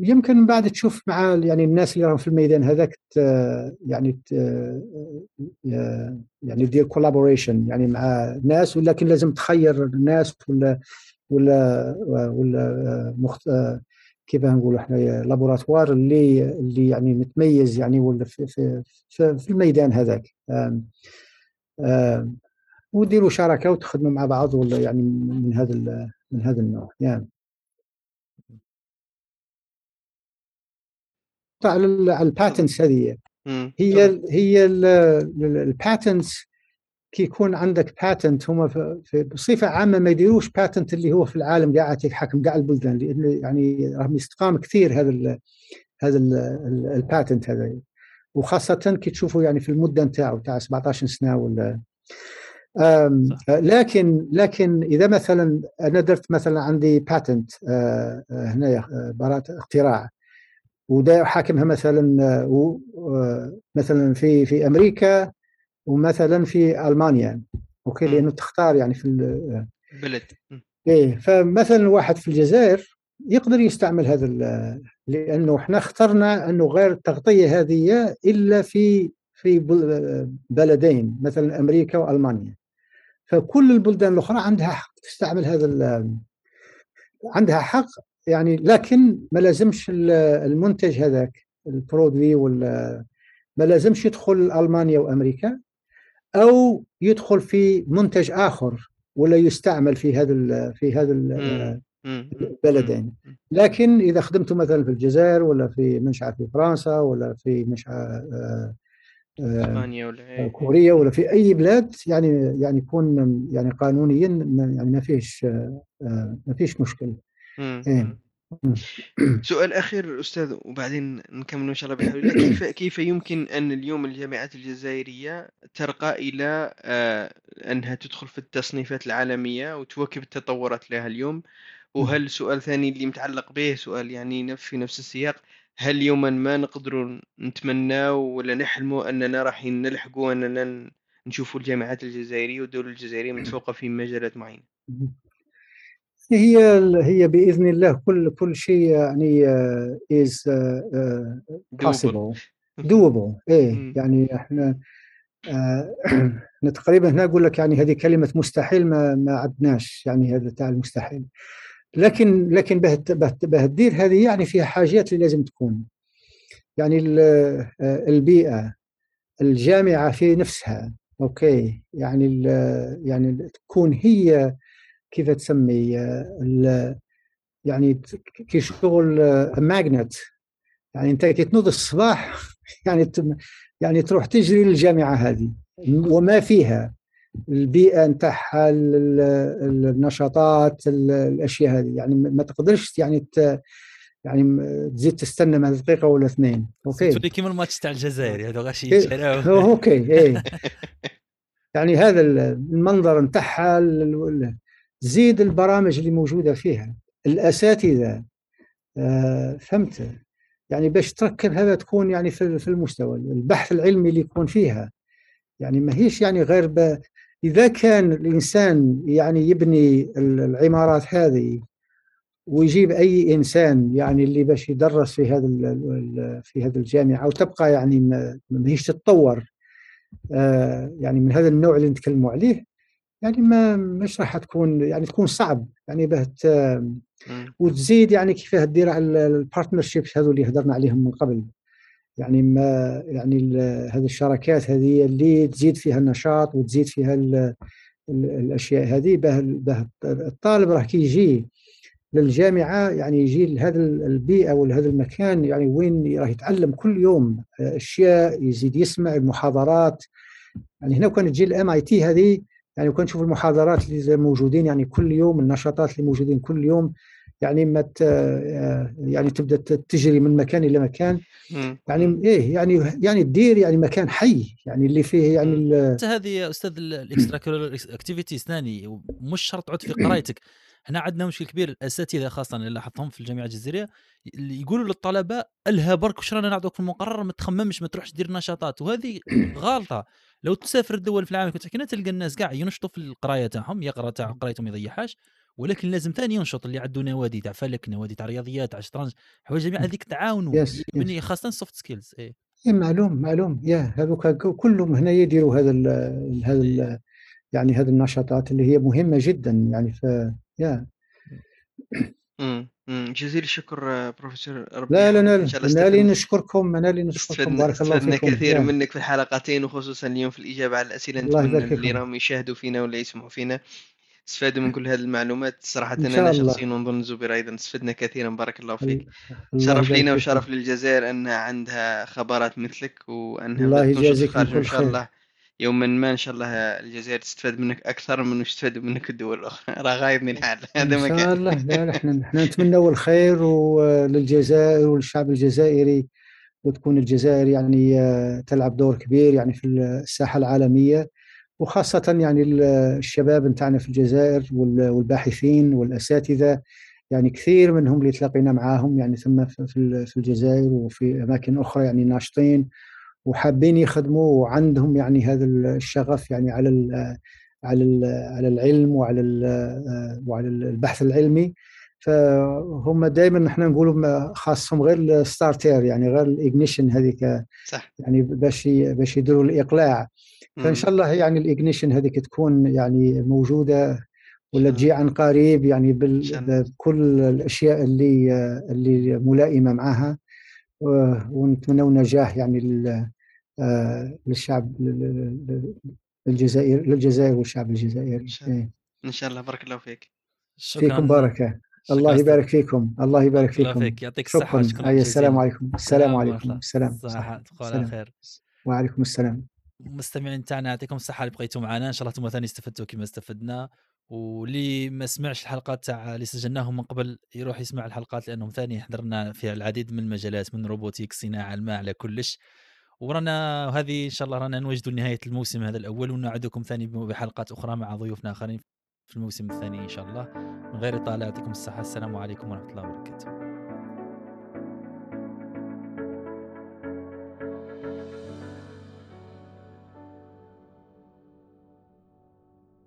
يمكن بعد تشوف مع يعني الناس اللي راهم في الميدان هذاك يعني يعني دير كولابوريشن يعني مع ناس ولكن لازم تخير الناس ولا ولا ولا مخت... كيف نقول إحنا لابوراتوار اللي اللي يعني متميز يعني ولا في في, في الميدان هذاك. وديروا شراكة وتخدموا مع بعض ولا يعني من هذا من هذا النوع. يعني على ال patents هذه. هي هي ال patents كي يكون عندك patent هما بصفة عامة ما يديروش patent اللي هو في العالم قاعد يحكم كاع البلدان لأن يعني راهم يستقام كثير هذا ال هذا ال patent هذا. وخاصة كي تشوفوا يعني في المدة نتاعو تاع 17 سنة ولا. لكن لكن إذا مثلا أنا درت مثلا عندي patent آه، آه، هنا آه، براءة اختراع. ودا حاكمها مثلا مثلا في في أمريكا ومثلا في ألمانيا أوكي؟ لأنه تختار يعني في ال- بلد. إيه فمثلا واحد في الجزائر يقدر يستعمل هذا لأنه إحنا اخترنا أنه غير التغطية هذه إلا في في بل- بلدين مثلا أمريكا وألمانيا. فكل البلدان الأخرى عندها حق تستعمل هذا عندها حق يعني لكن ما لازمش ال- المنتج هذاك البرودوي ولا ما لازمش يدخل ألمانيا وأمريكا. أو يدخل في منتج آخر ولا يستعمل في هذا في هذا. البلدين. لكن إذا خدمته مثلا في الجزائر ولا في منشاه في فرنسا ولا في منشاه آه، آه، إسبانيا ولا إيه. كوريا ولا في أي بلاد يعني يعني يكون يعني قانونيا يعني ما فيش آه، آه، ما فيش مشكل مم. إيه. سؤال أخير أستاذ وبعدين نكمل إن شاء الله بحول الله كيف كيف يمكن أن اليوم الجامعات الجزائرية ترقى إلى آه، أنها تدخل في التصنيفات العالمية وتواكب التطورات لها اليوم؟ وهل سؤال ثاني اللي متعلق به سؤال يعني في نفس السياق هل يوما ما نقدروا نتمناو ولا نحلموا أننا راح نلحقوا أننا ن- نشوفوا الجامعات الجزائرية والدولة الجزائرية متفوقة في مجالات معينة؟ هي هي بإذن الله كل كل شيء يعني از Doable. possible. doable. إيه. يعني إحنا آه، إحنا تقريبا هنا أقول لك يعني هذه كلمة مستحيل ما ما عدناش يعني هذا تاع المستحيل لكن لكن به تدير هذه يعني فيها حاجات اللي لازم تكون. يعني ال- آه، البيئة الجامعة في نفسها أوكي يعني يعني تكون هي كيف تسمي ال- يعني كي شغل magnet يعني أنت كي تنوض الصباح يعني يعني تروح تجري للجامعة هذه وما فيها البيئة نتاعها ال- ال- النشاطات ال- الأشياء هذه يعني ما تقدرش يعني يعني تزيد تستنى مع دقيقه ولا اثنين أوكي تولي كيما الماتش تاع الجزائر هذا غاشي إيه. أوكي إيه يعني هذا ال- المنظر نتاعها زيد البرامج اللي موجودة فيها الأساتذة آه، فهمت؟ يعني باش تركب هذا تكون يعني في المستوى البحث العلمي اللي يكون فيها. يعني ما هيش يعني غير ب... إذا كان الإنسان يعني يبني ال- العمارات هذه ويجيب أي إنسان يعني اللي باش يدرس في هذا في هذه الجامعة وتبقى يعني ما ما هيش تتطور آه، يعني من هذا النوع اللي نتكلموا عليه يعني ما مش راح تكون يعني تكون صعب يعني مم. وتزيد يعني كيفاه دير على ال partnerships هذو اللي هضرنا عليهم من قبل يعني ما يعني هذه الشراكات هذه اللي تزيد فيها النشاط وتزيد فيها ال ال الأشياء هذه به به الطالب راح كي يجي للجامعة يعني يجي لهذا البيئة ولا هذا المكان يعني وين راح يتعلم كل يوم أشياء يزيد يسمع المحاضرات يعني هنا كانت تجي ال MIT هذه يعني وكان نشوف المحاضرات اللي موجودين يعني كل يوم النشاطات اللي موجودين كل يوم يعني ما ت- يعني تبدأ تجري من مكان إلى مكان. مم. يعني إيه يعني يعني تدير يعني مكان حي يعني اللي فيه يعني هذه يا أستاذ ال extra activities ثاني مش شرط تعود في قرايتك. هنا عندنا مشكل كبير الأساتذة خاصة اللي لاحظتهم في الجامعة الجزائريه اللي يقولوا للطلبة الها برك وش رانا نعطوك في المقرر؟ ما تخممش ما تروحش دير نشاطات. وهذه غلطة. لو تسافر الدول في العالم كنت تحكي تلقى الناس كاع ينشطوا في القراية تاعهم يقرأ تاع قرايتهم ما يضيعهاش ولكن لازم ثاني ينشط اللي عنده نوادي تاع فلك نوادي تاع رياضيات تاع شطرنج حوايج جميع هذيك تعاونوا Yes, يبني خاصة ال soft skills إيه. معلوم معلوم. يا هذوك كلهم هنا يديروا هذا ال هذا ال يعني هذه النشاطات اللي هي مهمة جدا يعني ف يا. مم. جزيل الشكر آه، بروفيسور ربي لا لا. لا إن شاء الله استفدنا- نشكركم أنا نشكركم استفدنا بارك الله استفدنا فيكم كثير يا. منك في الحلقتين وخصوصا اليوم في الإجابة على الأسئلة الله نتمنى يبارك اللي فيكم. راهم يشاهدوا فينا ولا يسمعوا فينا استفادوا من كل هذه المعلومات صراحة إن أنا شاء الله. شخصيا ونظن زبير أيضا استفدنا كثيرا بارك الله فيك الله شرف يبارك لينا فيكم. وشرف للجزائر أنها عندها خبرات مثلك وأنها الله بدأت تنشط في يجازيكم الخارج كل وإن شاء خير. الله يوما ما إن شاء الله الجزائر تستفاد منك أكثر من يستفادوا منك الدول الأخرى. راه غايب من الحال هذا ما ان شاء كان الله. لا إحنا إحنا نتمنوا الخير وللجزائر وللشعب الجزائري وتكون الجزائر يعني آه، تلعب دور كبير يعني في الساحة العالمية وخاصة يعني ال- الشباب نتاعنا في الجزائر وال- والباحثين والأساتذة يعني كثير منهم اللي تلاقينا معاهم يعني ثم في الجزائر وفي أماكن أخرى يعني ناشطين وحابين يخدموا وعندهم يعني هذا الشغف يعني على ال على ال على العلم وعلى ال وعلى البحث العلمي. فهم دائما نحن نقولوا خاصهم غير ال starter يعني غير ال ignition هذيك صح. يعني باش باش يديروا الإقلاع. فإن شاء الله يعني ال ignition هذيك تكون يعني موجودة ولا تجي عن قريب يعني بكل الأشياء اللي اللي ملائمة معها. ونتمنى نجاح يعني للشعب الجزائر للجزائر والشعب الجزائري. إن شاء الله. بارك الله فيك. شكرا. فيكم بركة. الله يبارك فيكم. الله يبارك فيكم. فيك. يعطيك الصحة. شكرا. أي السلام عليكم. السلام عليكم. السلام. صحة. على خير. وعليكم السلام. مستمعين تاعنا يعطيكم الصحة اللي بقيتوا معنا. إن شاء الله أنتم ثاني استفدتوا كما استفدنا. واللي ما سمعش الحلقات تاع اللي سجلناهم من قبل يروح يسمع الحلقات لأنهم ثاني حضرنا فيها العديد من المجالات من روبوتيك صناعة الماء على كلش. ورانا هذه إن شاء الله رانا نوجدوا نهايه الموسم هذا الأول ونعدكم ثاني بحلقات أخرى مع ضيوفنا آخرين في الموسم الثاني إن شاء الله. من غير إطالة يعطيكم الصحة. السلام عليكم ورحمة الله وبركاته.